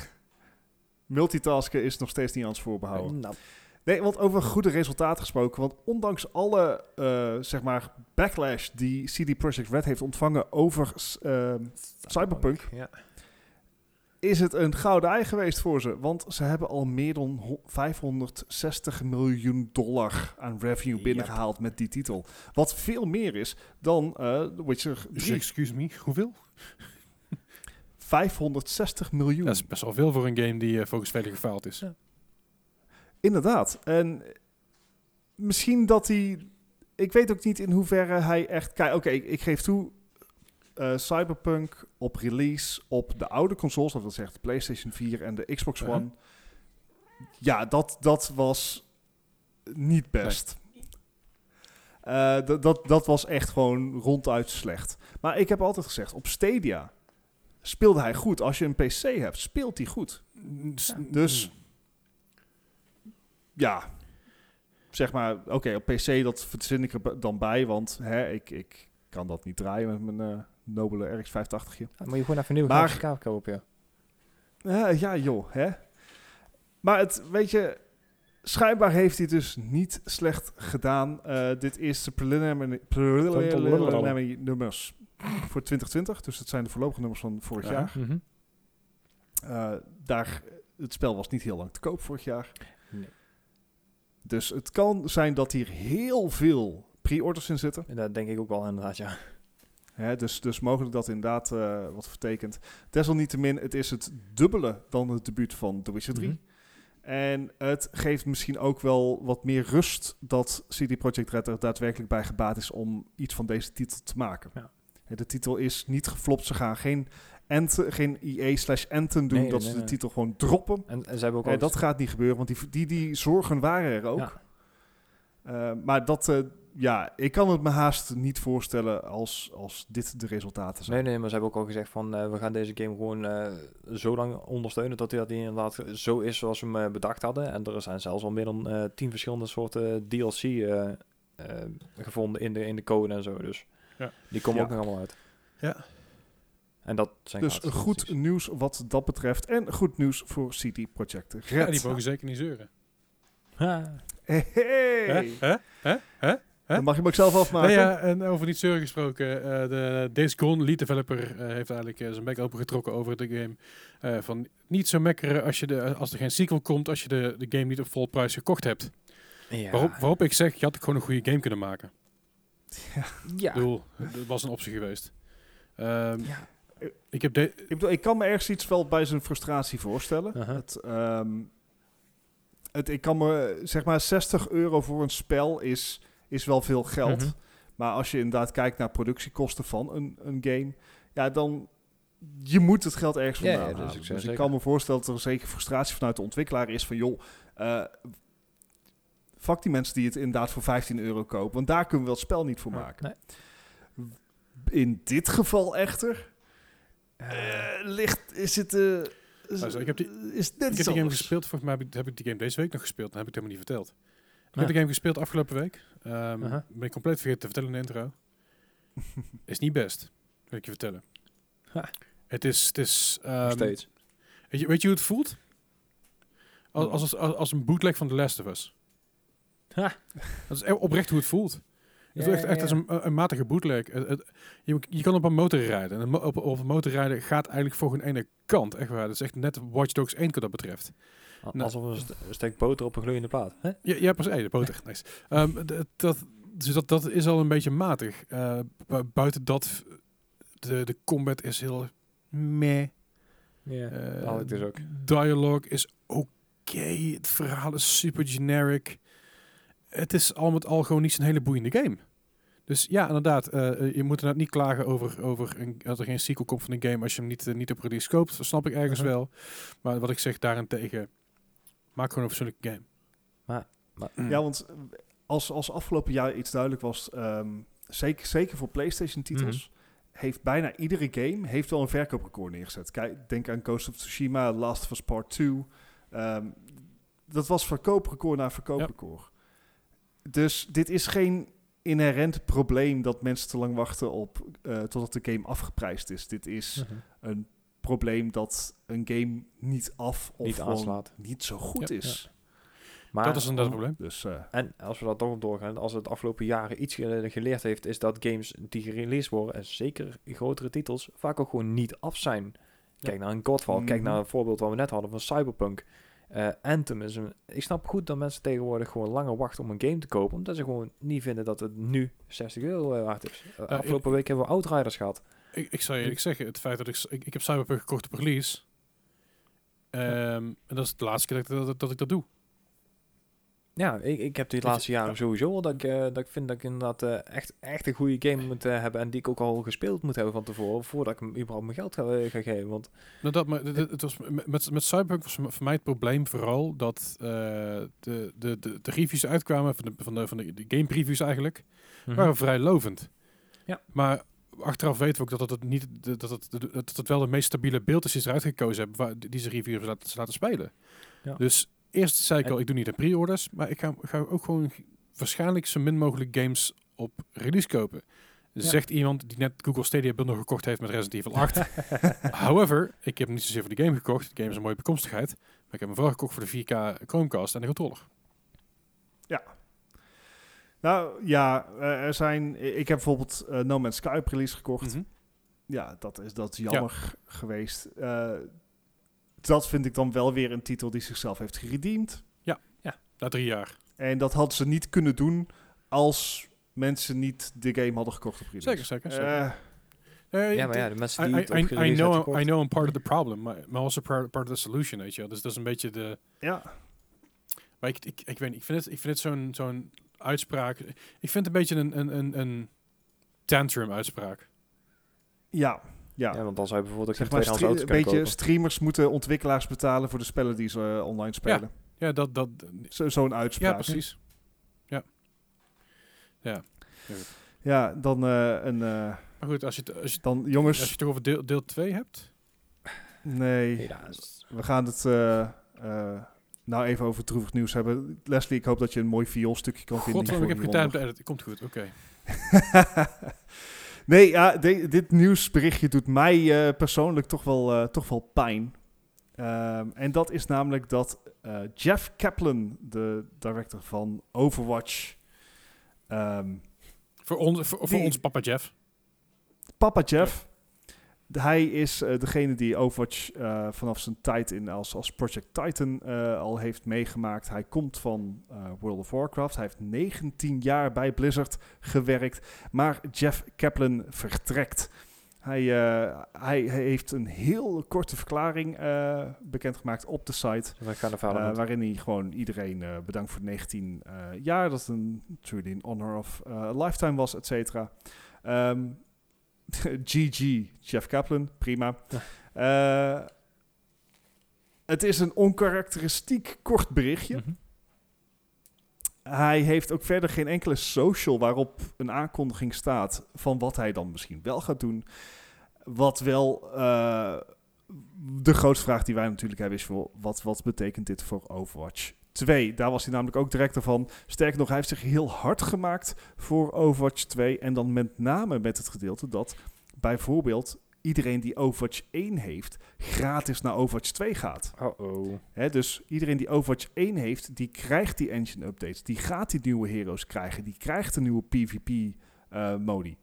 multitasken is nog steeds niet aan ons voorbehouden. Nou, Nee, want over goede resultaten gesproken. Want ondanks alle, eh, zeg maar, backlash die CD Projekt Red heeft ontvangen over ehm, Cyberpunk. Ja. Is het een gouden ei geweest voor ze. Want ze hebben al meer dan ho- 560 miljoen dollar aan revenue Yep. binnengehaald met die titel. Wat veel meer is dan eh The Witcher 3. excuse me, hoeveel? [laughs] 560 miljoen. Dat is best wel veel voor een game die uh, volgens velen gefaald is. Ja. Inderdaad. En misschien dat hij... Ik weet ook niet in hoeverre hij echt... Kijk, oké, ik geef toe... eh, Cyberpunk op release op de oude consoles, dat wil zeggen de PlayStation 4 en de Xbox Uh-huh. One. Ja, dat, dat was niet best. Eh, dat- dat, dat was echt gewoon ronduit slecht. Maar ik heb altijd gezegd, op Stadia speelde hij goed. Als je een PC hebt, speelt hij goed. Dus, Dus ja, zeg maar, oké, op PC dat verzin ik er dan bij, want hè, ik, ik kan dat niet draaien met mijn eh, nobele RX 580. -je. Dan moet je gewoon even een nieuwe Maar- grafische kaart kopen, ja. Ja, ja, joh, hè. Maar het, weet je, schijnbaar heeft hij dus niet slecht gedaan. Eh, dit is de preliminary, preliminary nummers voor 2020, dus dat zijn de voorlopige nummers van vorig Ja. jaar. Mhm. Eh, daar, het spel was niet heel lang te koop vorig jaar. Nee. Dus het kan zijn dat hier heel veel pre-orders in zitten. En Dat denk ik ook wel inderdaad, ja. Dus, dus mogelijk dat inderdaad eh, wat vertekent. Desalniettemin, het is het dubbele dan het debuut van The Witcher 3. Mhm. En het geeft misschien ook wel wat meer rust dat CD Projekt Red er daadwerkelijk bij gebaat is om iets van deze titel te maken. Ja. De titel is niet geflopt. Ze gaan geen, Anthem, geen EA slash Anthem doen, Nee, dat nee, ze nee. de titel gewoon droppen. En, en ze hebben ook dat gaat niet gebeuren, want die, die, die zorgen waren er ook. Ja. Eh, maar dat, eh, ja, ik kan het me haast niet voorstellen als, als dit de resultaten zijn. Nee, nee, maar ze hebben ook al gezegd van eh, we gaan deze game gewoon eh, zo lang ondersteunen tot hij dat inderdaad zo is zoals we hem eh, bedacht hadden. En er zijn zelfs al meer dan eh, tien verschillende soorten DLC gevonden in de, in de code en zo. Dus Ja. die komen Ja. ook nog allemaal uit. Ja. En dat zijn Dus goed nieuws wat dat betreft. En goed nieuws voor CD Projekt Red. ja, die mogen zeker niet zeuren. Ha. Hey, hey. Hè? Hè? Hè? Dan mag je hem ook zelf afmaken. Nou ja, en over niet zeuren gesproken. eh, de Days Gone lead developer eh, heeft eigenlijk eh, zijn bek opengetrokken over de game. Eh, van niet zo mekkeren als, je de, als er geen sequel komt, als je de, de game niet op vol prijs gekocht hebt. Ja. Waarop, waarop ik zeg, je had gewoon een goede game kunnen maken. Ja. Ik bedoel, dat was een optie geweest. Ehm, Ja. Ik heb de, Ik, bedoel, ik kan me ergens iets wel bij zijn frustratie voorstellen. Het, ehm, het, ik kan me, zeg maar, 60 euro voor een spel is, is wel veel geld. Mhm. Maar als je inderdaad kijkt naar productiekosten van een, een game, ja, dan je moet het geld ergens vandaan ja, Dus ik kan me voorstellen dat er zeker frustratie vanuit de ontwikkelaar is van, joh, eh fuck die mensen die het inderdaad voor 15 euro kopen, want daar kunnen we het spel niet voor maken. Nee. In dit geval echter Eh, ligt, is het, eh, is, Luister, ik heb die- is net ik heb die game gespeeld. Volgens mij heb ik, heb ik die game deze week nog gespeeld. Dat heb ik helemaal niet verteld. Ik Ja. heb de game gespeeld afgelopen week. Ehm Aha. Ben ik compleet vergeten te vertellen in de intro. [laughs] is niet best, wil ik je vertellen. Ha. Het is... Het is nog ehm, steeds. Weet je, weet je hoe het voelt? Als, als, als, als een bootleg van The Last of Us. Ha. Dat is e- oprecht hoe het voelt. Het Ja, voelt echt, ja, echt als een, een matige bootleg. Het- het- je, je kan op een motor rijden. En op, op een motor rijden gaat eigenlijk voor geen ene kant. Echt waar. Dat is echt net Watch Dogs 1 wat dat betreft. Nou. Alsof een, st- een steek boter op een gloeiende plaat. Hè? Ja, ja precies. De boter. Nice. Ehm, dat, dus dat, dat is al een beetje matig. Eh, bu- buiten dat, de, de combat is heel meh. Ja, Eh, dat ik dus ook. Dialogue is oké. Het verhaal is super generic. Het is al met al gewoon niet zo'n hele boeiende game. Dus ja, inderdaad. eh, je moet inderdaad niet klagen over, over een, dat er geen sequel komt van een game als je hem niet, niet op release koopt. Dat snap ik ergens Mhm. wel. Maar wat ik zeg daarentegen, maak gewoon een fatsoenlijke game. Maar- Mm. Ja, want als, als afgelopen jaar iets duidelijk was, ehm, zeker, zeker voor PlayStation-titels, Mhm. heeft bijna iedere game heeft wel een verkooprecord neergezet. Kijk, denk aan Ghost of Tsushima, Last of Us Part 2. Ehm, dat was verkooprecord na verkooprecord. Dus dit is geen inherent probleem dat mensen te lang wachten op eh, totdat de game afgeprijsd is. Dit is Mhm. een probleem dat een game niet af of Niet aanslaat. niet zo goed Ja, is. Maar, dat is inderdaad het probleem. Dus eh, En als we toch op doorgaan, als het de afgelopen jaren iets ge- geleerd heeft, is dat games die gereleased worden, en zeker grotere titels, vaak ook gewoon niet af zijn. Kijk naar een Godfall, kijk Mhm. naar een voorbeeld wat we net hadden van Cyberpunk. Eh, Anthem is een... Ik snap goed dat mensen tegenwoordig gewoon langer wachten om een game te kopen, omdat ze gewoon niet vinden dat het nu 60 euro eh, waard is. Uh, ik- afgelopen week hebben we Outriders gehad. Ik, ik zou je eerlijk zeggen, het feit dat ik, ik, ik heb Cyberpunk gekocht op release. Ehm, En dat is de laatste keer dat, ik- dat, dat ik dat doe. Ja, ik, ik heb je, laatste jaren ja. sowieso wel dat ik, eh, dat ik vind dat ik inderdaad eh, echt, echt een goede game moet eh, hebben en die ik ook al gespeeld moet hebben van tevoren, voordat ik hem überhaupt mijn geld ga, ga geven. Want Nou, dat, maar, dit- dit- het was, met, met, Cyberpunk was voor mij het probleem vooral dat de, de, de, de reviews uitkwamen, van de, van de, van de, de game previews eigenlijk, waren vrij lovend. Ja. Maar achteraf weten we ook dat het, niet, de- dat het, de- dat het wel de meest stabiele beeld is die ze eruit gekozen hebben, waar, die ze reviewers laten, laten spelen. Ja. Dus eerst zei ik En- al, ik doe niet de pre-orders, maar ik ga, ga ook gewoon waarschijnlijk zo min mogelijk games op release kopen. Zegt iemand die net Google Stadia bundle gekocht heeft met Resident Evil 8. [laughs] However, ik heb niet zozeer voor de game gekocht. De game is een mooie bekomstigheid. Maar ik heb hem vooral gekocht voor de 4K Chromecast en de controller. Nou ja, eh, er zijn. Ik heb bijvoorbeeld eh, No Man's Sky release gekocht. Mhm. Ja, dat is, dat is jammer geweest. Eh, dat vind ik dan wel weer een titel die zichzelf heeft geredeemd. Na drie jaar. En dat hadden ze niet kunnen doen als mensen niet de game hadden gekocht op release. Zeker, zeker. zeker. Ja, maar ja, de mensen I, die I, I, I know, gekocht- I know I'm part of the problem, maar also part, part of the solution, weet je wel. Dus dat is een beetje de... ja, Maar ik, ik, ik weet niet, ik vind het, ik vind het zo'n zo'n uitspraak... Ik vind het een beetje een, een, een, een tantrum-uitspraak. ja, ja. Ja, want dan zou je bijvoorbeeld ook zeg geen maar, tweedehands stre- auto's een kunnen beetje kopen. streamers moeten ontwikkelaars betalen voor de spellen die ze eh, online spelen. Ja, dat... dat Zo- Zo'n uitspraak. ja, precies. Ja. Ja. Ja, dan een. eh, Maar goed, als je, het- als je, dan als je jongens, het toch over deel, deel 2 hebt... nee. Helaas. We gaan het eh, eh, nou even over droevig nieuws hebben. Leslie, ik hoop dat je een mooi vioolstukje kan vinden. God, ik heb geen tijd om te editen. Komt goed, [laughs] oké. nee, ja, de- dit nieuwsberichtje doet mij eh, persoonlijk toch wel, eh, toch wel pijn. Ehm, en dat is namelijk dat eh, Jeff Kaplan, de director van Overwatch, ehm, Voor, ons voor, voor Die- ons papa Jeff. Papa Jeff. Hij is eh, degene die Overwatch eh, vanaf zijn tijd in als, als Project Titan eh, al heeft meegemaakt. Hij komt van World of Warcraft. Hij heeft 19 jaar bij Blizzard gewerkt. Maar Jeff Kaplan vertrekt. Hij, hij, hij heeft een heel korte verklaring bekendgemaakt op de site. Waarin hij gewoon iedereen bedankt voor de 19 eh, jaar. Dat het een truly an honor of a lifetime was, et cetera. Ehm, [laughs] GG, Jeff Kaplan, prima. Ja. Eh, het is een onkarakteristiek kort berichtje. Mhm. Hij heeft ook verder geen enkele social waarop een aankondiging staat van wat hij dan misschien wel gaat doen. Wat wel eh, de grootste vraag die wij natuurlijk hebben is: voor wat, wat betekent dit voor Overwatch 2? Daar was hij namelijk ook director van. Sterker nog, hij heeft zich heel hard gemaakt voor Overwatch 2. En dan met name met het gedeelte dat bijvoorbeeld iedereen die Overwatch 1 heeft, gratis naar Overwatch 2 gaat. Oh-oh. Hè, dus iedereen die Overwatch 1 heeft, die krijgt die engine updates. Die gaat die nieuwe heroes krijgen. Die krijgt de nieuwe PvP-modi.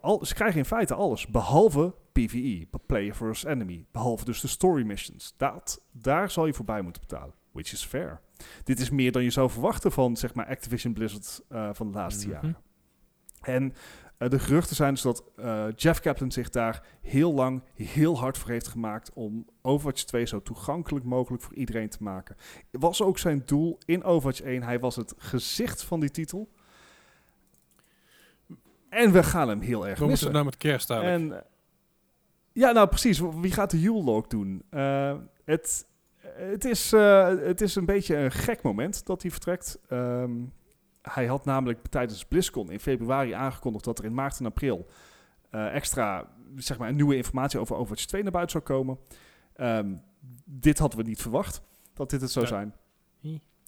al, ze krijgen in feite alles, behalve PvE, Player versus Enemy. Behalve dus de story missions. Dat, daar zal je voorbij moeten betalen. Which is fair. Dit is meer dan je zou verwachten van zeg maar, Activision Blizzard eh, van de laatste Mhm. jaren. En eh, de geruchten zijn dus dat eh, Jeff Kaplan zich daar heel lang heel hard voor heeft gemaakt om Overwatch 2 zo toegankelijk mogelijk voor iedereen te maken. Was ook zijn doel in Overwatch 1. Hij was het gezicht van die titel. En we gaan hem heel erg We moeten missen. het nou met kerst eigenlijk. En, ja, nou precies. Wie gaat de Yule Log doen? Het, het, is, eh, het is een beetje een gek moment dat hij vertrekt. Ehm, hij had namelijk tijdens BlizzCon in februari aangekondigd dat er in maart en april eh, extra zeg maar, nieuwe informatie over Overwatch 2 naar buiten zou komen. Ehm, dit hadden we niet verwacht, dat dit het zou zijn.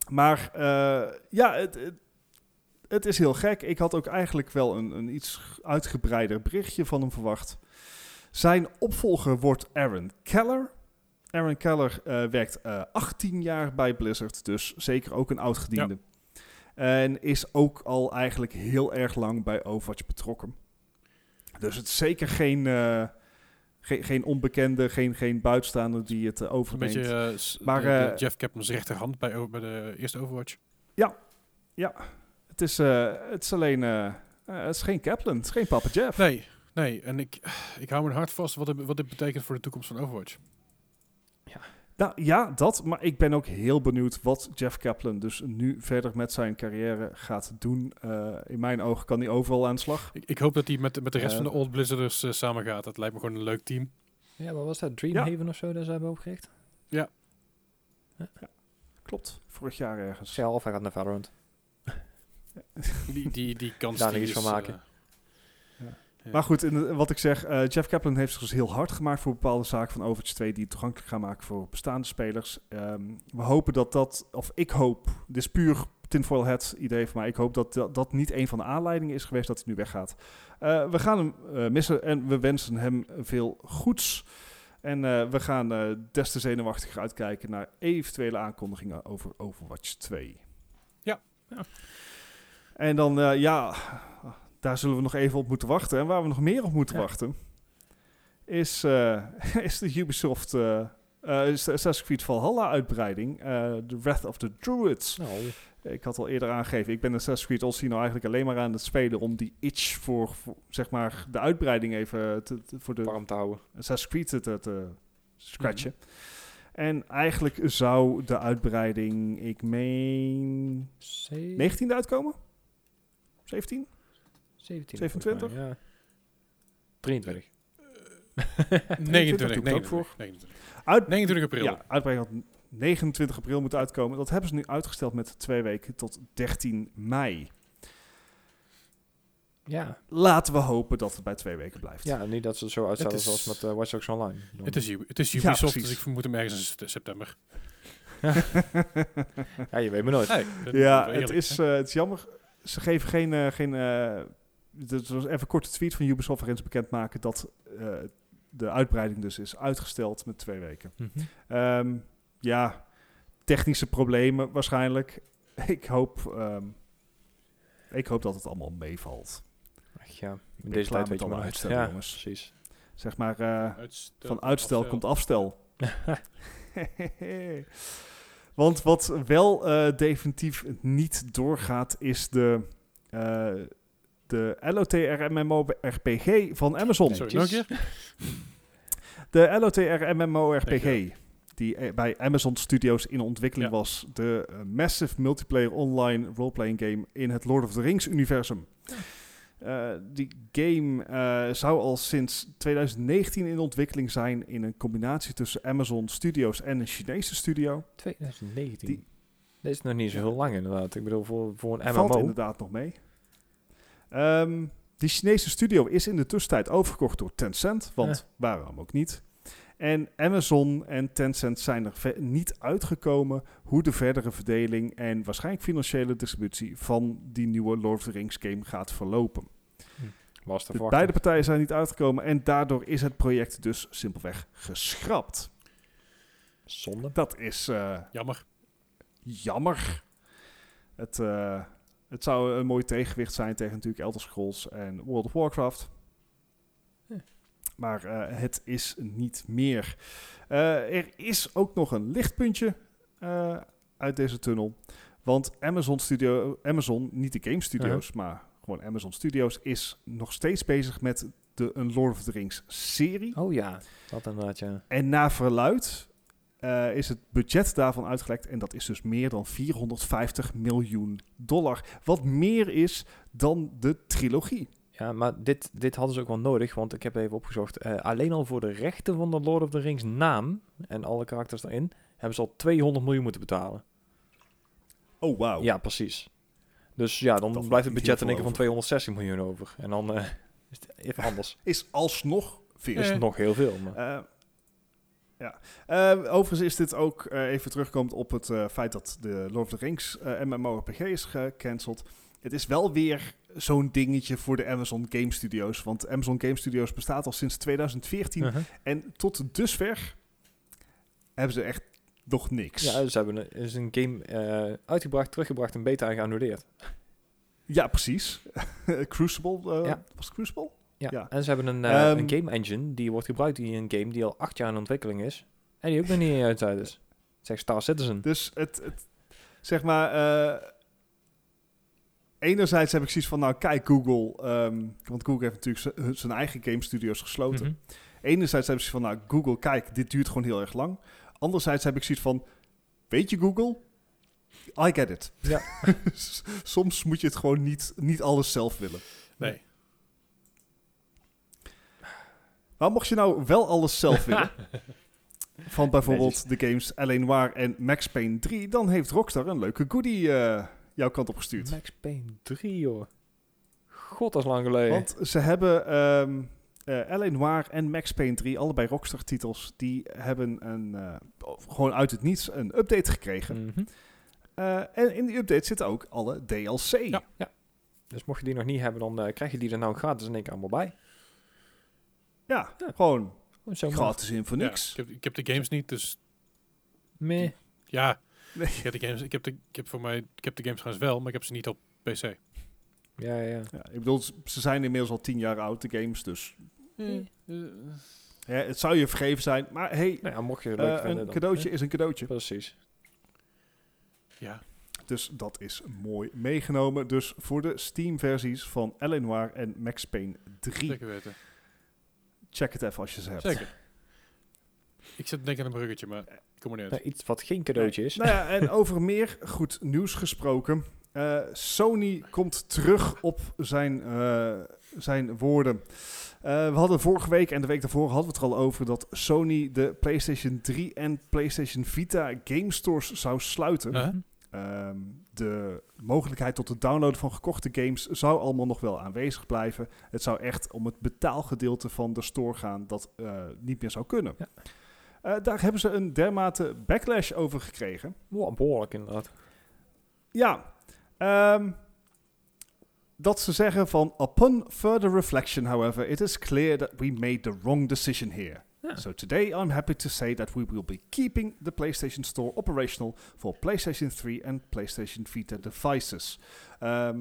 Maar eh, ja, het, het, het is heel gek. Ik had ook eigenlijk wel een, een iets uitgebreider berichtje van hem verwacht. Zijn opvolger wordt Aaron Keller. Aaron Keller eh, werkt eh 18 jaar bij Blizzard, dus zeker ook een oud gediende. En is ook al eigenlijk heel erg lang bij Overwatch betrokken. Dus het is zeker geen, eh, geen, geen onbekende, geen, geen buitenstaander die het Een overneemt. beetje Maar, de- de Jeff Kaplan's rechterhand bij, bij de eerste Overwatch. Het is, het is alleen... het is geen Kaplan, het is geen Papa Jeff. Nee, nee. En ik, ik hou mijn hart vast wat, dit- wat dit betekent voor de toekomst van Overwatch. Nou ja, dat. Maar ik ben ook heel benieuwd wat Jeff Kaplan dus nu verder met zijn carrière gaat doen. Eh, in mijn ogen kan hij overal aan de slag. Ik, ik hoop dat hij met, met de rest Eh. van de Old Blizzarders eh, samen gaat. Dat lijkt me gewoon een leuk team. Ja, wat was dat? Dreamhaven of zo, dat ze hebben opgericht? Klopt, vorig jaar ergens. Zelf, hij gaat naar Valorant. Die, die, die kans Daar die niks is, van maken. Maar goed, in wat ik zeg, eh, Jeff Kaplan heeft zich dus heel hard gemaakt voor bepaalde zaken van Overwatch 2 die het toegankelijk gaan maken voor bestaande spelers. Ehm, we hopen dat dat, of ik hoop, dit is puur tinfoil hat idee van mij, ik hoop dat dat, dat niet een van de aanleidingen is geweest dat hij nu weggaat. Eh, we gaan hem eh, missen en we wensen hem veel goeds. En we gaan des te zenuwachtiger uitkijken naar eventuele aankondigingen over Overwatch 2. Ja. Ja. En dan, ja, daar zullen we nog even op moeten wachten. En waar we nog meer op moeten Ja. wachten, is, eh, [laughs] is de Ubisoft, eh, is de Assassin's Creed Valhalla uitbreiding, eh The Wrath of the Druids. Nou, Ik had al eerder aangegeven, ik ben Assassin's Creed Odyssey nou eigenlijk alleen maar aan het spelen om die itch voor, voor, zeg maar, de uitbreiding even te, te- voor de warm te houden. Assassin's Creed te, te, te scratchen. En eigenlijk zou de uitbreiding, ik meen, 19e uitkomen? 17? 17. 27? volgens mij, Ja. 23. 29, [laughs] doe ik het ook 29, voor. 29. Uit, 29 april. ja, uitbreiding had 29 april moeten uitkomen. Dat hebben ze nu uitgesteld met twee weken tot 13 mei. Ja. Laten we hopen dat het bij twee weken blijft. ja, niet dat ze het zo uitstellen Het is- zoals met uh, Watch Dogs Online. doen. Het is, het is Ja, Ubisoft, precies. dus ik vermoed hem ergens in sept- september. [laughs] ja, je weet maar nooit. Hey, ja, eerlijk, het is, eh, het is jammer. Ze geven geen... eh, geen dit was even een korte tweet van Ubisoft waarin ze bekendmaken dat eh, de uitbreiding dus is uitgesteld met twee weken. Mhm. Ehm, ja, technische problemen waarschijnlijk. [laughs] Ik hoop, ehm, ik hoop dat het allemaal meevalt. Ach ja, Ik deze tijd met weet je alle maar uitstel, Ja, jongens. precies. Zeg maar, eh, Uitstel, van uitstel afstel. komt afstel. [laughs] [laughs] Want wat wel eh, definitief niet doorgaat, is de, eh de LOTR MMORPG van Amazon. Sorry, nog een keer? [laughs] De LOTR MMORPG, Dankjewel. die eh, bij Amazon Studios in ontwikkeling Ja. was. De eh, massive multiplayer online roleplaying game in het Lord of the Rings universum. Eh, die game eh, zou al sinds 2019 in ontwikkeling zijn in een combinatie tussen Amazon Studios en een Chinese studio. 2019. Die- Dat is nog niet zo heel lang inderdaad. Ik bedoel, voor, voor een Valt MMO. inderdaad nog mee. Ehm, die Chinese studio is in de tussentijd overgekocht door Tencent, want waarom ook niet. En Amazon en Tencent zijn er niet uitgekomen hoe de verdere verdeling en waarschijnlijk financiële distributie van die nieuwe Lord of the Rings game gaat verlopen. Was te De beide partijen zijn niet uitgekomen en daardoor is het project dus simpelweg geschrapt. Zonde. Dat is eh, Jammer. jammer. Het, eh, het zou een mooi tegenwicht zijn tegen natuurlijk Elder Scrolls en World of Warcraft. Maar eh, het is niet meer. Eh, er is ook nog een lichtpuntje eh, uit deze tunnel. Want Amazon Studio, Amazon, niet de game studios, maar gewoon Amazon Studios, is nog steeds bezig met de een Lord of the Rings serie. Oh ja, dat inderdaad, ja. En na verluid eh, is het budget daarvan uitgelekt. En dat is dus meer dan 450 miljoen dollar. Wat meer is dan de trilogie. Ja, maar dit, dit hadden ze ook wel nodig, want ik heb even opgezocht. eh, alleen al voor de rechten van de Lord of the Rings naam en alle karakters erin, hebben ze al 200 miljoen moeten betalen. Oh, wauw. Ja, precies. Dus ja, dan blijft het budget in één keer van 260 miljoen over. En dan eh, is het even anders. [laughs] Is alsnog veel. is nog heel veel. Maar. Ja. Eh, overigens is dit ook eh, even terugkomt op het eh, feit dat de Lord of the Rings MMORPG is gecanceld. Het is wel weer zo'n dingetje voor de Amazon Game Studios. Want Amazon Game Studios bestaat al sinds 2014. Uh-huh. En tot dusver hebben ze echt nog niks. Ja, ze hebben een, is een game uitgebracht, teruggebracht en beta geannuleerd. Ja, precies. [laughs] Crucible, Ja. was Crucible? Ja. Ja. En ze hebben een, eh, Ehm, een game engine die wordt gebruikt in een game die al acht jaar in ontwikkeling is. En die ook nog niet uit is. Zegt Star Citizen. Dus het, het zeg maar, eh, enerzijds heb ik zoiets van, nou kijk Google, ehm, want Google heeft natuurlijk zijn eigen game studios gesloten. Mhm. Enerzijds heb ik zoiets van, nou Google, kijk, dit duurt gewoon heel erg lang. Anderzijds heb ik zoiets van, weet je Google, I get it. Ja. [laughs] Soms moet je het gewoon niet, niet alles zelf willen. Nee. Maar mocht je nou wel alles zelf [laughs] willen, van bijvoorbeeld de games L.A. Noir en Max Payne 3, dan heeft Rockstar een leuke goodie eh, jouw kant op gestuurd. Max Payne 3, joh. God, dat is lang geleden. Want ze hebben ehm eh, L.A. Noir en Max Payne 3, allebei Rockstar titels, die hebben een, eh, gewoon uit het niets een update gekregen. Mhm. Eh, en in die update zitten ook alle DLC. Ja. Dus mocht je die nog niet hebben, dan krijg je die er nou gratis in één keer allemaal bij. Ja, Ja. gewoon Zo gratis in voor Ja, niks. ik, heb, ik heb de games niet, dus Meh. ja. Nee. Ik heb de games, ik heb de, ik heb voor mij, ik heb de games trouwens wel, maar ik heb ze niet op PC. Ja, ja. Ja, ik bedoel, ze zijn inmiddels al tien jaar oud, de games, dus hè, het zou je vergeven zijn. Maar hey, Nou ja, mocht je leuk eh, een dan- cadeautje Ja, is een cadeautje. Precies. ja. Dus dat is mooi meegenomen. Dus voor de Steam-versies van L.A. Noir en Max Payne 3. zeker weten. Check het even als je ze hebt. Zeker. Ik zit te denken aan een bruggetje, maar ik kom er niet uit. Nou, iets wat geen cadeautje is. Nou ja, en [laughs] over meer goed nieuws gesproken. Eh, Sony komt terug op zijn, eh, zijn woorden. Eh, we hadden vorige week en de week daarvoor hadden we het er al over dat Sony de PlayStation 3 en PlayStation Vita game stores zou sluiten. Huh? Ehm, de mogelijkheid tot het downloaden van gekochte games zou allemaal nog wel aanwezig blijven. Het zou echt om het betaalgedeelte van de store gaan dat eh, niet meer zou kunnen. Ja. Eh, daar hebben ze een dermate backlash over gekregen. Wow, behoorlijk inderdaad. Ja, ehm, dat ze zeggen van... Upon further reflection, however, it is clear that we made the wrong decision here. So today I'm happy to say that we will be keeping the PlayStation Store operational for PlayStation 3 and PlayStation Vita devices. Ehm,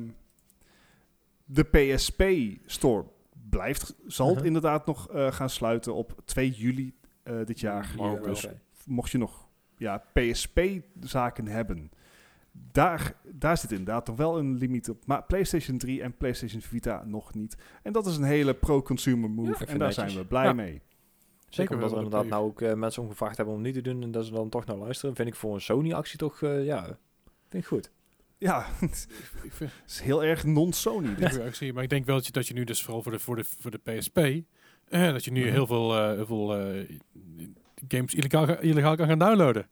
de PSP Store blijft, zal Uh-huh. inderdaad nog eh, gaan sluiten op 2 juli eh, dit jaar. Ja, Ja, dus mocht je nog ja, PSP-zaken hebben, daar, daar zit inderdaad nog wel een limiet op. Maar PlayStation 3 en PlayStation Vita nog niet. En dat is een hele pro-consumer move. en daar netjes. zijn we blij Ja. mee. Zeker omdat er wel inderdaad nou ook eh, mensen om gevraagd hebben om niet te doen en dat ze dan toch naar luisteren. Vind ik voor een Sony-actie toch, eh, ja, vind ik goed. Ja, het [laughs] Ik vind is heel erg non-Sony actie, maar ik denk wel dat je, dat je nu dus vooral voor de, voor de, voor de PSP, eh, dat je nu Mhm. heel veel, heel veel games illegaal, ga- illegaal kan gaan downloaden.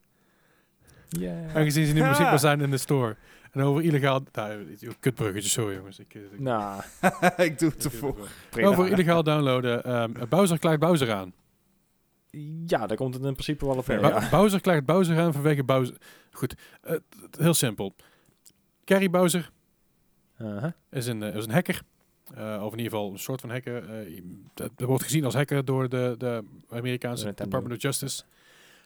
Ja. Aangezien ze nu Ja. [laughs] beschikbaar zijn in de store. En over illegaal... Nou, kutbruggetje, sorry jongens. Ik, ik, Nou, [laughs] ik doe het ervoor. Over illegaal downloaden. ehm Bowser klaagt Bowser aan. Ja, daar komt het in principe wel op neer. Ja. Bowser klaagt Bowser aan vanwege Bowser... Goed, eh, heel simpel. Carrie Bowser Uh-huh. is een, eh, is een hacker. Eh, of in ieder geval een soort van hacker. Dat, wordt gezien als hacker door de, de Amerikaanse. Department of Justice.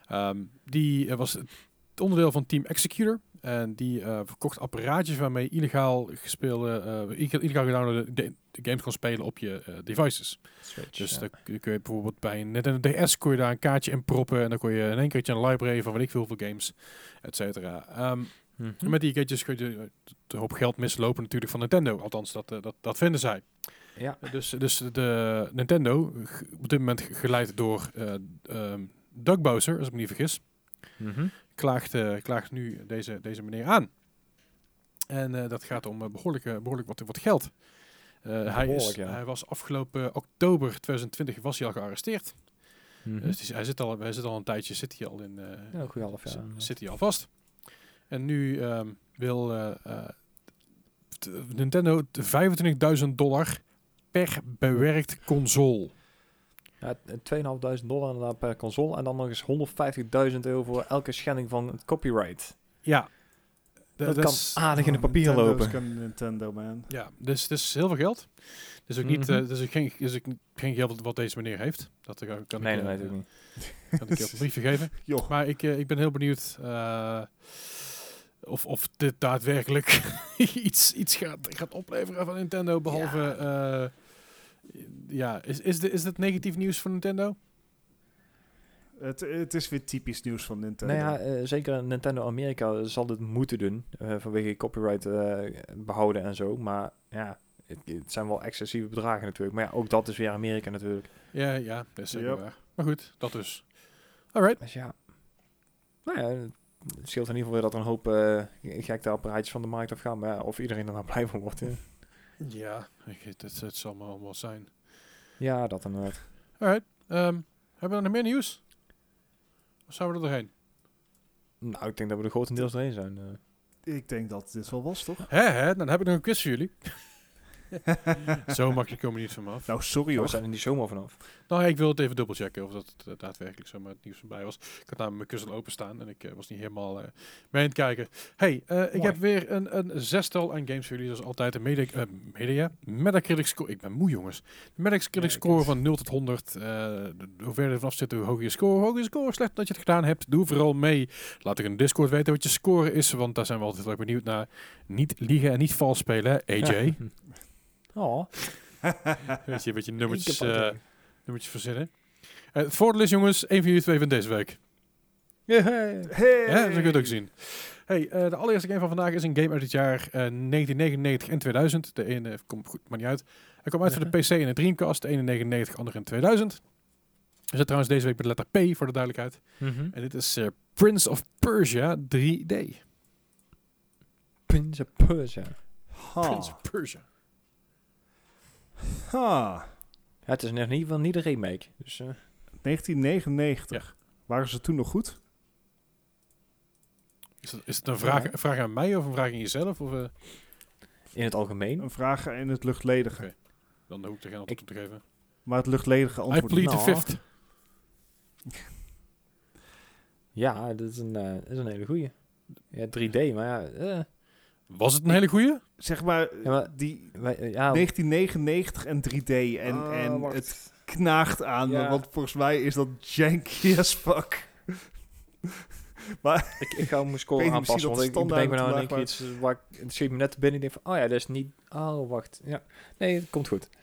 Ehm, die was het onderdeel van Team Executor. En die eh, verkocht apparaatjes waarmee illegaal gespeelde, ille- illegaal gedownloade de, de games kon spelen op je eh, devices. Switch, Dus ja. dan kun je bijvoorbeeld bij een Nintendo DS kon je daar een kaartje in proppen. En dan kon je in één keertje een library van weet ik veel hoeveel games, et cetera. Ehm, Mhm. met die gadgets kun je een hoop geld mislopen natuurlijk van Nintendo. Althans, dat, dat, dat vinden zij. Ja. Dus, dus de Nintendo, op dit moment geleid door ehm, Doug Bowser, als ik me niet vergis, Mhm. Klaagt, eh, klaagt nu deze, deze meneer aan. En eh, dat gaat om eh, behoorlijk, eh, behoorlijk wat, wat geld. Hij, is, ja. hij was afgelopen oktober 2020 was hij al gearresteerd. Mhm. Dus hij, zit al, hij zit al een tijdje zit hij al in, eh, Ja, half jaar. zi- zit hij al vast. En nu ehm, wil Nintendo 25.000 dollar per bewerkt console. Ja, t- 2.500 dollar inderdaad per console en dan nog eens 150.000 euro voor elke schending van het copyright. Ja, Da- Dat dat kan is- aardig in de papier Nintendo is lopen. kan Nintendo, man. Ja, dus het is heel veel geld. Dus ook niet, Mhm. eh, dus ook geen, dus ook geen geld wat- deze meneer heeft. Dat kan, kan Nee, ik, nee, eh, natuurlijk niet. kan ik je op een briefje geven. [laughs] Maar ik, eh, ik ben heel benieuwd eh, of, of dit daadwerkelijk [laughs] iets, iets gaat, gaat opleveren van Nintendo. Behalve, ja, ja is, is, dit, is dit negatief nieuws voor Nintendo? Het, het is weer typisch nieuws van Nintendo. Nou ja, eh, zeker Nintendo Amerika zal dit moeten doen. eh, vanwege copyright eh, behouden en zo. Maar ja, het, het zijn wel excessieve bedragen natuurlijk. Maar ja, ook dat is weer Amerika natuurlijk. Ja, ja, dat is zeker Yep. waar. Maar goed, dat dus. Alright. Dus ja. Nou ja, het scheelt in ieder geval weer dat er een hoop gekte apparaatjes van de markt afgaan. Maar ja, of iedereen er nou [laughs] blij van wordt. Ja, ik, het, het, het zal maar allemaal zijn. Ja, dat inderdaad. Alright. ehm, hebben we nog meer nieuws? Of zijn we er doorheen? Nou, ik denk dat we er grotendeels doorheen zijn. eh. Ik denk dat dit wel was, toch? Hè, hè, dan heb ik nog een quiz voor jullie. [laughs] Zo makkelijk komen we niet van me af. Nou, sorry we hoor. zijn in die zomer vanaf. Nou, ja, ik wil het even dubbelchecken of dat daadwerkelijk zomaar het nieuws voorbij was. Ik had namelijk mijn kussen openstaan en ik eh, was niet helemaal eh, mee aan het kijken. Hey, eh, ik heb weer een, een zestal aan games voor jullie. Zoals altijd een media, media, Metacritic score. Ik ben moe jongens. De Metacritic score van 0 tot 100. eh, de- hoe verder er vanaf zit, hoe hoger je score. Hoe hoger je score, slecht dat je het gedaan hebt. Doe vooral mee. Laat ik in de Discord weten wat je score is, want daar zijn we altijd heel erg benieuwd naar. Niet liegen en niet vals spelen, AJ. [laughs] Oh, [laughs] Weet je, een beetje nummertjes, eh, nummertjes verzinnen. Eh, het voordeel is, jongens, één van jullie twee van deze week. Hey. Hey. Ja, dat kun je het ook zien. Hey, eh, de allereerste game van vandaag is een game uit het jaar eh, 1999 en 2000. De ene komt goed, maar niet uit. Hij kwam uit voor de PC en de Dreamcast. De ene in 99, de andere in 2000. We zit trouwens deze week met de letter P, voor de duidelijkheid. Mhm. En dit is eh, Prince of Persia 3D. Prince of Persia. Ha. Prince of Persia. Ha. Ja, het is in ieder geval niet een remake. Dus eh, 1999. Waren ze toen nog goed? Is het, is het een vraag, een vraag aan mij of een vraag aan jezelf? Of, eh, in het algemeen. Een vraag in het luchtledige. Dan hoef ik er geen antwoord op te geven. Maar het luchtledige I antwoord... plead the Nou. fifth. Ja, dat is een, eh, dat is een hele goeie. Ja, 3D, maar ja... Was het een hele goeie? Zeg maar, Ja, maar- die wij, eh, ja 1999 en 3D. En, Ah, en wacht. het knaagt aan, Ja. want volgens mij is dat janky as fuck. [laughs] maar ik, ik ga mijn [laughs] score aanpassen, misschien want ik, ik standaard bedenk me nou in één keer iets waar ik... Het schiet me net binnen. Ik denk van, oh ja, dat is niet... Oh, wacht. Ja. Nee, het komt goed. [sighs]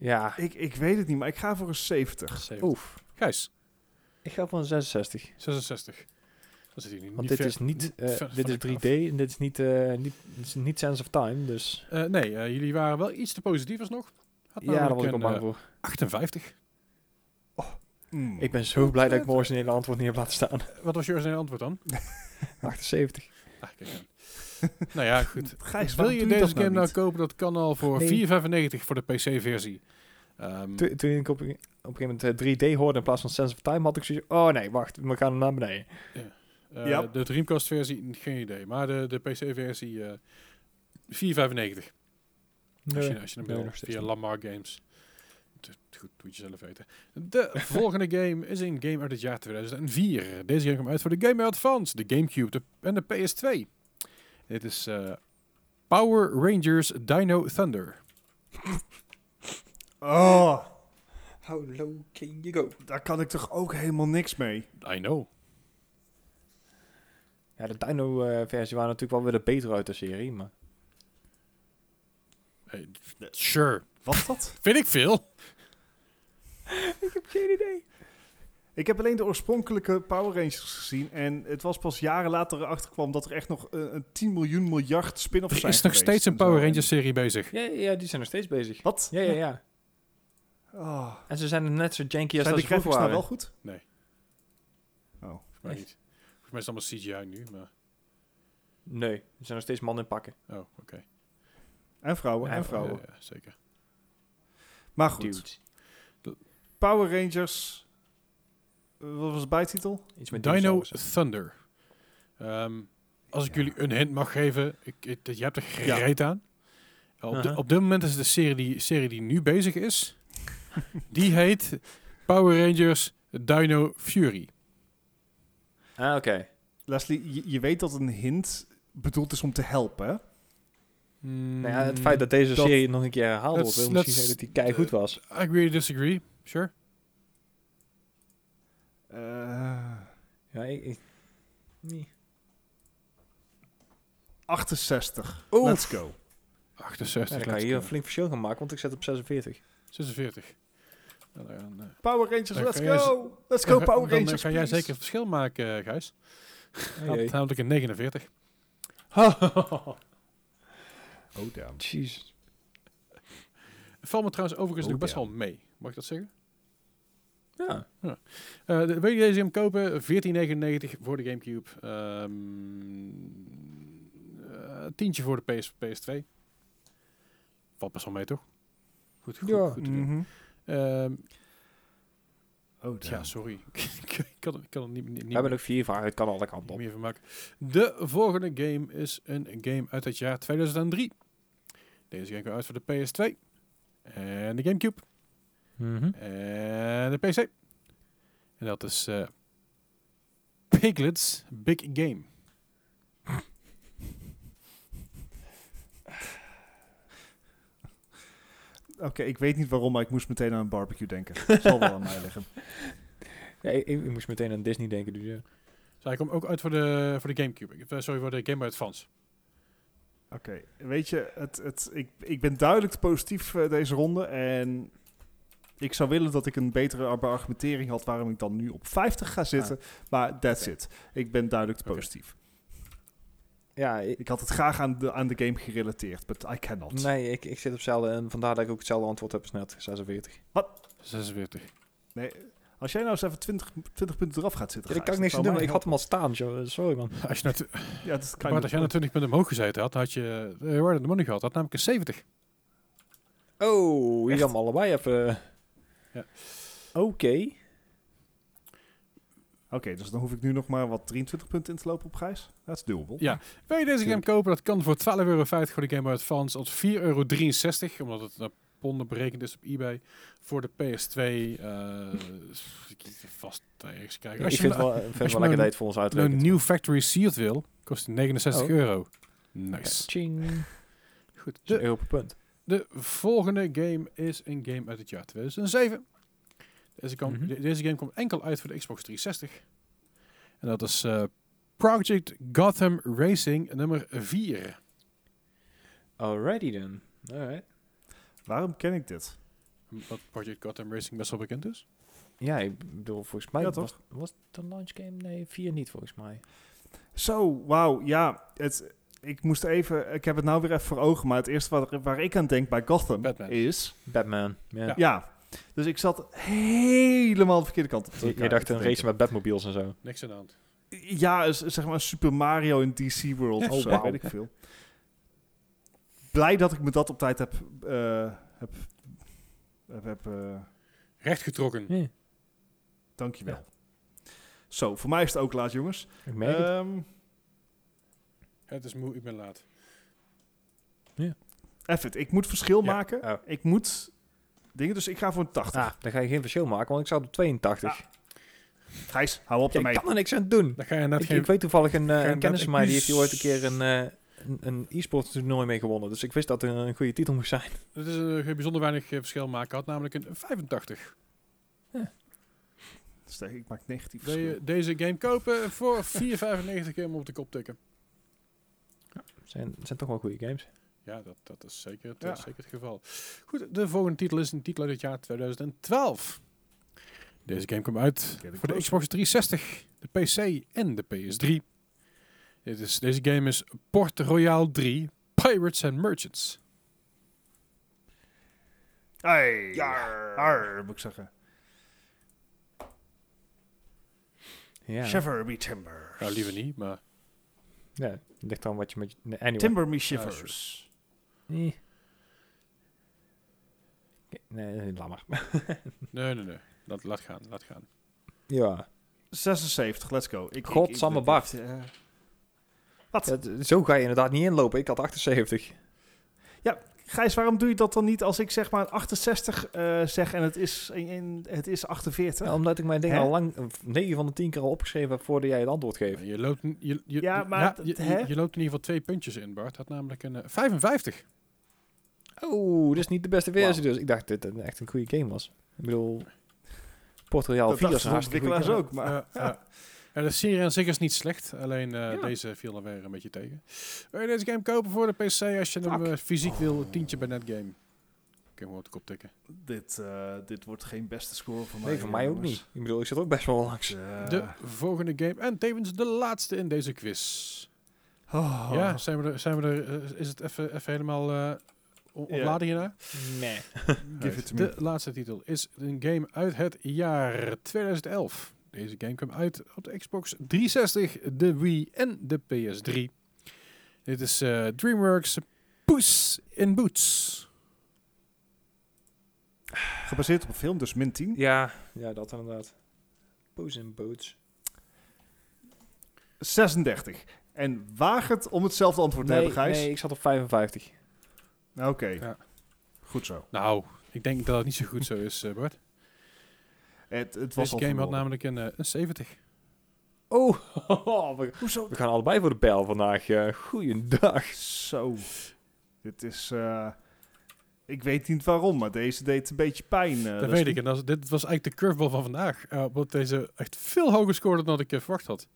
Ja. ik, ik weet het niet, maar ik ga voor een 70. Oef. Gijs, Ik ga voor een 66. 66. Zit niet, Want niet dit ver- is niet... eh, ver dit is elkaar 3D en dit is niet, eh, niet, dit is niet Sense of Time, dus... Eh, nee, eh, jullie waren wel iets te positief alsnog. Had Ja, daar was ik al een, bang voor. 58. Mm. Ik ben zo blij dat ik mijn originele antwoord niet heb laten staan. Wat was je originele antwoord dan? [laughs] 78. Ah, kijk aan. [laughs] nou ja, goed. [laughs] Gijs, Wil je deze dat game nou kopen? Dat kan al voor Nee. 4,95 voor de PC-versie. Ehm, Toen, toen ik op, een- op een gegeven moment eh, 3D hoorde in plaats van Sense of Time, had ik zoiets oh nee, wacht, we gaan naar beneden. Ja. De Dreamcast-versie, geen idee. Maar de, de PC-versie eh 4,95. Als je, als je hem wil, via. Lamar Games. Goed, moet je zelf weten. De [laughs] volgende game is een game uit het jaar 2004. Deze game kwam uit voor de Game Boy Advance, de Gamecube de, en de PS2. Dit is eh, Power Rangers Dino Thunder. [laughs] Oh, How low can you go? daar kan ik toch ook helemaal niks mee. I know. Ja, de Dino-versie waren natuurlijk wel weer de betere uit de serie, maar... Hey, sure. Was dat? [laughs] Vind ik veel. [laughs] ik heb geen idee. Ik heb alleen de oorspronkelijke Power Rangers gezien. En het was pas jaren later erachter kwam dat er echt nog eh, een 10 miljoen miljard spin-offs Er zijn is nog steeds een. Power Rangers serie bezig. Ja, ja, die zijn nog steeds bezig. Wat? Ja, ja, ja. Oh. En ze zijn net zo janky als Zijn dat de ze vroeger graphics nou waren. wel goed? Oh. Volgens mij Echt? niet. Volgens mij is het allemaal CGI nu, maar... Nee, er zijn nog steeds mannen in pakken. Oh, oké. En vrouwen, en vrouwen. Ja, ja, zeker. Maar goed. Power Rangers... eh, Wat was de bijtitel? Iets met Dino dinosaurus. Thunder. Ehm, als ik jullie een hint mag geven, ik, ik, je hebt er gereed aan. Op, de- Uh-huh. op dit moment is de serie die, serie die nu bezig is, die heet Power Rangers Dino Fury. Ah, oké. Leslie, je, je weet dat een hint bedoeld is om te helpen, hè? Nou ja, het feit dat deze dat- serie nog een keer herhaald wordt, wil misschien zeggen dat die kei goed was. Agree to disagree. Sure. Eh, Ja, ik, ik- nee. 68. Oef. Let's go. 68. Ja, dan kan je hier een flink verschil gaan maken, want ik zet op 46. 46. Nou, dan, eh, Power Rangers, Dan let's go! Let's go, dan- Power dan, Rangers, kan jij please. zeker het verschil maken, eh, Gijs. Dat jee. namelijk een 49. [laughs] Oh, damn. Jeez. Valt me trouwens overigens Oh, nog best ja. wel mee. Mag ik dat zeggen? Ja. Eh, de- wil je deze hem kopen? 14,99 voor de Gamecube. Ehm eh, tientje voor de PS, PS2. Valt best wel mee, toch? Goed, goed, Ja. goed te doen. Ehm, Oh, ja, sorry. [laughs] ik kan, ik kan er niet, niet, niet We hebben meer- nog vier vragen, het kan alle kanten op. meer van maken. De volgende game is een game uit het jaar 2003. Deze game kwam uit voor de PS2. En de Gamecube. Mhm. En de PC. En dat is eh Piglets Big Game. Oké, ik weet niet waarom, maar ik moest meteen aan een barbecue denken. Zal wel aan mij liggen. [laughs] Ja, ik, ik moest meteen aan Disney denken, dus ja. Hij komt ook uit voor de, voor de Gamecube. Eh, Sorry, voor de Game Boy Advance. Oké, weet je, het, het, ik, ik ben duidelijk te positief eh, deze ronde. En ik zou willen dat ik een betere ar- argumentering had waarom ik dan nu op 50 ga zitten. Maar that's it. Ik ben duidelijk positief. Ja, ik- Ik had het graag aan de, aan de game gerelateerd, but I cannot. nee, ik, ik zit op hetzelfde en vandaar dat ik ook hetzelfde antwoord heb als net, 46. 46. Nee, als jij nou eens even 20, 20 punten eraf gaat zitten, Ja, daar kan ik niks aan doen, zou ik had hem al staan, joh. sorry man. Als je nou, Ja, dat kan Bart, als jij nou 20 punten omhoog gezeten had, had je uh, Reward the Money gehad. Dat namelijk een 70. Oh, hier gaan allebei even... Ja. Oké. Oké, dus dan hoef ik nu nog maar wat 23 punten in te lopen op Gijs. Dat is doable. Ja. Wil je deze game kopen? Dat kan voor 12,50 euro voor de Game Boy Advance. Of 4,63 euro, omdat het naar ponden berekend is op eBay. Voor de PS2. eh ik moet er vast ergens kijken. Ik Als vind je nou- wel, vind wel nou lekker het voor ons nou uitrekent. een nieuw Factory Sealed wil, kost die 69 Oh. euro. Nice. Ching. Goed. De De, euro per punt. de volgende game is een game uit het jaar 2007. Deze, kwam, Mhm. de- deze game komt enkel uit voor de Xbox 360. En dat is eh, Project Gotham Racing nummer 4. Alrighty then. Alright. Waarom ken ik dit? Wat Project Gotham Racing best wel bekend is. Ja, ik bedoel, volgens mij Ja, was, toch? was het een launch game? Nee, 4 niet volgens mij. Zo, wauw, ja. Het, ik moest even, ik heb het nou weer even voor ogen, maar het eerste waar, waar ik aan denk bij Gotham Batman. is... Batman. Ja. Ja, dus ik zat helemaal de verkeerde kant op te Je, dacht een race met Batmobiels en zo. Niks aan de hand. Ja, is- zeg maar Super Mario in DC World Ja, of zo, weet ik veel. Blij dat ik me dat op tijd heb... eh, heb, heb, heb eh, Recht getrokken. Ja. dankjewel. Zo, voor mij is het ook laat, jongens. Ik merk het. Ehm Het is moe, ik ben laat. even, ik moet verschil Ja. maken. Oh. Ik moet dingen, dus ik ga voor een 80. Ah, dan ga je geen verschil maken, want ik zat op 82. Gijs, hou op Ja, ik daarmee. kan er niks aan doen. Dan ga je net Ik, geen... ik weet toevallig een, eh, geen een kennis van mij, die heeft hier ooit een keer een, eh, een, een e-sport toernooi mee gewonnen. Dus ik wist dat er een goede titel moest zijn. Het is een uh, bijzonder weinig eh, verschil maken. Had namelijk een 85. Stel, Ik maak negatief Wil je verschil. deze game kopen voor 4,95 keer om op de kop tikken? Het zijn, het zijn toch wel goede games. Ja, dat, dat is zeker het, Ja. zeker het geval. Goed, de volgende titel is een titel uit het jaar 2012. Deze game komt uit voor de. Xbox 360, de PC en de PS3. Dit is, deze game is Port Royale 3 Pirates and Merchants. Hey, Arr, moet ik zeggen. Ja, Shiver me timber. Nou, liever niet, maar ja het ligt dan wat je met je... nee, Anyway. Timber me shivers. Nee. Nee, nee, laat maar. [laughs] nee, nee, nee. Laat, laat gaan, laat gaan. ja. 76, let's go. Ik, ik- Godsamme ik- Bart. eh, wat? Ja, zo ga je inderdaad niet inlopen. Ik had 78. Gijs, waarom doe je dat dan niet als ik zeg maar 68 eh, zeg en het is, in, in- het is 48? Ja, omdat ik mijn ding Hè? al lang, 9 van de 10 keer al opgeschreven heb voordat jij het antwoord geeft. Je loopt, je, je, Ja, maar je, loopt in ieder geval twee puntjes in, Bart. Had namelijk een eh, 55. Oh, dit is niet de beste versie dus. Ik dacht dat het echt een goede game was. Ik bedoel, Port Royale dat 4 is een hartstikke goede ook, maar... Ja, [laughs] de serie aan zich is niet slecht, alleen eh, Ja. deze viel dan weer een beetje tegen. Wil je deze game kopen voor de PC als je hem eh, fysiek wil? Tientje bij Netgame. Ik heb hem op de kop tikken. Dit, eh, dit wordt geen beste score voor mij. Nee, voor mij ook niet. Ik bedoel, ik zit er ook best wel langs. De volgende game en tevens de laatste in deze quiz. oh. Ja, zijn we er? Zijn we er is het even even helemaal eh ontladen hierna? Nee. Give it to de me. laatste titel is een game uit het jaar 2011. Deze game kwam uit op de Xbox 360, de Wii en de PS3. Dit is eh, DreamWorks Puss in Boots. Gebaseerd op een film, dus min 10. Ja, ja, dat inderdaad. Pose in Boots. 36. En waag het om hetzelfde antwoord te Nee, hebben, Gijs. nee, ik zat op 55. Oké, Ja. goed zo. Nou, ik denk dat het niet zo goed zo is, eh, Bart. Het, het was Deze game had namelijk een, eh, een 70. Oh, [laughs] we, Hoezo? we gaan allebei voor de pijl vandaag. Uh, goeiedag. Zo. Dit is... eh, ik weet niet waarom, maar deze deed een beetje pijn. eh, dat weet ik. En dat dit was eigenlijk de curveball van vandaag. eh omdat deze echt veel hoger scoorde dan ik eh, verwacht had.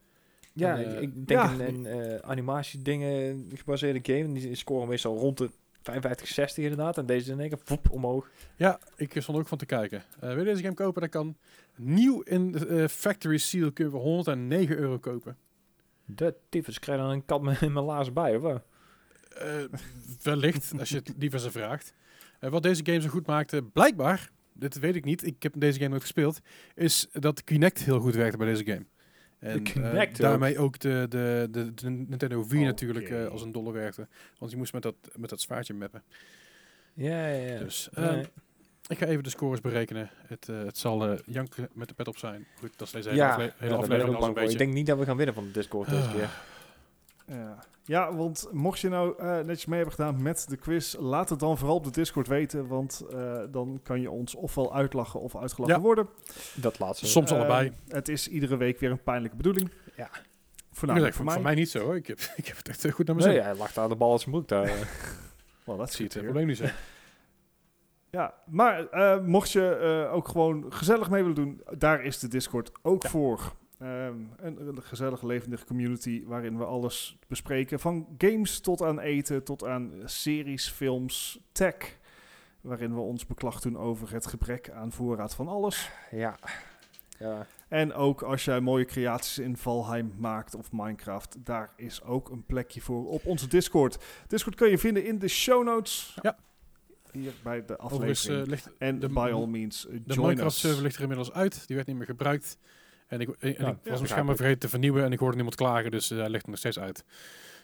Ja, En, eh, ik, ik denk ja. een, een eh, animatiedingen gebaseerde game. Die scoren meestal rond de 55, 60 inderdaad. En deze in één keer voep, omhoog. Ja, ik stond ook van te kijken. Eh, wil je deze game kopen? Dat kan. Nieuw in eh, Factory Seal kun je voor 109 euro kopen. De tyfus, krijg je dan een kat met- in mijn laars bij, of wat? Eh, wellicht, als je het liever ze vraagt. Wat deze game zo goed maakte, blijkbaar, dit weet ik niet, ik heb deze game nooit gespeeld, is dat Kinect heel goed werkte bij deze game. En ook? daarmee ook de, de, de, de Nintendo Wii Oké. natuurlijk eh, als een dolle werkte. Want je moest met dat, met dat zwaardje mappen. Ja, ja, ja. Dus Nee. ehm, ik ga even de scores berekenen. Het, eh, het zal eh, janken met de pet op zijn. Goed, dat is deze hele, ja, afle- hele aflevering al een voor. Ik beetje. denk niet dat we gaan winnen van de Discord deze Ah. keer. Ja. ja, want mocht je nou eh, netjes mee hebben gedaan met de quiz, laat het dan vooral op de Discord weten, want eh, dan kan je ons ofwel uitlachen of uitgelachen Ja. worden. Dat laatste. Soms Eh, allebei. Het is iedere week weer een pijnlijke bedoeling. Ja. Voornamelijk voor, voor mij. voor mij niet zo hoor. Ik heb, [laughs] ik heb het echt goed naar mijn Nee, zin. hij lag daar de bal uit zijn broek. Daar. Well, dat Ik zie het probleem niet zo. [laughs] Ja, maar eh, mocht je eh, ook gewoon gezellig mee willen doen, daar is de Discord ook Ja. voor. Ehm, een, een gezellige, levendige community waarin we alles bespreken. Van games tot aan eten, tot aan eh, series, films, tech. Waarin we ons beklag doen over het gebrek aan voorraad van alles. ja. ja. En ook als jij mooie creaties in Valheim maakt of Minecraft, daar is ook een plekje voor op onze Discord. Discord kun je vinden in de show notes. Ja. Hier bij de aflevering. eh, ligt En de- by all means, uh, de join Minecraft us. server ligt er inmiddels uit. Die werd niet meer gebruikt. En ik, en Ja, ik was hem schijnbaar begrijpelijk. vergeten te vernieuwen en ik hoorde niemand klagen, dus eh, hij ligt er nog steeds uit.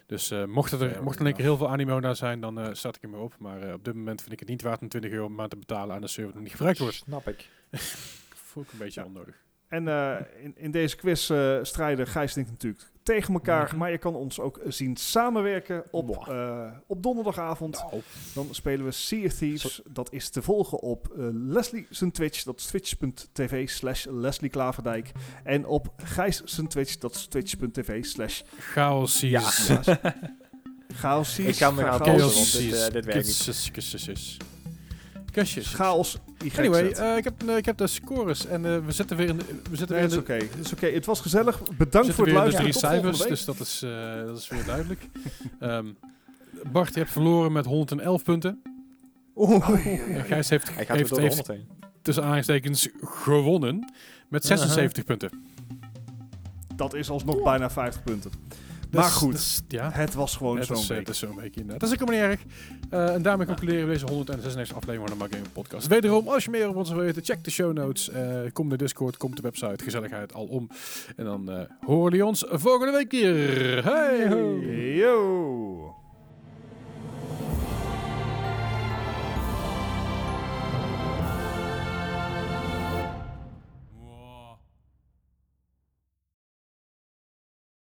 Dus eh, mocht, er, Fair mocht er één keer heel veel animo daar zijn, dan eh start ik hem weer op. Maar op dit moment vind ik het niet waard om 20 euro per maand te betalen aan een server die niet gebruikt wordt. Snap ik. [laughs] Voel ik een beetje Ja. onnodig. En eh, in, in deze quiz eh, strijden Gijs en ik natuurlijk tegen elkaar. Mhm. Maar je kan ons ook zien samenwerken op, eh, op donderdagavond. Nou, Dan spelen we Sea of Thieves. Dat is te volgen op eh, Leslie zijn Twitch. Dat is twitch.tv slash Leslie Klaverdijk. En op Gijs zijn Twitch. Dat is twitch.tv slash chaos Ja. [laughs] Chaos. Ik ga me gaan dit werkt niet. Kusjes. Chaos. Anyway, eh, ik, heb, eh, ik heb de scores en eh, we zitten weer in de, we zitten Nee, weer het in is de, oké. Het is oké. Het was gezellig. Bedankt voor het weer in de luisteren. drie cijfers, dus dat is, eh, dat is weer duidelijk. [laughs] Ehm, Bart, je hebt verloren met 111 punten. En Gijs heeft, Hij gaat heeft, door de heeft 100 heen. tussen aanhalingstekens gewonnen met 76 punten. Dat is alsnog bijna 50 punten. Dus- Maar goed. dus, ja, Het was gewoon zo'n eh, week. het is zo'n week inderdaad. Dat is ook helemaal niet erg. Eh, en daarmee concluderen we deze 196 aflevering van de Mark Gaming Podcast. Wederom, als je meer over ons wil weten, check de show notes. eh, kom de Discord, kom de website, gezelligheid alom. En dan eh horen jullie ons volgende week weer. Hey! Yo!